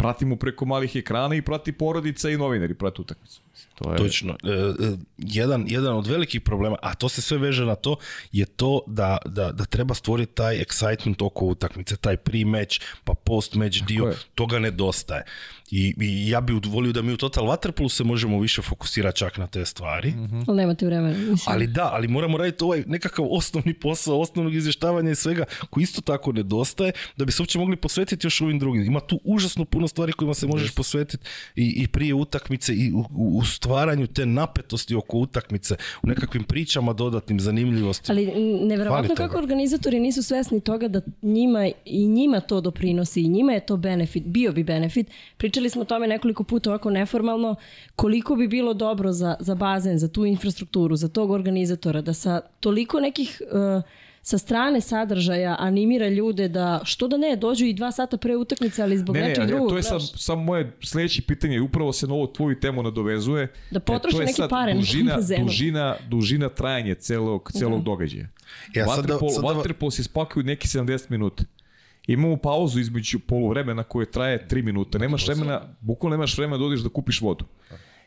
pratimo preko malih ekrana i prati porodica i novinari prate utakmicu. To je... Točno. E, e, jedan, jedan od velikih problema, a to se sve veže na to, je to da, da, da treba stvoriti taj excitement oko utakmice, taj pre-match, pa post-match dio, toga nedostaje. I, ja bih volio da mi u Total Waterpolu se možemo više fokusirati čak na te stvari. Mhm. Ali nemate vremena. Ali da, ali moramo raditi ovaj nekakav osnovni posao, osnovnog izvještavanja i svega, koji isto tako nedostaje, da bi se uopće mogli posvetiti još ovim drugim. Ima tu užasno puno stvari kojima se možeš posvetiti i, i prije utakmice i u, stvaranju te napetosti oko utakmice, u nekakvim pričama dodatnim zanimljivosti. Ali nevjerojatno kako organizatori nisu svjesni toga da njima i njima to doprinosi i njima je to benefit, bio bi benefit pričali smo o tome nekoliko puta ovako neformalno, koliko bi bilo dobro za, za bazen, za tu infrastrukturu, za tog organizatora, da sa toliko nekih... E, sa strane sadržaja animira ljude da, što da ne, dođu i dva sata pre utakmice, ali zbog ne, nečeg drugog. Ne, to je samo moje sledeće pitanje, upravo se na ovo tvoju temu nadovezuje. Da potroši e, neke pare dužina, Dužina, trajanja celog, celog događaja. Ja, sada sad da, da... se spakuju neki 70 minuta imamo pauzu između poluvremena koje traje 3 minuta, Nemaš vremena, bukvalno nemaš vremena da odiš da kupiš vodu.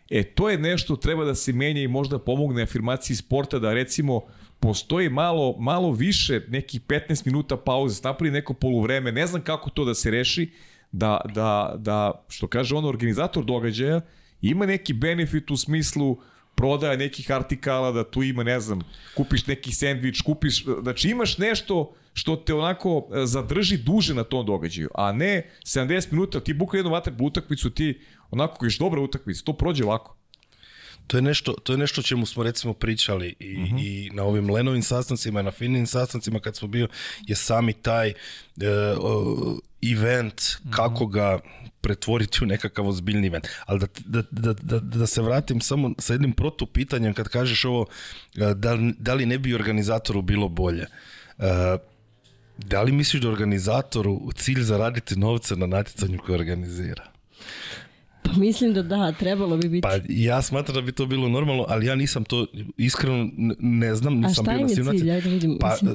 E, to je nešto treba da se menja i možda pomogne afirmaciji sporta da recimo postoji malo, malo više nekih 15 minuta pauze, napravi neko poluvreme, ne znam kako to da se reši, da, da, da što kaže on, organizator događaja, ima neki benefit u smislu prodaja nekih artikala, da tu ima, ne znam, kupiš neki sendvič, kupiš, znači imaš nešto što te onako e, zadrži duže na tom događaju, a ne 70 minuta, ti buka jednu vatrbu utakmicu, ti onako kojiš dobra utakmica, to prođe lako. To je nešto, to je nešto čemu smo recimo pričali i, mhm. i na ovim Lenovim sastancima i na Finnim sastancima kad smo bio je sami taj e, event mhm. kako ga pretvoriti u nekakav ozbiljni event. Ali da, da, da, da, se vratim samo sa jednim protupitanjem kad kažeš ovo e, da, da li ne bi organizatoru bilo bolje. Da li misliš da organizatoru cilj zaraditi novce na natjecanju koje organizira? Pa mislim da da, trebalo bi biti. Pa ja smatram da bi to bilo normalno, ali ja nisam to iskreno ne znam, nisam bio na A šta je cilj? Pa e,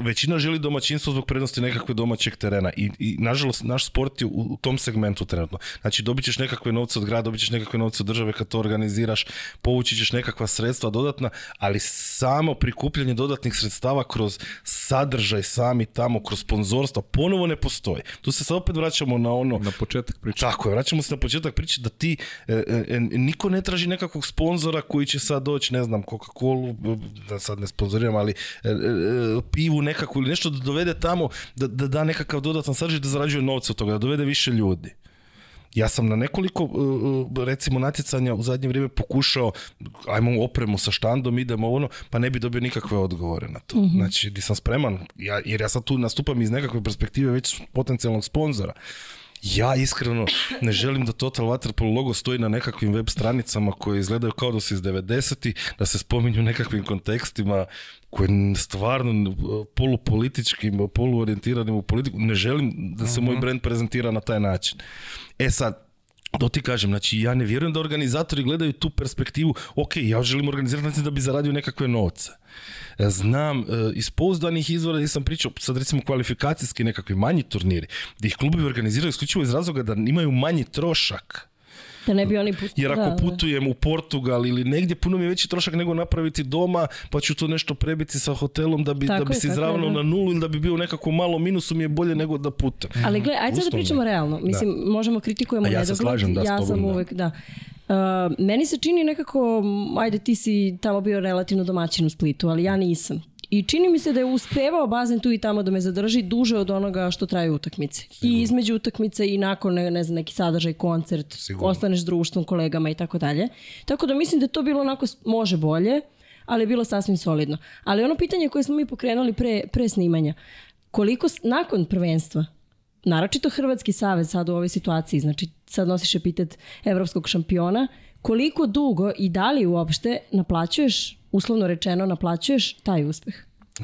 većina želi domaćinstvo zbog prednosti nekakve domaćeg terena i, i nažalost naš sport je u, tom segmentu trenutno. Znači dobit ćeš nekakve novce od grada, dobit ćeš nekakve novce od države kad to organiziraš, povući ćeš nekakva sredstva dodatna, ali samo prikupljanje dodatnih sredstava kroz sadržaj sami tamo, kroz sponzorstva, ponovo ne postoji. Tu se sad opet vraćamo na ono... Na početak priče. Tako je, vraćamo se na početak da ti, e, e, e, niko ne traži nekakvog sponzora koji će sad doći, ne znam, Coca-Cola, da sad ne sponzoriram, ali pivu e, nekakvu ili nešto da dovede tamo, da da, nekakav dodatan sadržaj da zarađuje novce od toga, da dovede više ljudi. Ja sam na nekoliko, recimo, natjecanja u zadnje vrijeme pokušao, ajmo opremu sa štandom, idemo ono, pa ne bi dobio nikakve odgovore na to. Mhm. Znači, di sam spreman, ja, jer ja sad tu nastupam iz nekakve perspektive već potencijalnog sponzora. Ja iskreno ne želim da Total Waterpolo logo stoji na nekakvim web stranicama koje izgledaju kao da su iz 90 ti da se spominju nekakvim kontekstima koje stvarno eh, polupolitičkim, poluorientiranim u politiku. Ne želim da se moj mhm. brand prezentira na taj način. E sad, to ti kažem, znači ja ne vjerujem da organizatori gledaju tu perspektivu, ok, ja želim organizirati da bi zaradio nekakve novce znam e, iz pouzdanih izvora gdje sam pričao, sad recimo kvalifikacijski nekakvi manji turniri, gdje ih klubi organiziraju isključivo iz razloga da imaju manji trošak. Da ne bi oni Jer ako putujem u Portugal ili negdje, puno mi je veći trošak nego napraviti doma, pa ću to nešto prebiti sa hotelom da bi, da bi se izravnao na nulu ili da bi bio u malo malom minusu mi je bolje nego da putem. Ali gle, ajde sad da pričamo realno. Mislim, možemo kritikujemo. ja se slažem, ja sam uvijek, da. Uh, meni se čini nekako, ajde ti si tamo bio relativno domaćin u Splitu, ali ja nisam. I čini mi se da je uspevao bazen tu i tamo da me zadrži duže od onoga što traju utakmice. I između utakmice i nakon ne, znam, neki sadržaj, koncert, Sigurno. ostaneš društvom, kolegama i tako dalje. Tako da mislim da to bilo onako može bolje, ali je bilo sasvim solidno. Ali ono pitanje koje smo mi pokrenuli pre, pre snimanja, koliko nakon prvenstva naročito Hrvatski savez sad u ovoj situaciji, znači sad nosiš epitet evropskog šampiona, koliko dugo i da li uopšte naplaćuješ, uslovno rečeno naplaćuješ taj uspeh?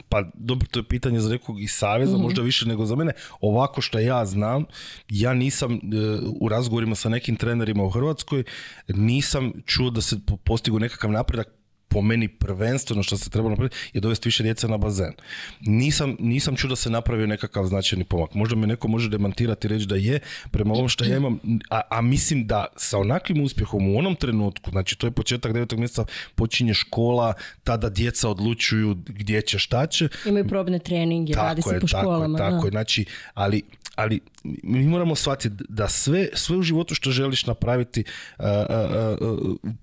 Pa dobro, to je pitanje za nekog iz Saveza, mhm. možda više nego za mene. Ovako što ja znam, ja nisam e, u razgovorima sa nekim trenerima u Hrvatskoj, nisam čuo da se postigu nekakav napredak po meni prvenstveno što se treba napraviti je dovesti više djece na bazen. Nisam, nisam čuo da se napravio nekakav značajni pomak. Možda me neko može demantirati i reći da je prema ovom što ja imam, a, mislim da sa onakvim uspjehom u onom trenutku, znači to je početak devetog mjeseca, počinje škola, tada djeca odlučuju gdje će, šta će. Imaju probne treninge, radi se po Tako je, tako je. Znači, ali ali mi moramo shvatiti da sve, sve u životu što želiš napraviti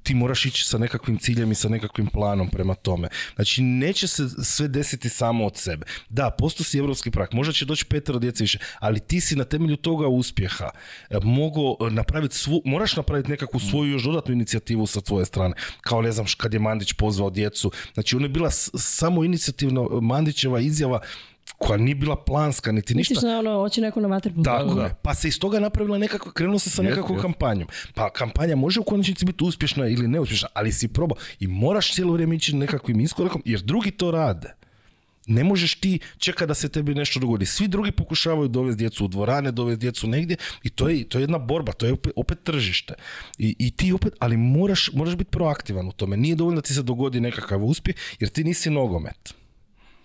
ti moraš ići sa nekakvim ciljem i sa nekakvim planom prema tome. Znači neće se sve desiti samo od sebe. Da, posto si evropski prak, možda će doći petero djece više, ali ti si na temelju toga uspjeha e, mogo napraviti svu, moraš napraviti nekakvu svoju još dodatnu inicijativu sa tvoje strane. Kao ne znam kad je Mandić pozvao djecu. Znači ona je bila samo inicijativno Mandićeva izjava koja nije bila planska, niti ništa. Misliš na ono, hoće neko na Tako da. Pa se iz toga napravila nekako, krenulo se sa nekakvom kampanjom. Pa kampanja može u konačnici biti uspješna ili neuspješna, ali si probao i moraš cijelo vrijeme ići nekakvim iskorakom, jer drugi to rade. Ne možeš ti čekat da se tebi nešto dogodi. Svi drugi pokušavaju dovesti djecu u dvorane, dovesti djecu negdje i to je, to jedna borba, to je opet, tržište. I, I, ti opet, ali moraš, moraš biti proaktivan u tome. Nije dovoljno da ti se dogodi nekakav uspjeh jer ti nisi nogomet.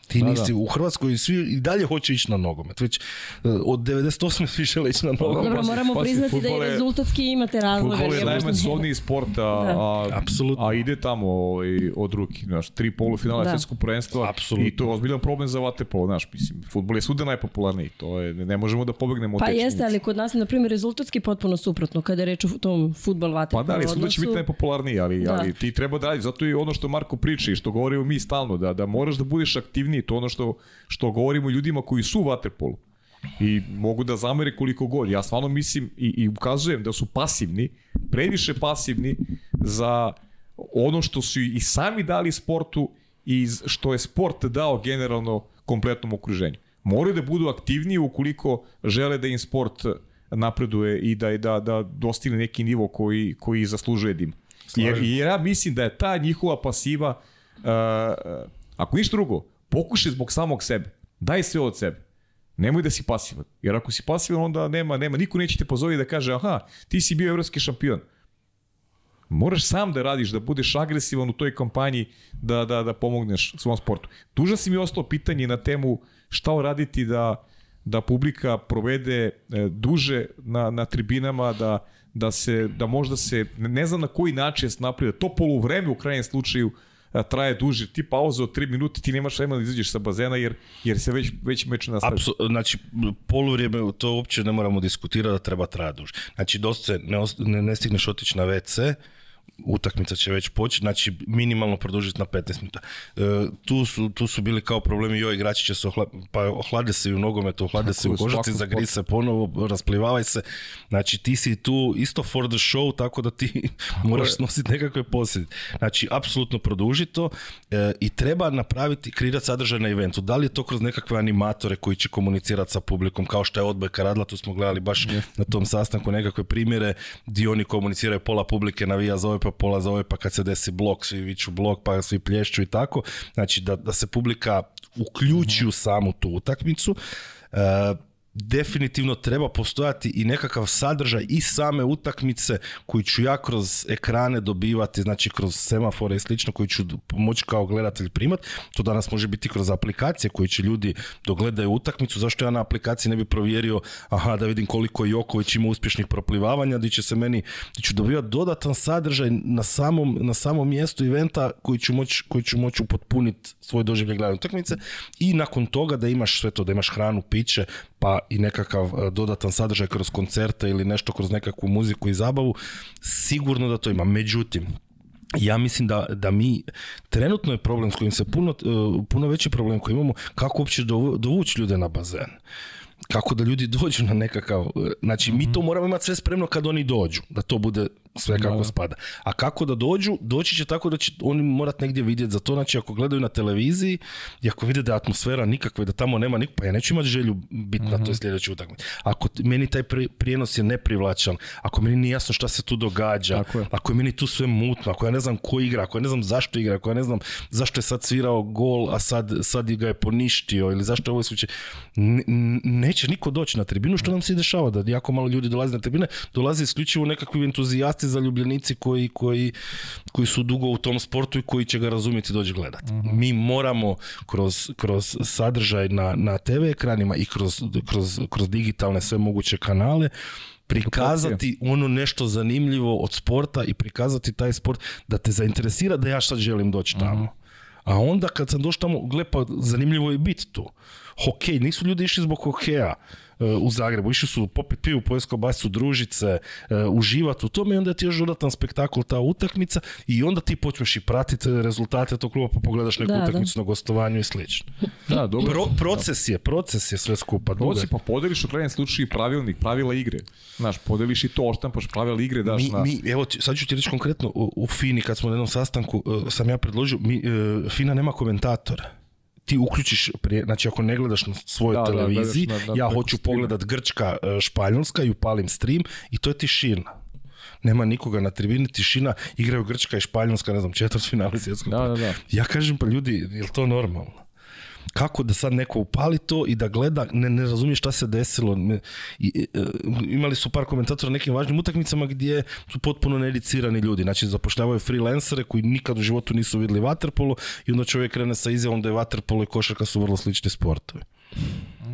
Ti da, nisi u Hrvatskoj svi i dalje hoće ići na nogomet. Već e, od 98. svi žele ići na pa nogomet. moramo priznati da i rezultatski imate razloga. Futbol je sport, a, ide tamo i ovaj, od ruki. Znaš, tri polufinala svjetskog prvenstva Absolutno. i to je ozbiljan problem za po Znaš, mislim, futbol je svuda najpopularniji. To je, ne možemo da pobegnemo pa Pa jeste, ali kod nas, na primjer, rezultatski potpuno suprotno kada je reč o tom futbol Vatepo Pa da, ali svuda će biti najpopularniji, ali, ali ti treba da radi. Zato i ono što Marko priča i što govorimo mi stalno, da, da moraš da budeš aktivni najbitnije, to ono što, što govorimo ljudima koji su u Waterpolu I mogu da zamere koliko god. Ja stvarno mislim i, i ukazujem da su pasivni, previše pasivni za ono što su i sami dali sportu i što je sport dao generalno kompletnom okruženju. Moraju da budu aktivniji ukoliko žele da im sport napreduje i da, da, da dostigne neki nivo koji, koji zaslužuje dim. Jer, ja mislim da je ta njihova pasiva, uh, uh ako ništa drugo, Pokušaj zbog samog sebe. Daj sve od sebe. Nemoj da si pasivan. Jer ako si pasivan, onda nema, nema. Niko neće te pozovi da kaže, aha, ti si bio evropski šampion. Moraš sam da radiš, da budeš agresivan u toj kampanji, da, da, da pomogneš svom sportu. Duža si mi ostalo pitanje na temu šta uraditi da, da publika provede e, duže na, na tribinama, da, da, se, da možda se, ne znam na koji način se da to polovreme u krajnjem slučaju, traje duže, ti pauzu od 3 minute, ti nemaš vremena da izađeš sa bazena jer, jer se već, već meč nastavlja. znači, poluvrijeme, to uopće ne moramo diskutirati da treba traže. duže. Znači, dosta ne, ne, ne stigneš otići na WC, utakmica će već početi, znači minimalno produžiti na 15 minuta. E, tu, su, tu su bili kao problemi, joj igrači će se ohla, pa ohlade se i u nogometu, ohlade tako se u košarci, zagri se ponovo, rasplivavaj se. Znači ti si tu isto for the show, tako da ti moraš je. snositi nekakve posljedice. Znači, apsolutno produži to e, i treba napraviti, kreirati sadržaj na eventu. Da li je to kroz nekakve animatore koji će komunicirati sa publikom, kao što je odbojka radila, tu smo gledali baš na tom sastanku nekakve primjere, gdje oni komuniciraju, pola publike navija za ove pa pola za pa kad se desi blok, svi viću blok, pa svi plješću i tako. Znači, da, da se publika uključi mhm. u samu tu utakmicu. Uh, definitivno treba postojati i nekakav sadržaj i same utakmice koji ću ja kroz ekrane dobivati, znači kroz semafore i slično koji ću moći kao gledatelj primat. To danas može biti kroz aplikacije koji će ljudi dogledaju utakmicu. Zašto ja na aplikaciji ne bi provjerio aha, da vidim koliko je Joković ima uspješnih proplivavanja, di će se meni, di ću dobivati dodatan sadržaj na samom, na samom mjestu eventa koji ću moći koji ću moći upotpuniti svoj doživljaj gledanje utakmice i nakon toga da imaš sve to, da imaš hranu, piće, pa i nekakav e, dodatan sadržaj kroz koncerte ili nešto kroz nekakvu muziku i zabavu, sigurno da to ima. Međutim, ja mislim da, da mi, trenutno je problem s kojim se puno, e, puno veći problem koji imamo, kako uopće dovući ljude na bazen kako da ljudi dođu na nekakav, e, znači mi to moramo imati sve spremno kad oni dođu, da to bude sve kako spada. A kako da dođu, doći će tako da će oni morat negdje vidjeti za to, znači ako gledaju na televiziji i ako vide da je atmosfera nikakva da tamo nema nikog, pa ja neću imati želju biti mm -hmm. na toj mhm. sljedećoj utakmici. Ako meni taj prijenos je neprivlačan, ako meni nije jasno šta se tu događa, ako je meni tu sve mutno, ako ja ne znam ko igra, ako ja ne znam zašto igra, ako ja ne znam zašto je sad svirao gol, a sad, sad ga je poništio ili zašto je ovo slučaj, neće niko doći na tribinu, što nam se dešava, da jako malo ljudi dolazi na tribine, dolazi isključivo nekakvi entuzijasti za zaljubljenici koji, koji, koji su dugo u tom sportu i koji će ga razumjeti doći gledati. Mhm. Mi moramo kroz, kroz sadržaj na, na TV ekranima i kroz, kroz, kroz digitalne sve moguće kanale prikazati ono nešto zanimljivo od sporta i prikazati taj sport da te zainteresira da ja sad želim doći mhm. tamo. A onda kad sam došao tamo, gle pa zanimljivo je biti tu. Hokej, nisu ljudi išli zbog hokeja u Zagrebu. Išli su popit pivu, pojesti kobasicu, družice, e, uživati u tome i onda ti još dodatan spektakl ta utakmica i onda ti počneš i pratiti rezultate tog kluba pa pogledaš neku da, utakmicu na gostovanju i slično. Da, dobro. proces je, proces je sve skupa. Proces pa podeliš u krajnjem slučaju pravilnik, pravila igre. Znaš, podeliš i to, oštampaš pravila igre, daš mi, Mi, evo, sad ću ti reći konkretno, u, u Fini kad smo na jednom sastanku, e, sam ja predložio, mi, e, Fina nema komentatora ti uključiš, znači ako ne gledaš na svojoj televiziji, ja hoću pogledat Grčka, e, Španjolska i upalim stream i to je tišina nema nikoga na tribini, tišina, igraju Grčka i Španjolska, ne znam, četvrt svjetskog. Ja kažem pa ljudi, je to normalno? kako da sad neko upali to i da gleda, ne, ne razumije šta se desilo. I, e, imali su par komentatora na nekim važnim utakmicama gdje su potpuno needicirani ljudi. Znači zapošljavaju freelancere koji nikad u životu nisu vidjeli vaterpolo i onda čovjek krene sa izjavom da je vaterpolo i košarka su vrlo slični sportovi.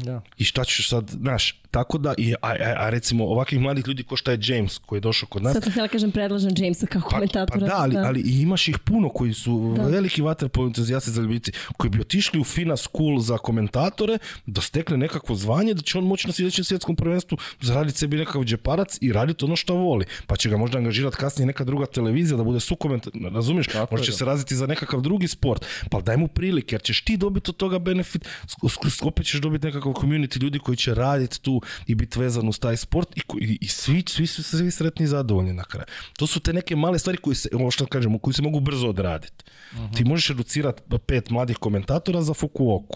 Da. I šta ćeš sad, znaš, tako da, i, a, a, recimo ovakvih mladih ljudi ko šta je James koji je došao kod nas. Sad sam htjela kažem predlažem Jamesa kao pa, komentatora. Pa da, ali, da. ali imaš ih puno koji su veliki vaterpolo entuzijasti za ljubici, koji bi otišli u FINA School za komentatore da stekne nekakvo zvanje da će on moći na sljedećem svjetskom prvenstvu zaraditi sebi nekakav džeparac i raditi ono što voli. Pa će ga možda angažirati kasnije neka druga televizija da bude sukomentator, razumiješ, Tako možda će se raziti za nekakav drugi sport, pa daj mu prilike jer ćeš ti dobiti od toga benefit, opet ćeš dobiti nekakav nekakav community ljudi koji će raditi tu i biti vezan uz taj sport i, i, svi, svi su svi sretni i zadovoljni na kraju. To su te neke male stvari koje se, ono što kažemo, koje se mogu brzo odraditi. Mhm. Ti možeš educirati pet mladih komentatora za oku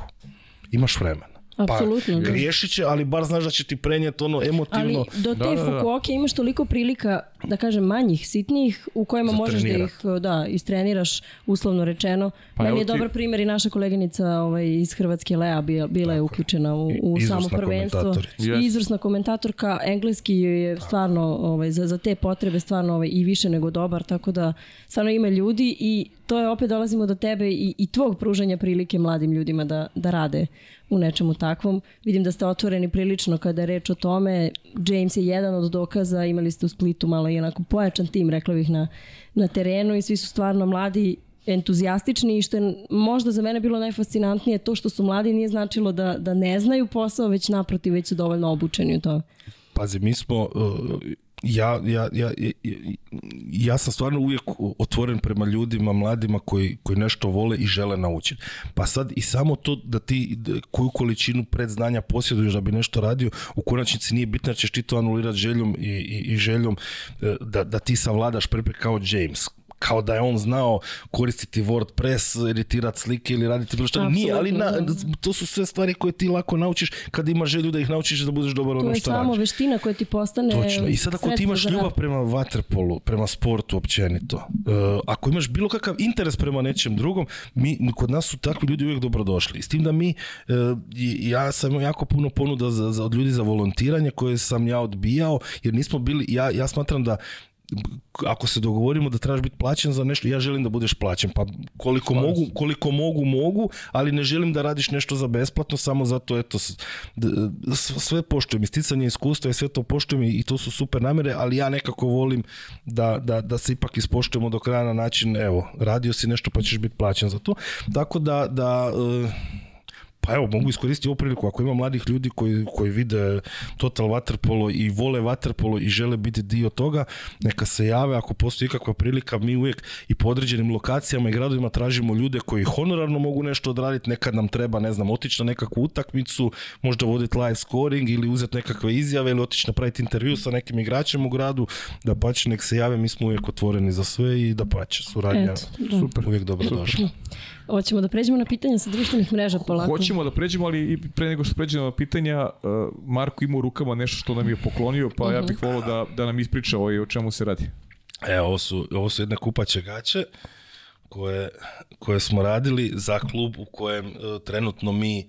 Imaš vremena. Pa, Apsolutno. Pa, će, ali bar znaš da će ti prenijeti ono emotivno. Ali do te da, Fukuoke imaš toliko prilika, da kažem, manjih, sitnijih, u kojima možeš da ih da, istreniraš, uslovno rečeno. Pa Meni je dobar primjer i naša koleginica ovaj, iz Hrvatske, Lea, bila, je uključena u, u samo prvenstvo. Yes. Izvrsna komentatorka, engleski je pa. stvarno ovaj, za, za te potrebe stvarno ovaj, i više nego dobar, tako da stvarno ima ljudi i to je opet dolazimo do tebe i, i tvog pružanja prilike mladim ljudima da, da rade u nečemu takvom. Vidim da ste otvoreni prilično kada je reč o tome. James je jedan od dokaza, imali ste u Splitu malo i onako pojačan tim, rekla bih, na, na terenu i svi su stvarno mladi entuzijastični i što je možda za mene bilo najfascinantnije to što su mladi nije značilo da, da ne znaju posao, već naprotiv, već su dovoljno obučeni u tome. Pazi, mi smo, uh, ja, ja, ja, ja sam stvarno uvijek otvoren prema ljudima, mladima koji, koji nešto vole i žele naučiti. Pa sad i samo to da ti koju količinu predznanja posjeduješ da bi nešto radio, u konačnici nije bitno da ćeš ti to anulirati željom i, i, i željom e, da, da ti savladaš prepe kao James kao da je on znao koristiti WordPress, editirati slike ili raditi bilo što. Nije, ali na, to su sve stvari koje ti lako naučiš kad imaš želju da ih naučiš da budeš dobar u ono što radiš. To je samo veština koja ti postane Točno. I sad ako ti imaš ljubav prema vaterpolu, prema sportu općenito, e, ako imaš bilo kakav interes prema nečem drugom, mi, kod nas su takvi ljudi uvijek dobrodošli. S tim da mi, e, ja sam jako puno ponuda za, od ljudi za volontiranje koje sam ja odbijao, jer nismo bili, ja, ja smatram da ako se dogovorimo da trebaš biti plaćen za nešto, ja želim da budeš plaćen. Pa koliko mogu, koliko mogu, mogu, ali ne želim da radiš nešto za besplatno samo zato, eto, sve poštujem, isticanje iskustva i sve to poštujem i to su super namjere, ali ja nekako volim da, da, da se ipak ispoštujemo do kraja na način, evo, radio si nešto pa ćeš biti plaćen za to. Tako da, da e, pa evo, mogu iskoristiti ovu priliku. Ako ima mladih ljudi koji, koji vide Total Waterpolo i vole vaterpolo i žele biti dio toga, neka se jave ako postoji ikakva prilika. Mi uvijek i po određenim lokacijama i gradovima tražimo ljude koji honorarno mogu nešto odraditi. Nekad nam treba, ne znam, otići na nekakvu utakmicu, možda voditi live scoring ili uzeti nekakve izjave ili otići napraviti intervju sa nekim igračem u gradu. Da pače, nek se jave, mi smo uvijek otvoreni za sve i da pače, suradnja super. uvijek dobro Hoćemo da pređemo na pitanja sa društvenih mreža polako. Hoćemo da pređemo, ali i pre nego što pređemo na pitanja, uh, Marko ima u rukama nešto što nam je poklonio, pa ja mhm. bih volao da, da nam ispriča ovaj, o čemu se radi. E, ovo su, ovo su jedna kupaće gaće koje, koje smo radili za klub u kojem e, trenutno mi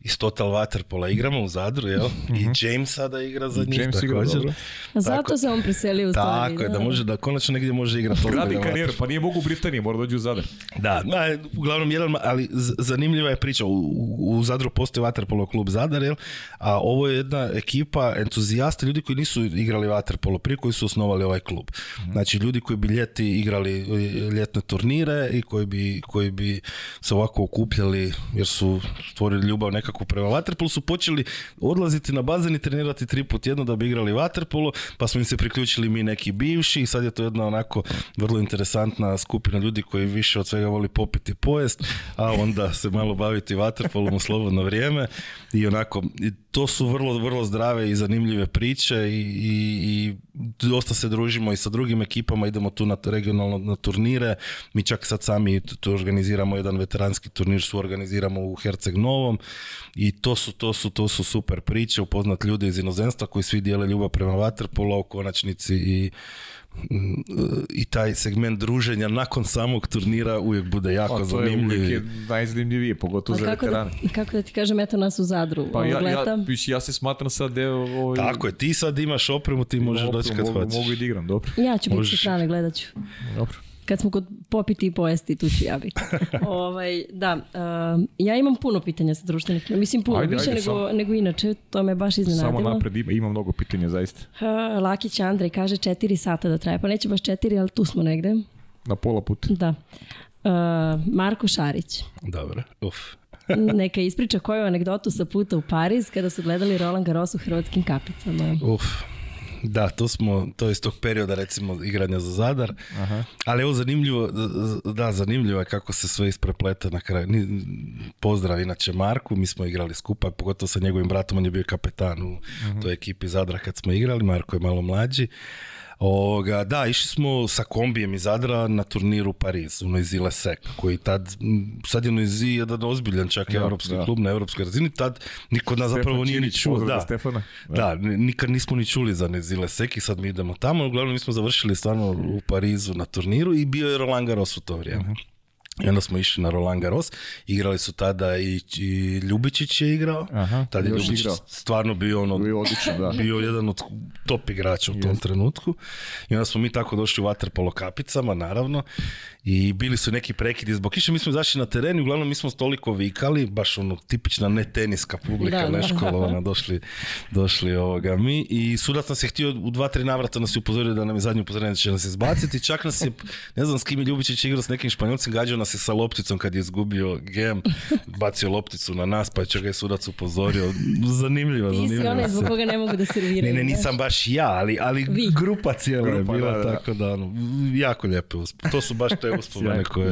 iz Total Waterpola igramo u Zadru, jel? Mhm. I James sada igra za njih James također. Zato se on preselio u stvari. Tako je, da, može, da konačno negdje može igrati. karijer, pa nije mogu u Britaniji, mora dođi u Zadar. Da, na, uglavnom jedan, ali zanimljiva je priča. U, Zadru postoji Waterpolo klub Zadar, jel? A ovo je jedna ekipa entuzijasta, ljudi koji nisu igrali Waterpolo prije, koji su osnovali ovaj klub. Mhm. Znači, ljudi koji bi ljeti igrali e, ljetne turnire i koji bi, koji bi se ovako okupljali jer su stvorili ljubav neka nekako prema Waterpolu su počeli odlaziti na bazen i trenirati tri put jedno da bi igrali Waterpolo, pa smo im se priključili mi neki bivši i sad je to jedna onako vrlo interesantna skupina ljudi koji više od svega voli popiti pojest, a onda se malo baviti Waterpolom u slobodno vrijeme i onako to su vrlo, vrlo zdrave i zanimljive priče i, i, i dosta se družimo i sa drugim ekipama, idemo tu na regionalno na turnire, mi čak sad sami tu organiziramo jedan veteranski turnir, su organiziramo u Herceg Novom, i to su, to su, to su super priče, upoznat ljude iz inozemstva koji svi dijele ljubav prema vaterpolu, u konačnici i i taj segment druženja nakon samog turnira uvijek bude jako o, to zanimljiv. Je najzanimljivije, pogotovo pa za veterane. Da, kako da ti kažem, eto nas u Zadru. Pa ja, ja, ja, se smatram sad deo... Ovaj... Tako je, ti sad imaš opremu, ti možeš doći kad hoćeš. Mogu i da igram, dobro. Ja ću biti strane, gledat ću. Dobro. Kad smo kod popiti i pojesti, tu ću ja biti. ovaj, da, ja imam puno pitanja sa društvenih. Mislim, puno, više nego, nego inače. To me baš iznenadilo. Samo napred, ima, mnogo pitanja, zaista. Uh, Lakić Andrej kaže četiri sata da traje. Pa neće baš četiri, ali tu smo negde. Na pola put? Da. Uh, Marko Šarić. Dobro, Neka ispriča koju anegdotu sa puta u Pariz kada su gledali Roland Garros u hrvatskim kapicama. Uf, da, to smo, to je iz tog perioda recimo igranja za Zadar, Aha. ali evo zanimljivo, da, zanimljivo je kako se sve ispreplete na kraju. Pozdrav inače Marku, mi smo igrali skupa, pogotovo sa njegovim bratom, on je bio kapetan u mhm. toj ekipi Zadra kad smo igrali, Marko je malo mlađi. Ovoga, da, išli smo sa kombijem iz Zadra na turnir u Pariz, u Noizi Lesek, koji tad, sad je Noizi jedan ozbiljan čak ja, evropski klub na evropskoj razini, tad niko od nas zapravo nije ni čuo. Da, Stefana. nikad nismo ni čuli za Noizi Lesek i sad mi idemo tamo, uglavnom mi smo završili stvarno u Parizu na turniru i bio je Roland Garros u to vrijeme. Mhm. I onda smo išli na Roland Garros, igrali su tada i, i Ljubičić je igrao, Aha, je Ljubičić stvarno bio, ono, bio, bio jedan od top igrača u tom trenutku. I onda smo mi tako došli u vaterpolo kapicama, naravno, i bili su neki prekidi zbog kiše, mi smo izašli na teren i uglavnom mi smo toliko vikali, baš ono tipična ne teniska publika, da, neškolovana, došli, došli ovoga mi i sudac nas je htio u dva, tri navrata nas je upozorio da nam je zadnje upozorenje da će nas izbaciti, čak nas je, ne znam s kim je Ljubičić igrao s nekim španjolcem, gađao nas je sa lopticom kad je izgubio gem, bacio lopticu na nas pa čak ga je sudac upozorio, zanimljivo, zanimljivo. Ti zbog koga ne mogu da serviram. Ne, ne, nisam baš ja, ali, ali grupa cijela je bila, tako da, ono, jako lijepo, to su baš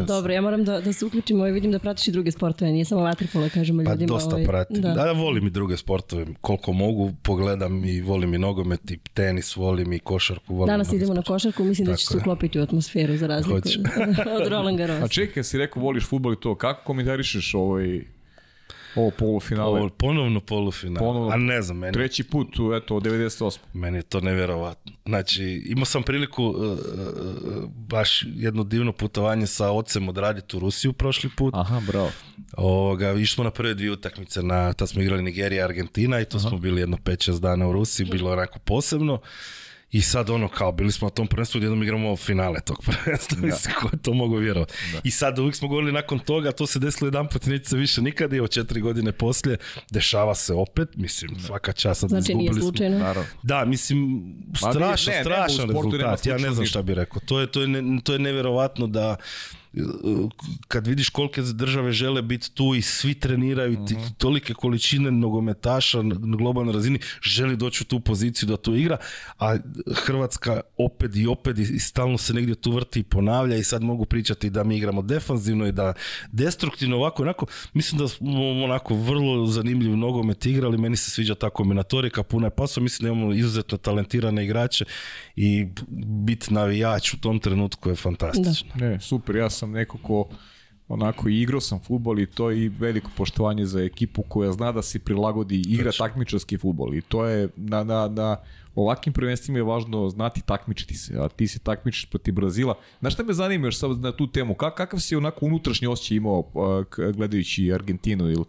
dobro, ja moram da, da se uključim, ovaj vidim da pratiš i druge sportove, nije samo vaterpolo, kažemo ljudima. Pa dosta ovaj, pratim. Da. volim i druge sportove, koliko mogu, pogledam i volim i nogomet, i tenis, volim i košarku. Volim Danas idemo na košarku, mislim da će se uklopiti u atmosferu za razliku od Roland Garros. A čekaj, si rekao voliš futbol i to, kako komentarišeš ovaj ovo polufinale. Ovo ponovno polufinale. Ponovno, A ne znam, meni... Treći put, eto, od 98. Meni je to nevjerovatno. Znači, imao sam priliku e, e, e, baš jedno divno putovanje sa ocem odraditi u Rusiju prošli put. Aha, bravo. Ovoga, išli smo na prve dvije utakmice, na, tad smo igrali Nigerija i Argentina i to smo bili jedno 5-6 dana u Rusiji, bilo onako posebno. I sad ono kao, bili smo na tom prvenstvu, jednom igramo finale tog prvenstva, mislim, to mogu vjerovati. I sad uvijek smo govorili nakon toga, to se desilo jedan put, neće se više nikad i o četiri godine poslije, dešava se opet, mislim, svaka čast znači, izgubili slučajno. Da, mislim, strašan, strašan rezultat, ja ne znam šta bi rekao. To je, to je, to je nevjerovatno da kad vidiš kolike države žele biti tu i svi treniraju mhm. tolike količine nogometaša na globalnoj razini, želi doći u tu poziciju da tu igra, a Hrvatska opet i opet i stalno se negdje tu vrti i ponavlja i sad mogu pričati da mi igramo defanzivno i da destruktivno ovako onako, mislim da smo onako vrlo zanimljiv nogomet igrali, meni se sviđa ta kombinatorika, puna je paso. mislim da imamo izuzetno talentirane igrače i biti navijač u tom trenutku je fantastično. Ne, super, ja sam sam neko ko onako igrao sam futbol i to je i veliko poštovanje za ekipu koja zna da se prilagodi igra takmičarski futbol i to je na, na, na ovakvim prvenstvima je važno znati takmičiti se, a ti se takmičiš protiv Brazila. Znaš šta me zanima još sad na tu temu, Ka, kakav si onako unutrašnji osjećaj imao gledajući Argentinu ili,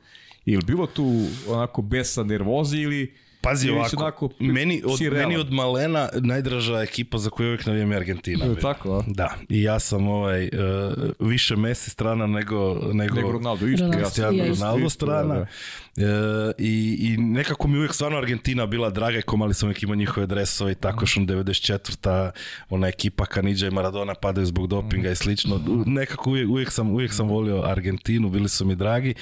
ili bilo tu onako besa nervoze ili Pazi ovako, meni, od, meni od malena najdraža ekipa za koju uvijek navijem je Argentina. tako, Da, i ja sam ovaj, e, više Messi strana nego... Nego, Ronaldo, Ja Ronaldo, strana. E, i, I nekako mi uvijek stvarno Argentina bila draga, komali sam uvijek imao njihove dresove i tako što 94. ona ekipa Kanidža i Maradona padaju zbog dopinga i mhm. slično. Nekako uvijek, uvijek, sam, uvijek sam volio Argentinu, bili su mi dragi.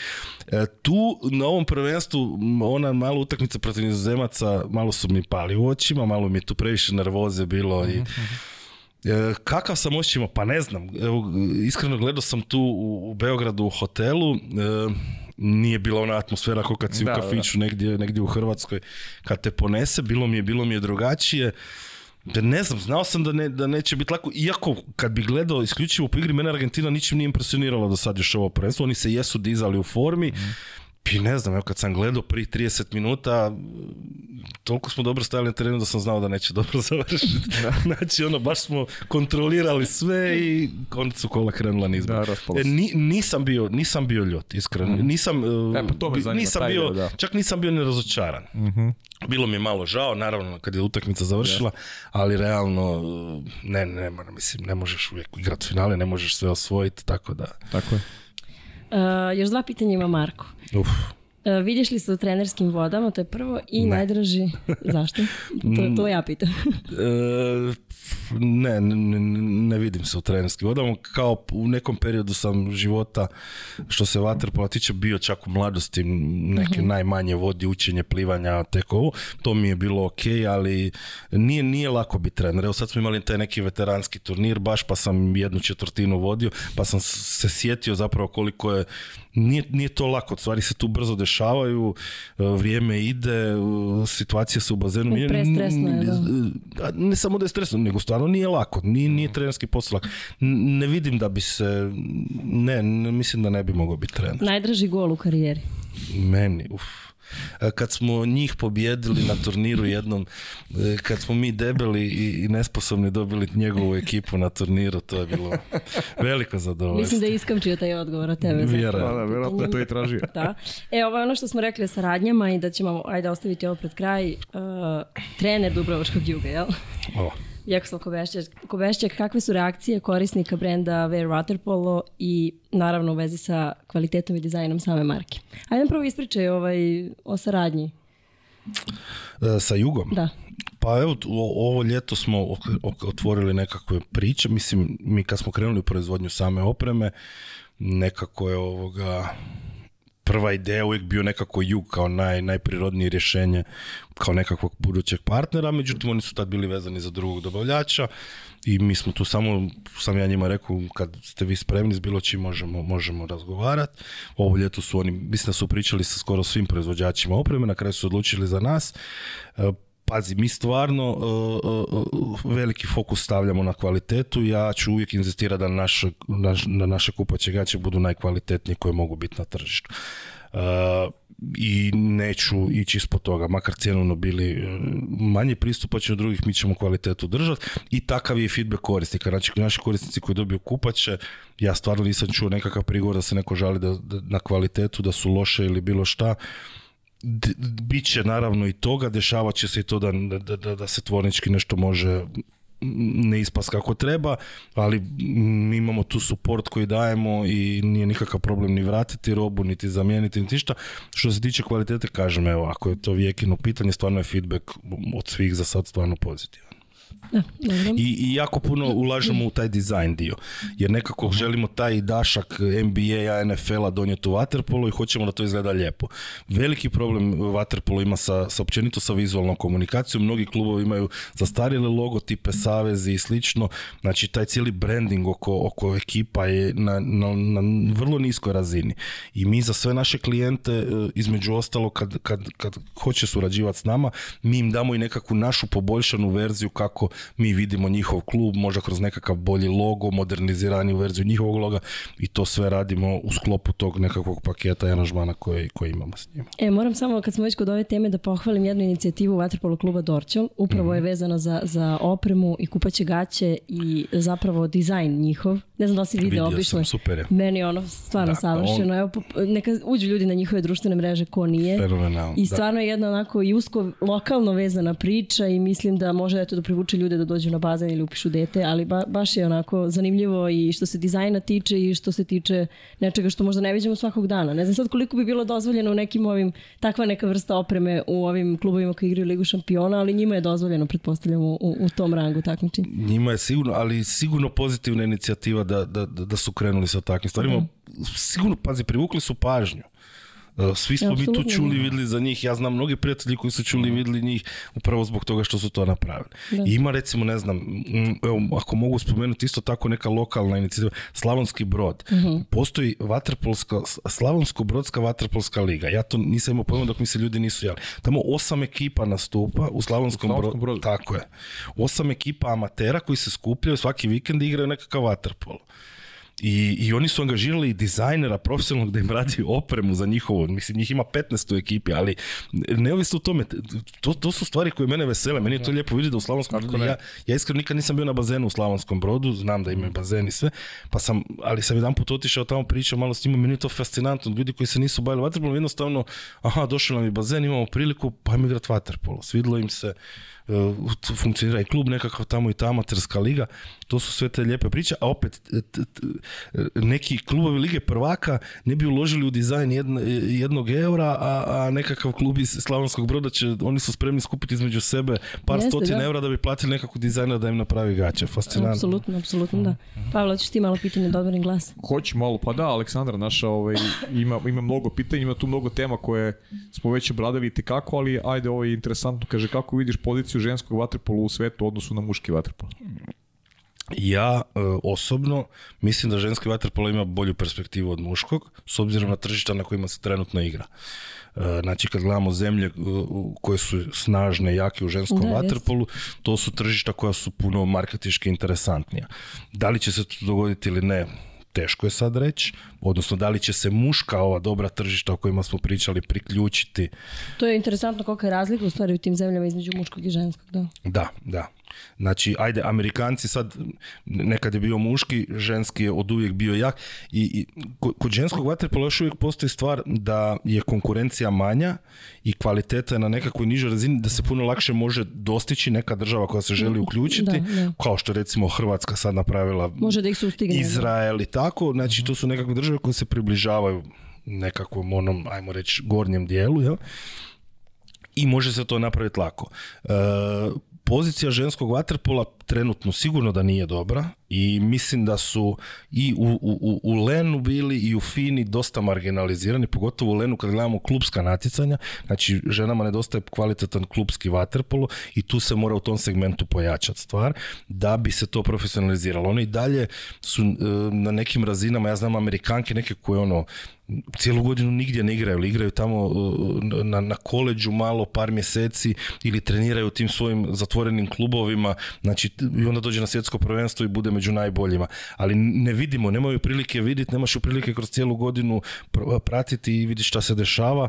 E, tu na ovom prvenstvu ona mala utakmica protiv nizozemaca malo su mi pali u očima, malo mi je tu previše nervoze bilo i... E, kakav sam očima? Pa ne znam. Evo, iskreno gledao sam tu u, Beogradu u hotelu. E, nije bila ona atmosfera kao kad si u kafiću Negdje, negdje u Hrvatskoj. Kad te ponese, bilo mi je, bilo mi je drugačije. Da ne znam, znao sam da, ne, da neće biti lako, iako kad bi gledao isključivo po igri, mene Argentina ničim nije impresionirala do sad još ovo prvenstvo, oni se jesu dizali u formi, Pi ne znam, evo kad sam gledao prije 30 minuta, toliko smo dobro stajali na terenu da sam znao da neće dobro završiti. Da. znači, ono, baš smo kontrolirali sve i koncu kola krenula nizba. E, ni, nisam, bio, nisam bio ljut, iskreno. Mhm. Nisam, e, e, pa nisam bio, čak nisam bio nerazočaran. Mm Bilo mi je malo žao, naravno, kad je utakmica završila, ali realno, ne, ne, ne, mislim, ne možeš uvijek igrati finale, ne možeš sve osvojiti, tako da... Tako je. E, još dva pitanja ima Marko. Uf. E, vidiš li se u trenerskim vodama, to je prvo, i ne. najdraži, zašto? To, mm. to ja pitam. E, ne, ne, vidim se u trenerskim vodama, kao u nekom periodu sam života, što se vater tiče, bio čak u mladosti neke mhm. najmanje vodi, učenje, plivanja, teko to mi je bilo ok, ali nije, nije lako biti trener. Evo sad smo imali taj neki veteranski turnir baš, pa sam jednu četvrtinu vodio, pa sam se sjetio zapravo koliko je nije, to lako, stvari se tu brzo dešavaju, e, vrijeme ide, e, situacija se u bazenu je, da. E, ne samo da je stresno, nego stvarno nije lako, nije, nije trenerski poslak. Ne vidim da bi se, ne, ne mislim da ne bi mogao biti trener. Najdraži gol u karijeri? Meni, uff. E, kad smo njih pobjedili na turniru jednom, e, kad smo mi debeli i nesposobni dobili njegovu ekipu na turniru, to je bilo veliko zadovoljstvo. Mislim da je iskamčio taj odgovor od tebe. Vjerojatno. to i tražio. da. E, ovo je ono što smo rekli o saradnjama i da ćemo, ajde, ostaviti ovo pred kraj. Uh, trener Dubrovačkog juga, jel? Ovo. Jakoslav Kobešćak. Kobešćak, kakve su reakcije korisnika brenda Wear Waterpolo i naravno u vezi sa kvalitetom i dizajnom same marke? Ajde nam prvo ispričaj ovaj, o saradnji. E, sa Jugom? Da. Pa evo, ovo ljeto smo otvorili nekakve priče, mislim, mi kad smo krenuli u proizvodnju same opreme, nekako je ovoga, prva ideja uvijek bio nekako jug kao naj, najprirodnije rješenje kao nekakvog budućeg partnera, međutim oni su tad bili vezani za drugog dobavljača i mi smo tu samo, sam ja njima rekao kad ste vi spremni s bilo čim možemo, možemo razgovarati. Ovo ljeto su oni, mislim da su pričali sa skoro svim proizvođačima opreme, na kraju su odlučili za nas. E, Pazi, mi stvarno e, e, e, veliki fokus stavljamo na kvalitetu. Ja ću uvijek inzistirati da naš, na naše kupaće gaće budu najkvalitetniji koje mogu biti na tržištu. i neću ići ispod toga, makar cijenovno bili manje pristupači od drugih, mi ćemo kvalitetu držati i takav je feedback korisnika. Znači, naši korisnici koji dobiju kupače, ja stvarno nisam čuo nekakav prigovor da se neko žali da, na kvalitetu, da su loše ili bilo šta. Biće naravno i toga, dešavat će se i to da, da, da se tvornički nešto može ne ispas kako treba, ali mi imamo tu suport koji dajemo i nije nikakav problem ni vratiti robu, niti zamijeniti, niti ništa. Što se tiče kvalitete, kažem, evo, ako je to vijekino pitanje, stvarno je feedback od svih za sad stvarno pozitivan. I, I jako puno ulažemo u taj dizajn dio. Jer nekako želimo taj dašak nba NFL-a donijeti u Waterpolo i hoćemo da to izgleda lijepo. Veliki problem Waterpolo ima sa, sa općenito sa vizualnom komunikacijom. Mnogi klubovi imaju zastarjele logotipe, savezi i slično. Znači taj cijeli branding oko, oko ekipa je na, na, na vrlo niskoj razini. I mi za sve naše klijente, e, između ostalo, kad, kad, kad hoće surađivati s nama, mi im damo i nekakvu našu poboljšanu verziju kako mi vidimo njihov klub, možda kroz nekakav bolji logo, moderniziraniju verziju njihovog loga i to sve radimo u sklopu tog nekakvog paketa i aranžmana koji koji imamo s njima. E, moram samo kad smo već kod ove teme da pohvalim jednu inicijativu Vatrpolo kluba Dorčel, upravo mhm. je vezana za, za opremu i kupaće gaće i zapravo dizajn njihov. Ne znam da si video obišle. super je. Meni ono stvarno da, savršeno. On... Evo, neka uđu ljudi na njihove društvene mreže ko nije. I stvarno da. je jedna onako i usko lokalno vezana priča i mislim da može eto da privuče ljude da dođu na bazen ili upišu dete, ali baš je onako zanimljivo i što se dizajna tiče i što se tiče nečega što možda ne vidimo svakog dana. Ne znam sad koliko bi bilo dozvoljeno u nekim ovim, takva neka vrsta opreme u ovim klubovima koji igraju Ligu šampiona, ali njima je dozvoljeno, pretpostavljam, u, tom rangu takmičenja. Njima je sigurno, ali sigurno pozitivna inicijativa da, da, da su krenuli sa takvim stvarima. Sigurno, pazi, privukli su pažnju. E, svi smo mi tu čuli i videli za njih. Ja znam mnogi prijatelji koji su čuli i videli njih upravo zbog toga što su to napravili. I ima recimo, ne znam, ako mogu spomenuti isto tako neka lokalna inicijativa, Slavonski brod. Mhm. Postoji Slavonsko-brodska vaterpolska liga. Ja to nisam imao pojma dok mi se ljudi nisu jali. Tamo osam ekipa nastupa u Slavonskom, u brodu. Tako je. Osam ekipa amatera koji se skupljaju svaki vikend i igraju nekakav vaterpol. I, I oni su angažirali dizajnera profesionalnog da im radi opremu za njihovo, mislim njih ima 15 u ekipi, ali neovisno u tome, to, to su stvari koje mene vesele, meni je to lijepo vidjeti da u Slavonskom brodu, ja, ja iskreno nikad nisam bio na bazenu u Slavonskom brodu, znam da imaju mm. bazen i sve, pa sam, ali sam jedan put otišao tamo pričao malo s njima, meni je to fascinantno, ljudi koji se nisu bavili vaterpolom, jednostavno, aha, došao nam je bazen, imamo priliku, pa im igrat vaterpolo, svidlo im se, E, funkcionira i klub nekakav tamo i ta amaterska liga, to su sve te lijepe priče, a opet neki klubovi lige prvaka ne bi uložili u dizajn jednog eura, a, a nekakav klub iz Slavonskog broda će, oni su spremni skupiti između sebe par Jeste, stotina da. eura da bi platili nekakvog dizajna da im napravi gaće. Fascinantno. Apsolutno, apsolutno, da. Mhm. Pavle, hoćeš ti malo pitanje dobrim glas? Hoću malo, pa da, Aleksandra naša ovaj, ima, ima mnogo pitanja, ima tu mnogo tema koje smo već obradili kako, ali ajde ovo je interesantno, kaže kako vidiš poziciju poziciju ženskog vaterpola u svetu u odnosu na muški vaterpol? Ja e, osobno mislim da ženski vaterpolo ima bolju perspektivu od muškog, s obzirom na tržišta na kojima se trenutno igra. E, znači kad gledamo zemlje e, koje su snažne, jake u ženskom vaterpolu, to su tržišta koja su puno marketiški interesantnija. Da li će se to dogoditi ili ne, teško je sad reći, odnosno da li će se muška ova dobra tržišta o kojima smo pričali priključiti. To je interesantno kolika je razlika u stvari u tim zemljama između muškog i ženskog, da. Da, da. Znači, ajde, Amerikanci sad, nekad je bio muški, ženski je od uvijek bio jak i, i kod ženskog vaterpola još uvijek postoji stvar da je konkurencija manja i kvaliteta je na nekakvoj nižoj razini da se puno lakše može dostići neka država koja se želi uključiti, kao što recimo Hrvatska sad napravila može da ih sustigne. Izrael i tako, znači to su nekakve države koje se približavaju nekakvom onom, ajmo reći, gornjem dijelu, jel? i može se to napraviti lako. E, pozicija ženskog vaterpola trenutno sigurno da nije dobra i mislim da su i u, u, u Lenu bili i u Fini dosta marginalizirani, pogotovo u Lenu kad gledamo klubska natjecanja, znači ženama nedostaje kvalitetan klubski waterpolo i tu se mora u tom segmentu pojačati stvar da bi se to profesionaliziralo. Oni i dalje su e, na nekim razinama, ja znam Amerikanke neke koje ono cijelu godinu nigdje ne igraju, ali igraju tamo uh, uh, na, na koleđu malo par mjeseci ili treniraju u tim svojim zatvorenim klubovima, znači i onda dođe na svjetsko prvenstvo i bude među najboljima. Ali ne vidimo, nemaju prilike vidjeti, nemaš prilike kroz cijelu godinu pratiti i vidjeti šta se dešava.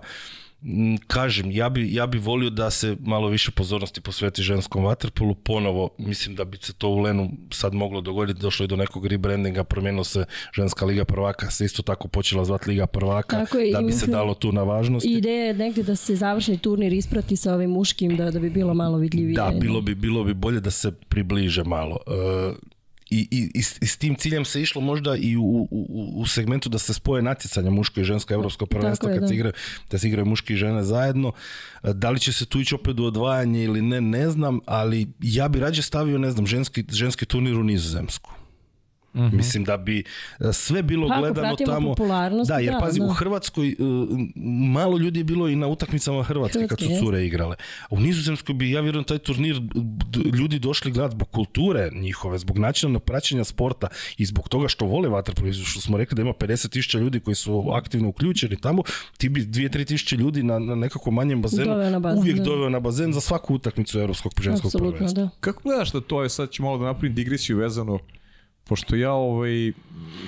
Mm, kažem, ja bi, ja bi volio da se malo više pozornosti posveti ženskom vaterpolu, ponovo mislim da bi se to u Lenu sad moglo dogoditi, došlo je do nekog rebrandinga, promijenilo se ženska liga prvaka, se isto tako počela zvat liga prvaka, da bi se dalo tu na važnosti. Ideja je negdje da se završni turnir isprati sa ovim muškim, da, da bi bilo malo vidljivije. Da, bilo bi, bilo bi bolje da se približe malo. E, i, i, i, s, tim ciljem se išlo možda i u, u, u segmentu da se spoje natjecanja muško i žensko evropsko prvenstvo kad da. se igraju da se igraju muški i žene zajedno e, da li će se tu ići opet u odvajanje ili ne ne znam ali ja bi rađe stavio ne znam ženski, ženski turnir u Nizozemsku Mhm. Mislim da bi e, sve bilo pa, gledano tamo. Da, jer pazi, u Hrvatskoj e, malo ljudi je bilo i na utakmicama Hrvatske, kad su cure igrale. u Nizozemskoj bi, ja vjerujem, taj turnir ljudi došli gledati zbog kulture njihove, zbog načina praćenja sporta i zbog toga što vole vaterpolo, što smo rekli da ima 50.000 ljudi koji su aktivno uključeni tamo, ti bi 2 3000 ljudi na, na nekako manjem bazenu uvijek doveo na bazen za svaku utakmicu Europskog ženskog prvenstva. Da. Kako gledaš da to je, sad ću malo da napravim digresiju vezano pošto ja ovaj,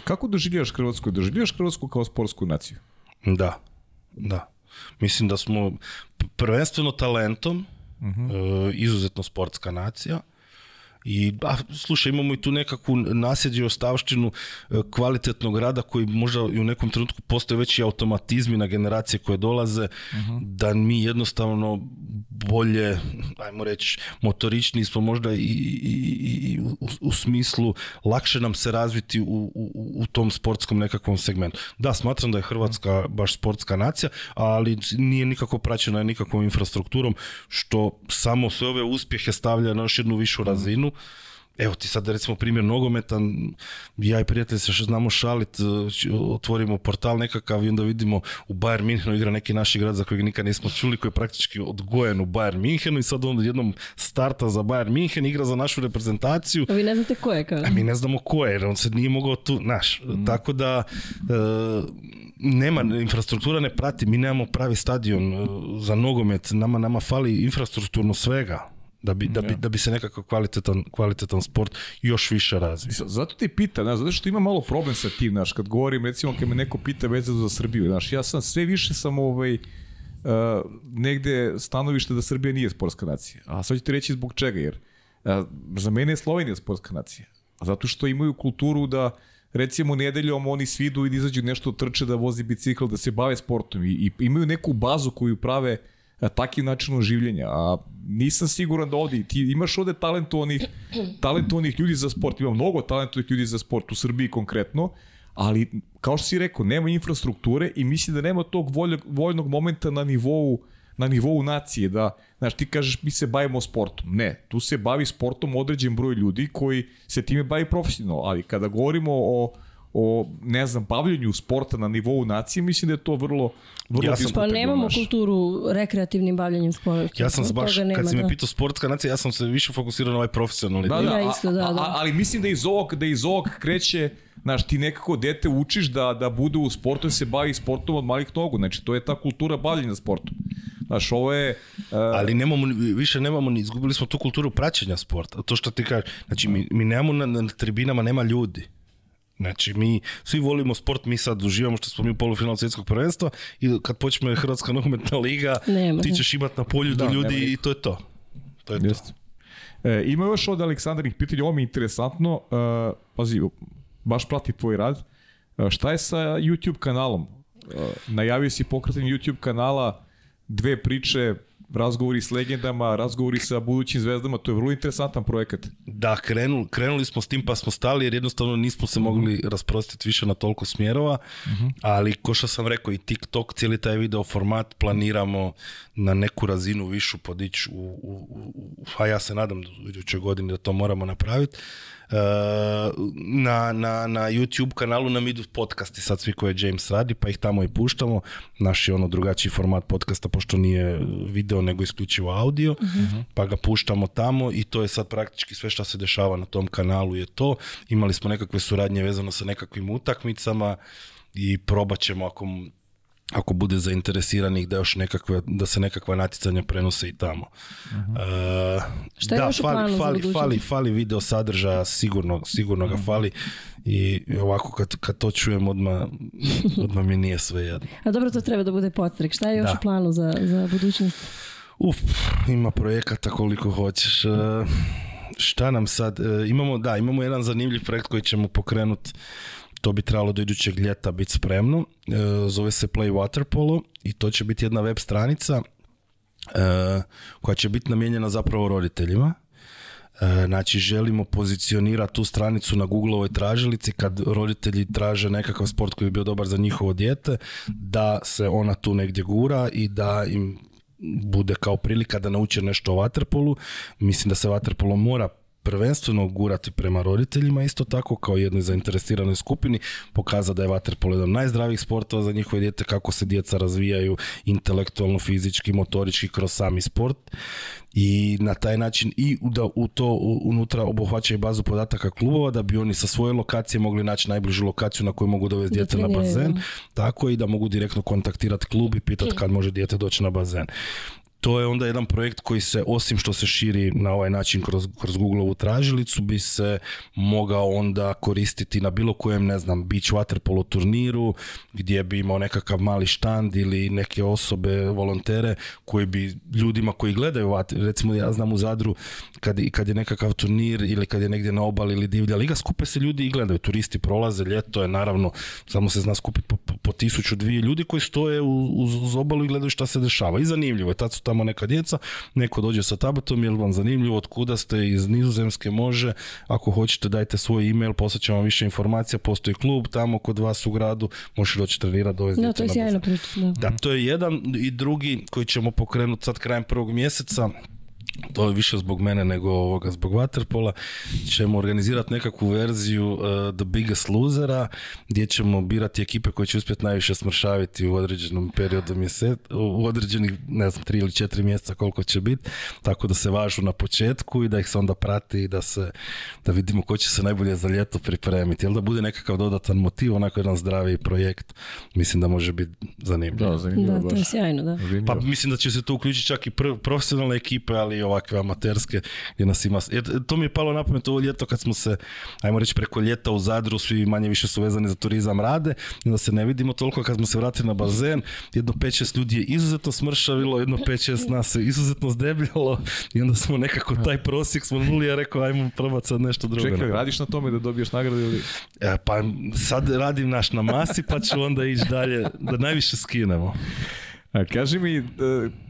kako doživljavaš Hrvatsku? Doživljavaš Hrvatsku kao sportsku naciju? Da, da. Mislim da smo prvenstveno talentom, uh izuzetno sportska nacija, i, a, slušaj, imamo i tu nekakvu nasljeđe i ostavštinu e, kvalitetnog rada koji možda i u nekom trenutku postoje veći automatizmi na generacije koje dolaze, mhm. da mi jednostavno bolje, ajmo reći, motorični smo možda i, i, u, smislu lakše nam se razviti u, u, u, tom sportskom nekakvom segmentu. Da, smatram da je Hrvatska mhm. baš sportska nacija, ali nije nikako praćena nikakvom infrastrukturom, što samo sve ove uspjehe stavlja na još jednu višu mhm. razinu godinu. Evo ti sad recimo primjer nogometa, ja i prijatelj se što znamo šalit, e, otvorimo portal nekakav i onda vidimo u Bayern Minhenu igra neki naš grad za kojeg nikad nismo čuli, koji je praktički odgojen u Bayern Minhenu i sad onda jednom starta za Bayern Minhen, igra za našu reprezentaciju. A vi ne znate ko je A mi ne znamo ko je, jer on se nije mogao tu, naš. Mhm. Tako da e, nema, infrastruktura ne prati, mi nemamo pravi stadion e, za nogomet, nama, nama fali infrastrukturno svega da bi, da bi, da bi se nekako kvalitetan, kvalitetan sport još više razvio. Zato ti pita, zato što ima malo problem sa tim, znaš, kad govorim, recimo, kad me neko pita vezano za Srbiju, znaš, ja sam sve više sam ovaj, Uh, negde stanovište da Srbija nije sportska nacija. A sad ću ti reći zbog čega, jer uh, za mene je Slovenija sportska nacija. Zato što imaju kulturu da recimo nedeljom oni svidu i izađu nešto trče da vozi bicikl, da se bave sportom i, i imaju neku bazu koju prave i način življenja. A nisam siguran da ovdje, ti imaš ovdje talentovanih, talentovanih ljudi za sport, ima mnogo talentovanih ljudi za sport u Srbiji konkretno, ali kao što si rekao, nema infrastrukture i mislim da nema tog vojnog momenta na nivou na nivou nacije, da, znaš, ti kažeš mi se bavimo sportom. Ne, tu se bavi sportom određen broj ljudi koji se time bavi profesionalno, ali kada govorimo o o, ne znam, bavljenju sporta na nivou nacije, mislim da je to vrlo, vrlo ja sam, Pa nemamo kulturu rekreativnim bavljenjem sporta. Ja sam baš, kad si me pitao sportska nacija, ja sam se više fokusirao na ovaj profesionalni. Da, da, da, da, da. ali mislim da iz ovog, da iz ovog kreće Znaš, ti nekako dete učiš da, da bude u sportu i se bavi sportom od malih nogu. Znači, to je ta kultura bavljenja sportom. Znaš, ovo je... E, ali nemamo, više nemamo, izgubili smo tu kulturu praćenja sporta. To što ti kažeš, znači mi, mi nemamo na tribinama, nema ljudi. Znači, mi svi volimo sport, mi sad uživamo što smo mi u polufinalu svjetskog prvenstva i kad počne Hrvatska nogometna liga, nema. ti ćeš imat na polju da, do ljudi i to je to. To je to. E, ima još od Aleksandrnih pitanja, ovo mi je interesantno. E, pazi, baš prati tvoj rad. E, šta je sa YouTube kanalom? E, najavio si pokretanje YouTube kanala, dve priče, razgovori s legendama, razgovori sa budućim zvezdama, to je vrlo interesantan projekat. Da, krenuli, krenuli smo s tim pa smo stali jer jednostavno nismo se mogli mm rasprostiti više na toliko smjerova, mhm. ali ko što sam rekao i TikTok, cijeli taj video format planiramo na neku razinu višu podići a ja se nadam u iduće godine da to moramo napraviti. Eh, na, na, na YouTube kanalu nam idu podcasti sad svi koje James radi, pa ih tamo i puštamo. Naš je ono drugačiji format podcasta, pošto nije video, nego isključivo audio, mhm. pa ga puštamo tamo i to je sad praktički sve što se dešava na tom kanalu je to. Imali smo nekakve suradnje vezano sa nekakvim utakmicama i probat ćemo ako ako bude zainteresiranih da još nekakve, da se nekakva natjecanja prenose i tamo. uh da, fali, fali, fali, fali video sadržaja, sigurno, sigurno ga mhm. fali i ovako kad, kad to čujem odmah, odmah mi nije sve jedno. A dobro, to treba da bude potrek Šta je još u planu za, za budućnost? Uf, ima projekata koliko hoćeš. E, šta nam sad, e, imamo, da, imamo jedan zanimljiv projekt koji ćemo pokrenuti to bi trebalo do idućeg ljeta biti spremno. E, zove se Play Waterpolo i to će biti jedna web stranica e, koja će biti namijenjena zapravo roditeljima. E, znači želimo pozicionirati tu stranicu na Googleovoj tražilici kad roditelji traže nekakav sport koji bi bio dobar za njihovo dijete, da se ona tu negdje gura i da im bude kao prilika da nauče nešto o vaterpolu. Mislim da se vaterpolo mora prvenstveno gurati prema roditeljima, isto tako kao jednoj zainteresiranoj skupini, pokaza da je vaterpolo jedan najzdravijih sportova za njihove djete, kako se djeca razvijaju intelektualno, fizički, motorički kroz sami sport i na taj način i da u to unutra obuhvaća i bazu podataka klubova da bi oni sa svoje lokacije mogli naći najbližu lokaciju na koju mogu dovesti djete na bazen, tako i da mogu direktno kontaktirati klub i pitati kad može djete doći na bazen to je onda jedan projekt koji se, osim što se širi na ovaj način kroz, kroz ovu tražilicu, bi se mogao onda koristiti na bilo kojem, ne znam, beach polo turniru, gdje bi imao nekakav mali štand ili neke osobe, volontere, koji bi ljudima koji gledaju, recimo ja znam u Zadru, kad, kad je nekakav turnir ili kad je negdje na obali ili divlja liga, skupe se ljudi i gledaju, turisti prolaze, ljeto je naravno, samo se zna skupiti po, po, po tisuću, dvije ljudi koji stoje uz, uz obalu i gledaju šta se dešava. I zanimljivo je, tad su tamo neka djeca, neko dođe sa tabletom, jel vam zanimljivo, od kuda ste iz Nizozemske može, ako hoćete dajte svoj e-mail, poslat ćemo više informacija, postoji klub tamo kod vas u gradu, možete doći trenirati, dovesti no, to je sjajno Da. to je jedan i drugi koji ćemo pokrenuti sad krajem prvog mjeseca, to je više zbog mene nego ovoga, zbog Waterpola, ćemo organizirati nekakvu verziju uh, The Biggest Losera, gdje ćemo birati ekipe koje će uspjeti najviše smršaviti u određenom periodu mjesec, u određenih, ne znam, tri ili četiri mjeseca koliko će biti, tako da se važu na početku i da ih se onda prati i da se, da vidimo ko će se najbolje za ljeto pripremiti, jel da bude nekakav dodatan motiv, onako jedan zdraviji projekt, mislim da može biti zanimljivo. Da, to je sjajno, da. Pa mislim da će se tu uključiti čak i profesionalne ekipe, ali ovakve amaterske gdje nas ima... to mi je palo na pamet ovo ljeto kad smo se, ajmo reći, preko ljeta u Zadru svi manje više su vezani za turizam rade, da se ne vidimo toliko kad smo se vratili na bazen, jedno 5-6 ljudi je izuzetno smršavilo, jedno 5-6 nas je izuzetno zdebljalo i onda smo nekako taj prosjek smo nuli, ja rekao ajmo probati sad nešto drugo. Čekaj, radiš na tome da dobiješ nagradu ili... E, pa sad radim naš na masi pa ću onda ići dalje da najviše skinemo. Kaži mi e,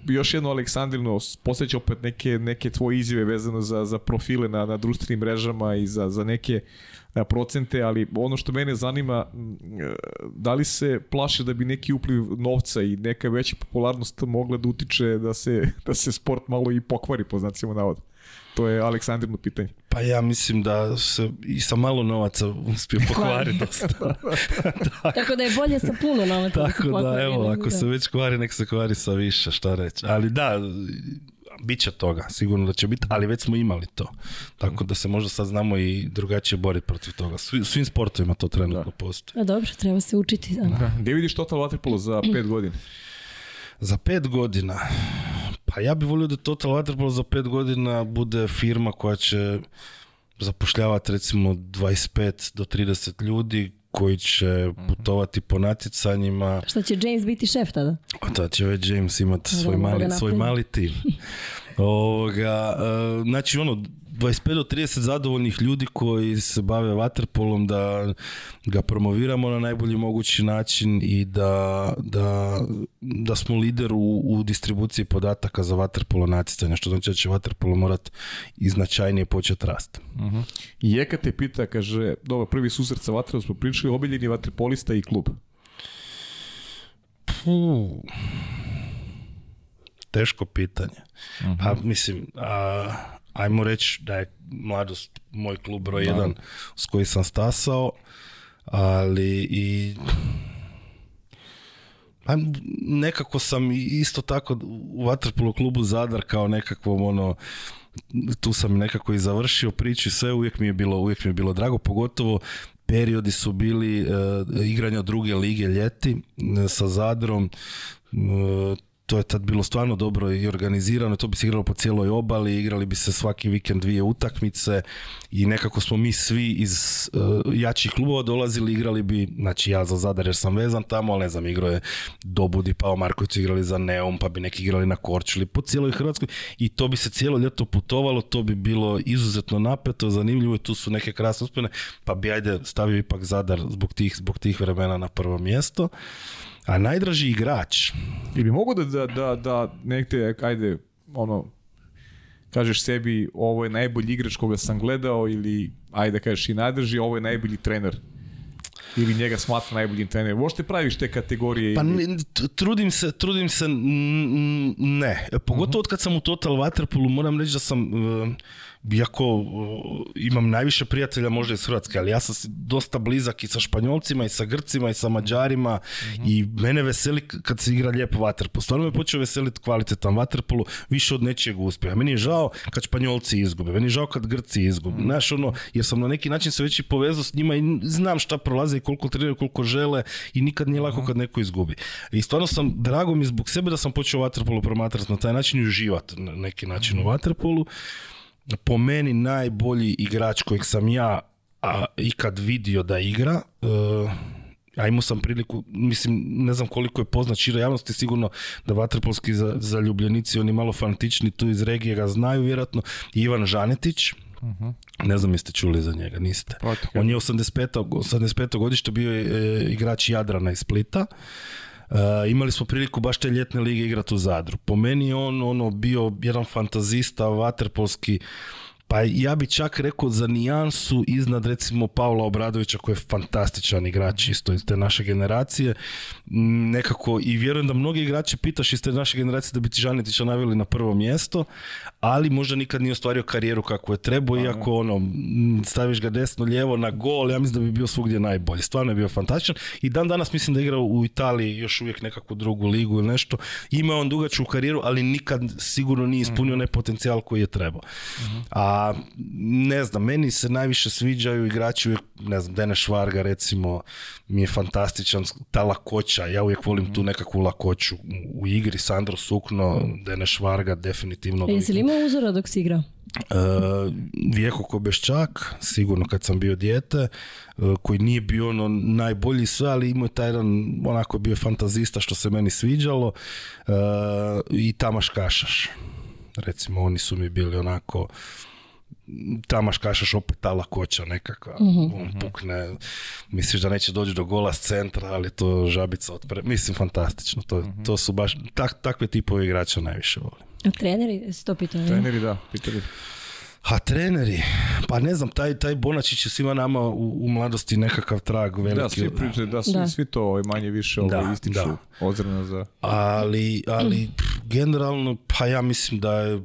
još jedno Aleksandrinu, posjeća opet neke, neke tvoje izjave vezano za, za profile na, na društvenim mrežama i za, za neke e, procente, ali ono što mene zanima, e, da li se plaše da bi neki upliv novca i neka veća popularnost mogla da utiče da se, da se sport malo i pokvari po znacima to je Aleksandrino pitanje. Pa ja mislim da se i sa malo novaca uspio pokvariti pa, dosta. da. Tako da je bolje sa puno novaca. Tako da, evo, ako se već kvari, nek se kvari sa više, šta reći. Ali da, bit će toga, sigurno da će biti, ali već smo imali to. Tako da se možda sad znamo i drugačije boriti protiv toga. Svi, svim sportovima to trenutno da. postoji. A dobro, treba se učiti. Da. Gdje vidiš Total Waterpolo za pet godina? Za pet godina, pa ja bih volio da Total Waterpolo za pet godina bude firma koja će zapošljavati recimo 25 do 30 ljudi koji će mhm. putovati po natjecanjima. Što će James biti šef tada? Pa to će već ovaj James imati svoj mali, svoj mali tim. Ovoga, e, znači ono, 25 do 30 zadovoljnih ljudi koji se bave vaterpolom da ga promoviramo na najbolji mogući način i da, da, da smo lider u, u distribuciji podataka za vaterpolo natjecanje, što znači da će vaterpolo morat i značajnije početi rast. Uh mhm. Jeka te pita, kaže, dobro, prvi susret sa vaterpolom smo pričali, obiljeni vaterpolista i klub. Puh teško pitanje. Uh mislim, a, ajmo reći da je mladost moj klub broj jedan s koji sam stasao, ali i pa nekako sam isto tako u Waterpolo klubu Zadar kao nekakvom ono tu sam nekako i završio priču i sve uvijek mi je bilo uvijek mi je bilo drago pogotovo periodi su bili e, igranja druge lige ljeti e, sa Zadrom e, to je tad bilo stvarno dobro i organizirano, to bi se igralo po cijeloj obali, igrali bi se svaki vikend dvije utakmice i nekako smo mi svi iz e, jačih klubova dolazili, igrali bi, znači ja za Zadar jer sam vezan tamo, ali ne znam, igro je Dobudi, Pao Marković igrali za Neum, pa bi neki igrali na Korčuli, po cijeloj Hrvatskoj i to bi se cijelo ljeto putovalo, to bi bilo izuzetno napeto, zanimljivo i tu su neke krasne uspjene, pa bi ajde stavio ipak Zadar zbog tih, zbog tih vremena na prvo mjesto. A najdraži igrač? I bi mogu da, da, da, da ajde, ono, kažeš sebi ovo je najbolji igrač koga sam gledao ili ajde kažeš i najdraži, ovo je najbolji trener ili njega smatra najboljim trenerom. Uopšte praviš te kategorije? Pa trudim se, trudim se ne. Pogotovo uh -huh. od kad sam u Total Waterpoolu moram reći da sam e, iako imam najviše prijatelja možda iz Hrvatske, ali ja sam dosta blizak i sa Španjolcima i sa Grcima i sa Mađarima mhm. i mene veseli kad se igra lijep vaterpol. Stvarno me počeo veseliti kvalitetan vaterpolu više od nečijeg uspjeha. Meni je žao kad Španjolci izgube, meni je žao kad Grci izgube. Mm -hmm. ono, jer sam na neki način se već i povezao s njima i znam šta prolaze i koliko treniraju, koliko žele i nikad nije lako mhm. kad neko izgubi. I stvarno sam, drago mi zbog sebe da sam počeo vaterpolu promatrati na taj način i uživati na neki način u mhm. vaterpolu po meni najbolji igrač kojeg sam ja a, ikad vidio da igra, e, a imao sam priliku, mislim, ne znam koliko je poznat šira javnosti, sigurno da vaterpolski zaljubljenici, oni malo fanatični tu iz regije ga znaju vjerojatno, Ivan Žanetić, Uh Ne znam jeste čuli za njega, niste. On je 85. 85. godište bio je e, igrač Jadrana iz Splita. Eh, imali smo priliku baš te ljetne lige igrati u Zadru. Po meni je on ono bio jedan fantazista, vaterpolski pa ja bi čak rekao za nijansu iznad recimo Paula Obradovića koji je fantastičan igrač isto iz te naše generacije. Mm, nekako i vjerujem da mnogi igrači pitaš iz te naše generacije da bi ti Žanetića naveli na prvo mjesto, ali možda nikad nije ostvario karijeru kako je trebao, iako ono, staviš ga desno, lijevo na gol, ja mislim da bi bio svugdje najbolji. Stvarno je bio fantastičan i dan danas mislim da igra u Italiji još uvijek nekakvu drugu ligu ili nešto. Ima on dugačku karijeru, ali nikad sigurno nije ispunio mhm. onaj potencijal koji je trebao. Mhm. A ne znam, meni se najviše sviđaju igrači uvijek, ne znam, Dene Švarga recimo mi je fantastičan, ta lakoća, ja uvijek volim tu mhm. nekakvu lakoću u igri, Sandro Sukno, mhm. Dene Švarga definitivno. E, li imao uzora dok si igrao? E, Kobeščak, sigurno kad sam bio dijete, e, koji nije bio ono najbolji sve, ali imao je taj jedan, onako bio fantazista što se meni sviđalo, e, i Tamaš Kašaš recimo oni su mi bili onako tamaš kašaš opet ta lakoća nekakva, mm on mhm. pukne, misliš da neće doći do gola s centra, ali to žabica otpre, mislim fantastično, to, mhm. to su baš, tak, takve tipove igrača najviše volim. A treneri, to Treneri da, pitali. A pa treneri, pa ne znam, taj, taj Bonačić je svima nama u, u mladosti nekakav trag veliki. Da, svi priče, da, svi, svi to ovaj, manje više ovaj, da, ističu za... Ali, ali mm. generalno, pa ja mislim da je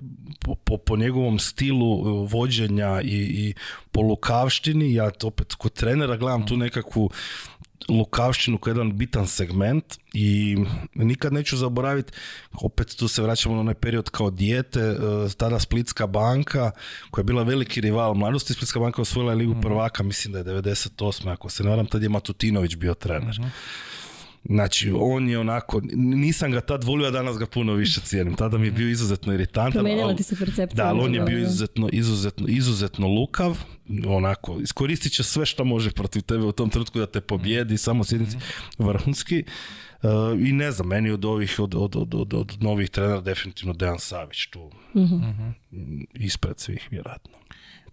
po, po, njegovom stilu e, vođenja i, i po lukavštini, ja opet kod trenera gledam tu mm. nekakvu lukavštinu kao jedan bitan segment i nikad neću zaboraviti, opet tu se vraćamo na onaj period kao dijete, e, tada Splitska banka koja je bila veliki rival mladosti, Splitska banka osvojila je Ligu mhm. prvaka, mislim da je 98. ako se ne varam, tad je Matutinović bio trener. Mhm. Znači, on je onako, nisam ga tad volio, a danas ga puno više cijenim. Tada mi je bio izuzetno iritantan. Da, ali on je bio izuzetno, izuzetno, izuzetno lukav. Onako, iskoristit će sve što može protiv tebe u tom trenutku da te pobjedi, samo sjednici vrhunski. E, I ne znam, meni od ovih, od, od, od, od, novih trenera definitivno Dejan Savić tu. Uh Ispred svih, vjerojatno.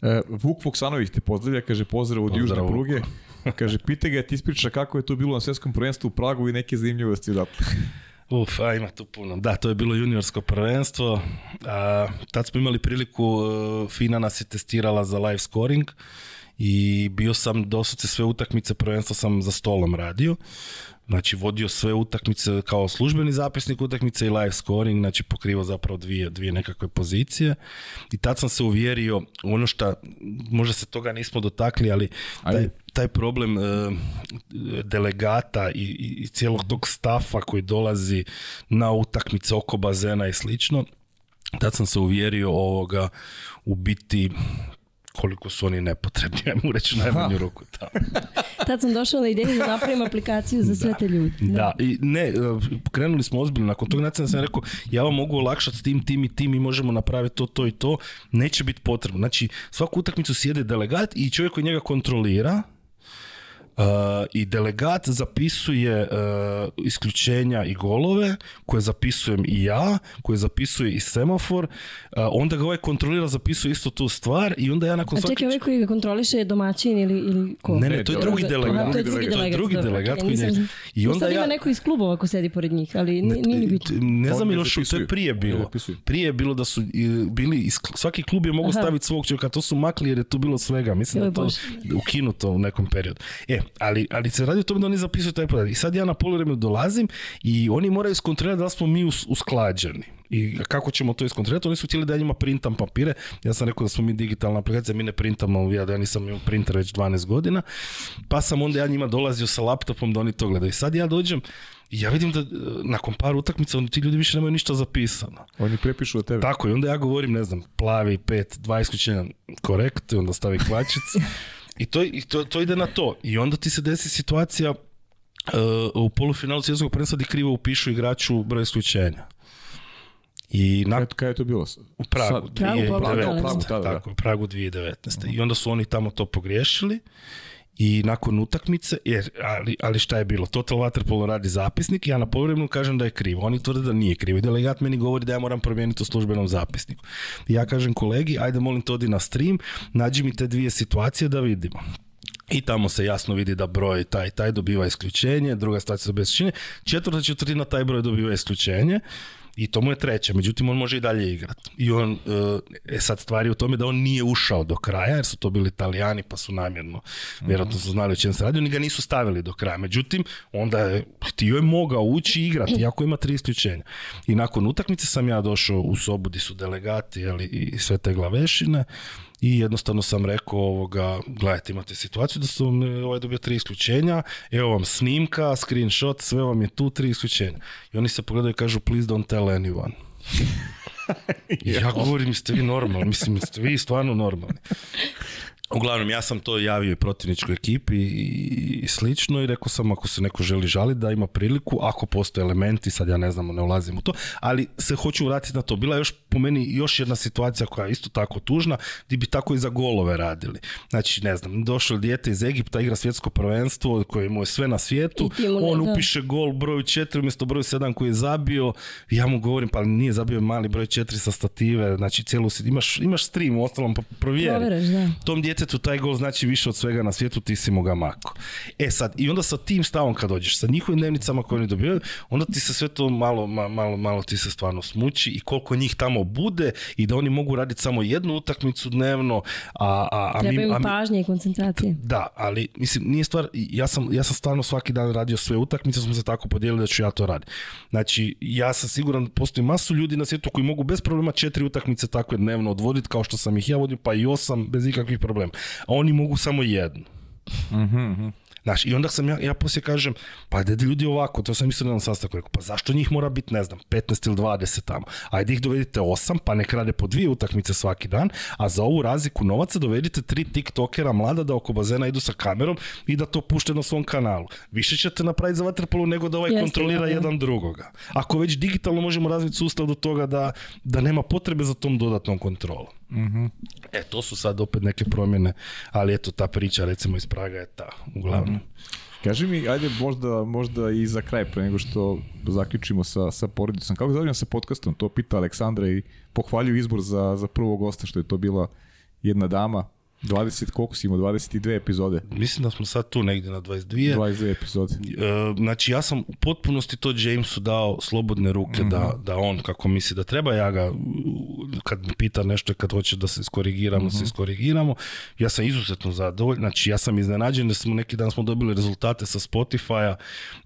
E, Vuk Vuksanović te pozdravlja, kaže pozdrav od pozdrav, južne pruge. Kaže, Pita ga ti ispriča kako je to bilo na svjetskom prvenstvu u Pragu i neke zanimljivosti odatle. Uf, a ima tu puno. Da, to je bilo juniorsko prvenstvo. A, tad smo imali priliku, e, FINA nas je testirala za live scoring i bio sam doslovce sve utakmice prvenstva sam za stolom radio znači vodio sve utakmice kao službeni zapisnik utakmice i live scoring, znači pokrivao zapravo dvije, dvije nekakve pozicije i tad sam se uvjerio ono što, možda se toga nismo dotakli, ali taj, taj problem e, delegata i, i, cijelog tog stafa koji dolazi na utakmice oko bazena i slično, tad sam se uvjerio ovoga u biti koliko su oni nepotrebni, ajmo reći najmanju ruku tamo. Tad sam došao na ideju da napravim aplikaciju za sve te ljude. Da. i ne, e, krenuli smo ozbiljno, nakon tog sam rekao, ja vam mogu olakšati s tim, tim i tim, i možemo napraviti to, to i to, neće biti potrebno. Znači, svaku utakmicu sjede delegat i čovjek koji njega kontrolira, E, I delegat zapisuje e, isključenja i golove koje zapisujem i ja, koje zapisuje i semafor. E, onda ga ovaj kontrolira, zapisuje isto tu stvar i onda ja nakon svake... A čekaj, ovaj koji ga kontroliše je domaćin ili, ili ko? Ne, ne, to je drugi delegat. To je drugi delegat. Drugi delegat I onda ja... ima neko iz klubova ko sedi pored njih, ali nije biti Ne znam ili što je prije bilo. Prije je bilo da su bili, svaki klub je mogao staviti svog čovjeka, to su makli jer je tu bilo svega. Mislim da to ukinuto u nekom periodu. E, ali, ali se radi o tome da oni zapisuju taj podatak. I sad ja na polovremenu dolazim i oni moraju skontrolirati da smo mi usklađeni. I kako ćemo to iskontrolirati? Oni su htjeli da ja njima printam papire. Ja sam rekao da smo mi digitalna aplikacija, mi ne printamo, ja, da ja nisam imao printer već 12 godina. Pa sam onda ja njima dolazio sa laptopom da oni to gledaju. I sad ja dođem, ja vidim da eh, nakon par utakmica oni ti ljudi više nemaju ništa zapisano. Oni prepišu od tebe. Tako i onda ja govorim, ne znam, plavi 5, 20 korekt onda stavi kvačicu. I to, i to, to ide na to. I onda ti se desi situacija uh, u polufinalu svjetskog prvenstva gdje krivo upišu igraču broj isključenja. I na... kaj je to bilo? U Pragu, Sad, 2019. Pragu, Pragu, Pragu, Pragu, Pragu, Pragu 2019. I onda su oni tamo to pogriješili i nakon utakmice, jer, ali, ali šta je bilo, Total Waterpolo radi zapisnik ja na povremenu kažem da je krivo. Oni tvrde da nije krivo i delegat meni govori da ja moram promijeniti u službenom zapisniku. I ja kažem kolegi, ajde molim to odi na stream, nađi mi te dvije situacije da vidimo. I tamo se jasno vidi da broj taj taj dobiva isključenje, druga situacija se isključenje, četvrta četvrtina taj broj dobiva isključenje. I to mu je treće, međutim on može i dalje igrati. I on, e, e sad stvari u tome da on nije ušao do kraja, jer su to bili italijani pa su namjerno, mhm. vjerojatno su znali o čem se radi, oni ga nisu stavili do kraja. Međutim, onda je, htio pa je mogao ući i igrati, iako ima tri isključenja. I nakon utakmice sam ja došao u sobu gdje su delegati jeli, i sve te glavešine, i jednostavno sam rekao ovoga, gledajte imate situaciju da su ovaj dobio tri isključenja, evo vam snimka, screenshot, sve vam je tu tri isključenja. I oni se pogledaju i kažu please don't tell anyone. ja govorim, jeste vi normalni, mislim, ste vi stvarno normalni. Uglavnom, ja sam to javio i protivničkoj ekipi i, i slično i rekao sam ako se neko želi žaliti da ima priliku, ako postoje elementi, sad ja ne znam, ne ulazim u to, ali se hoću vratiti na to. Bila je još po meni još jedna situacija koja je isto tako tužna, gdje bi tako i za golove radili. Znači, ne znam, došlo je dijete iz Egipta, igra svjetsko prvenstvo koje mu je sve na svijetu, on upiše gol broj 4 umjesto broj 7 koji je zabio, ja mu govorim, pa nije zabio mali broj 4 sa stative, znači cijelu, imaš, imaš stream, u ostalom pa provjeri. Tom djetetu taj gol znači više od svega na svijetu, ti si mu ga mako. E sad, i onda sa tim stavom kad dođeš, sa njihovim dnevnicama koje oni dobijaju, onda ti se sve to malo, malo, malo ti se stvarno smuči i koliko njih tamo bude i da oni mogu raditi samo jednu utakmicu dnevno. A, a, a Trebaju pažnje i koncentracije. Da, ali mislim, nije stvar, ja sam, ja sam stvarno svaki dan radio sve utakmice, smo se tako podijelili da ću ja to raditi. Znači, ja sam siguran da postoji masu ljudi na svijetu koji mogu bez problema četiri utakmice takve dnevno odvoditi kao što sam ih ja vodio, pa i osam bez ikakvih problema. A oni mogu samo jednu. Mhm, mhm. i onda sam ja, ja poslije kažem, pa da ljudi ovako, to sam mislio na jednom rekao, pa zašto njih mora biti, ne znam, 15 ili 20 tamo, ajde ih dovedite 8, pa nek rade po dvije utakmice svaki dan, a za ovu razliku novaca dovedite tri tiktokera mlada da oko bazena idu sa kamerom i da to pušte na svom kanalu. Više ćete napraviti za vaterpolu nego da ovaj kontrolira jedan drugoga. Ako već digitalno možemo razviti sustav do toga da, da nema potrebe za tom dodatnom kontrolom. Mm-hmm. E, to su sad opet neke promjene, ali eto, ta priča recimo iz Praga je ta, uglavnom. Mm-hmm. Kaži mi, ajde možda, možda i za kraj, pre nego što zaključimo sa, sa porodicom. Kako zavljam sa podcastom? To pita Aleksandra i pohvalju izbor za, za prvog gosta, što je to bila jedna dama 20, koliko si imao, 22 epizode? Mislim da smo sad tu negdje na 22. 22 epizode. E, znači ja sam u potpunosti to Jamesu dao slobodne ruke da, mhm. da on kako misli da treba, ja ga kad me pita nešto kad hoće da se iskorigiramo, mm se mhm. iskorigiramo. Ja sam izuzetno zadovoljan, znači ja sam iznenađen jer smo neki dan smo dobili rezultate sa Spotify-a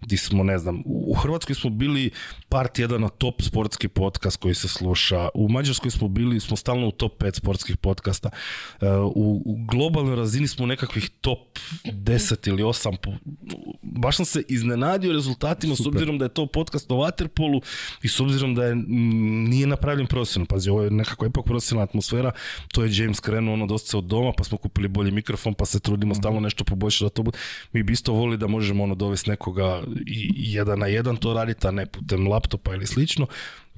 gdje smo, ne znam, u Hrvatskoj smo bili par na top sportski podcast koji se sluša. U Mađarskoj smo bili, smo stalno u top 5 sportskih podcasta. E, u, globalnoj razini smo nekakvih top 10 ili 8. Baš sam se iznenadio rezultatima s obzirom da je to podcast o Waterpolu i s obzirom da je nije napravljen profesionalno. Pazi, ovo je nekako epok profesionalna atmosfera. To je James krenuo ono dosta od doma, pa smo kupili bolji mikrofon, pa se trudimo mm stalno mhm. nešto poboljšati da to bude. Mi bi isto volili da možemo ono dovesti nekoga i jedan na jedan to raditi, a ne putem lap laptopa ili slično,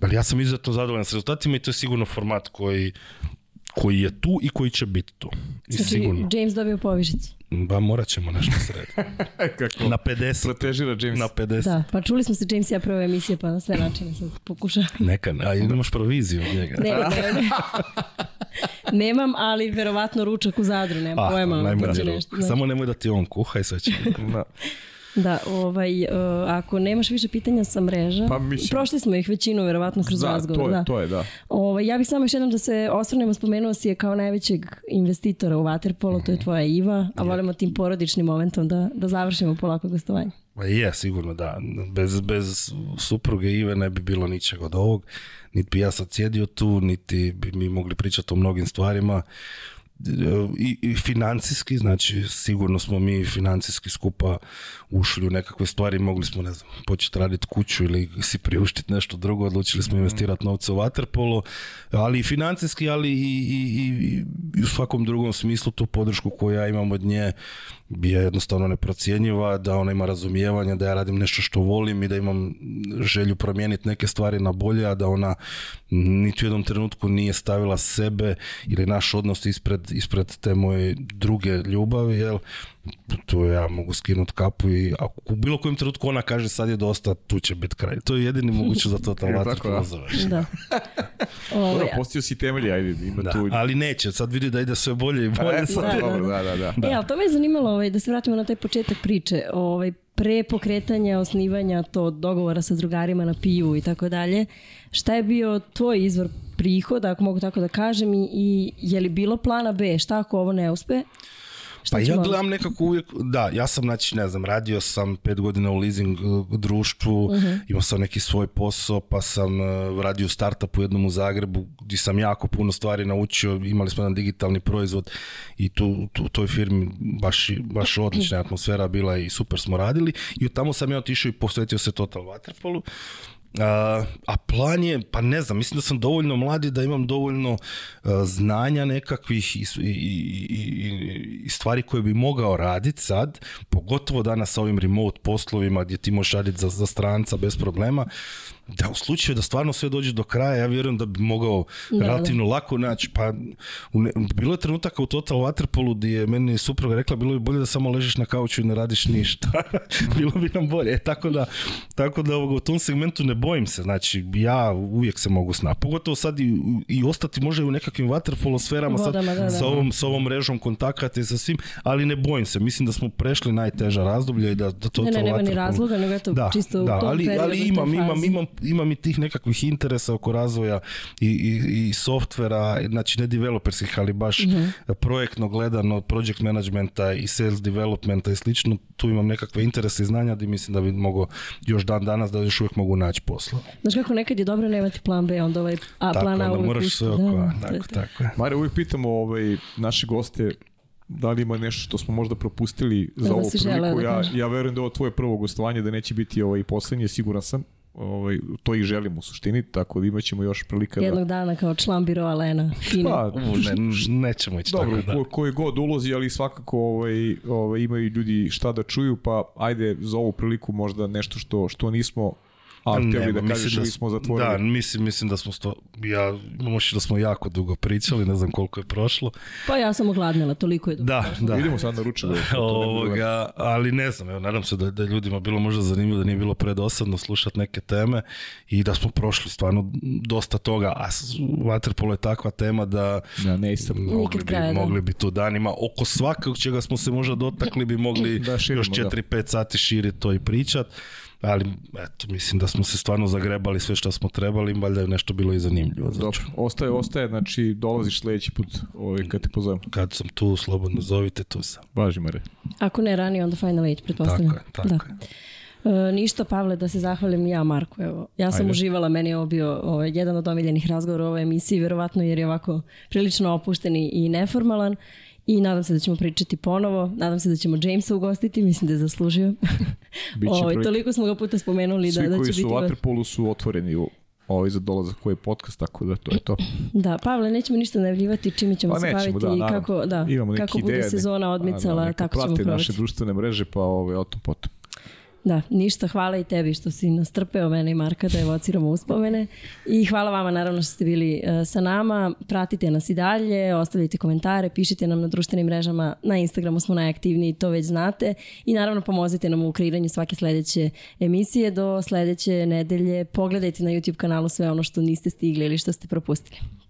ali ja sam izuzetno zadovoljan s rezultatima i to je sigurno format koji koji je tu i koji će biti tu. I znači, sigurno. James dobio povišicu. Ba, morat ćemo nešto srediti. Kako? Na 50. Protežira James. Na 50. Da, pa čuli smo se James ja prve emisije, pa na sve načine sam Neka, a imaš proviziju od njega. Ne, ne, ne. Nemam, ali verovatno ručak u Zadru, nemam ah, pojma. Najmanje znači ručak. Znači. Samo nemoj da ti on kuha i sve će. da. Da, ovaj, e, ako nemaš više pitanja sa mreža, pa prošli smo ih većinu verovatno kroz da, razgovor. To je, da, to je, da. Ovaj, ja bih samo još jednom da se osvrnemo, spomenuo si je kao najvećeg investitora u Waterpolo, to je mhm. tvoja Iva, a volimo tim porodičnim momentom da, da završimo polako gostovanje. Je, sigurno da. Bez, bez supruge Ive ne bi bilo ničeg od ovog. Niti bi ja sad sjedio tu, niti bi mi mogli pričati o mnogim stvarima i, financijski, znači sigurno smo mi financijski skupa ušli u nekakve stvari, mogli smo, ne znam, početi raditi kuću ili si priuštiti nešto drugo, odlučili smo mhm. investirati novce u Waterpolo, ali i financijski, ali i, i, i, u svakom drugom smislu tu podršku koju ja imam od nje je jednostavno neprocjenjiva, da ona ima razumijevanje, da ja radim nešto što volim i da imam želju promijeniti neke stvari na bolje, a da ona niti u jednom trenutku nije stavila sebe ili naš odnos ispred, ispred te moje druge ljubavi, jel? tu ja mogu skinuti kapu i ako u bilo kojem trenutku ona kaže sad je dosta, tu će biti kraj. To je jedini moguće za to vatru pozoveš. Da. Dobro, postio si temelji, ajde, ima da, tu... Ali neće, sad vidi da ide sve bolje i bolje. E, da, da, da, da. E, da. ali to me je zanimalo, ovaj, da se vratimo na taj početak priče. Ovaj, pre pokretanja, osnivanja to dogovora sa drugarima na pivu i tako dalje, šta je bio tvoj izvor prihoda, ako mogu tako da kažem, i, i je li bilo plana B, šta ako ovo ne uspe? pa ja gledam nekako uvijek, da, ja sam, znači, ne znam, radio sam pet godina u leasing uh, društvu, mhm. imao sam neki svoj posao, pa sam uh, radio startup u jednom u Zagrebu, gdje sam jako puno stvari naučio, imali smo jedan digitalni proizvod i tu, tu u toj firmi baš, baš odlična atmosfera bila i super smo radili i tamo sam ja otišao i posvetio se Total Waterpolu a plan je, pa ne znam, mislim da sam dovoljno mladi da imam dovoljno e, znanja nekakvih i, i, i, i stvari koje bi mogao raditi sad, pogotovo danas sa ovim remote poslovima gdje ti možeš raditi za, za stranca bez problema da u slučaju da stvarno sve dođe do kraja, ja vjerujem da bi mogao relativno lako naći. Pa, bilo je trenutaka u Total Waterpolu gdje je meni supruga rekla bilo bi bolje da samo ležiš na kauču i ne radiš ništa. bilo bi nam bolje. E, tako da, tako da ovoga, u tom segmentu ne bojim se. Znači, ja uvijek se mogu snaći Pogotovo sad i, i ostati i u nekakvim waterpolo sferama s sad, da, sa, ovom, sa ovom mrežom kontakata i sa svim, ali ne bojim se. Mislim da smo prešli najteža razdoblja i da, da Total ne, ne, nema ni razloga, nego čisto da, ali, ali imam, imam, imam imam i tih nekakvih interesa oko razvoja i, i, softvera, znači ne developerskih, ali baš mhm. projektno gledano, project managementa i sales developmenta i slično, tu imam nekakve interese i znanja gdje mislim da bi mogao još dan danas da još uvijek mogu naći posla. Znaš kako nekad je dobro nemati plan B, onda ovaj A plan A uvijek moraš oko tako, tako. Mare, uvijek pitamo ovaj, naše goste da li ima nešto što smo možda propustili za ovu priliku. Ja, ja verujem da je ovo tvoje prvo gostovanje, da neće biti ovaj posljednje, siguran sam ovaj, to i želimo u suštini, tako da imaćemo još prilika Jednog dana kao član biroa Lena. Pa, nećemo ići tako da. koji god ulozi, ali svakako ovaj, ovaj, imaju ljudi šta da čuju, pa ajde za ovu priliku možda nešto što, što nismo ali da mislim da, smo Da, mislim, mislim da smo ja možeš da smo jako dugo pričali, ne znam koliko je prošlo. Pa ja sam ogladnila, toliko je dugo. Da, da. Vidimo sad na Ovoga, ali ne znam, evo, nadam se da, da je ljudima bilo možda zanimljivo, da nije bilo predosadno slušati neke teme i da smo prošli stvarno dosta toga, a Waterpolo je takva tema da ja, ne mogli, bi, danima, oko svakog čega smo se možda dotakli bi mogli još 4-5 sati širiti to i pričati ali eto, mislim da smo se stvarno zagrebali sve što smo trebali, valjda je nešto bilo i zanimljivo. Znači. Dobro, ostaje, ostaje, znači dolaziš sledeći put ovaj, kad te pozovem. Kad sam tu, slobodno zovite, tu sam. Važi, Mare. Ako ne rani, onda Final 8, pretpostavljam. Tako je, tako da. je. E, ništa, Pavle, da se zahvalim ja Marku. Evo. Ja sam uživala, meni je ovo bio ovaj, jedan od omiljenih razgovora u ovoj emisiji, verovatno jer je ovako prilično opušten i neformalan i nadam se da ćemo pričati ponovo. Nadam se da ćemo Jamesa ugostiti, mislim da je zaslužio. Ovaj, toliko smo ga puta spomenuli Svi da, da će biti... koji su u Waterpolu su otvoreni u ovaj za dolazak koji je podcast, tako da to je to. Da, Pavle, nećemo ništa najavljivati čime ćemo pa, se baviti da, kako, da, kako bude sezona odmicala, tako ćemo provati. Prate naše društvene mreže, pa ovaj, o tom potom. Da, ništa, hvala i tebi što si nas mene i Marka da evociramo uspomene i hvala vama naravno što ste bili e, sa nama, pratite nas i dalje, ostavljajte komentare, pišite nam na društvenim mrežama, na Instagramu smo najaktivniji, to već znate i naravno pomozite nam u kreiranju svake sledeće emisije do sljedeće nedelje, pogledajte na YouTube kanalu sve ono što niste stigli ili što ste propustili.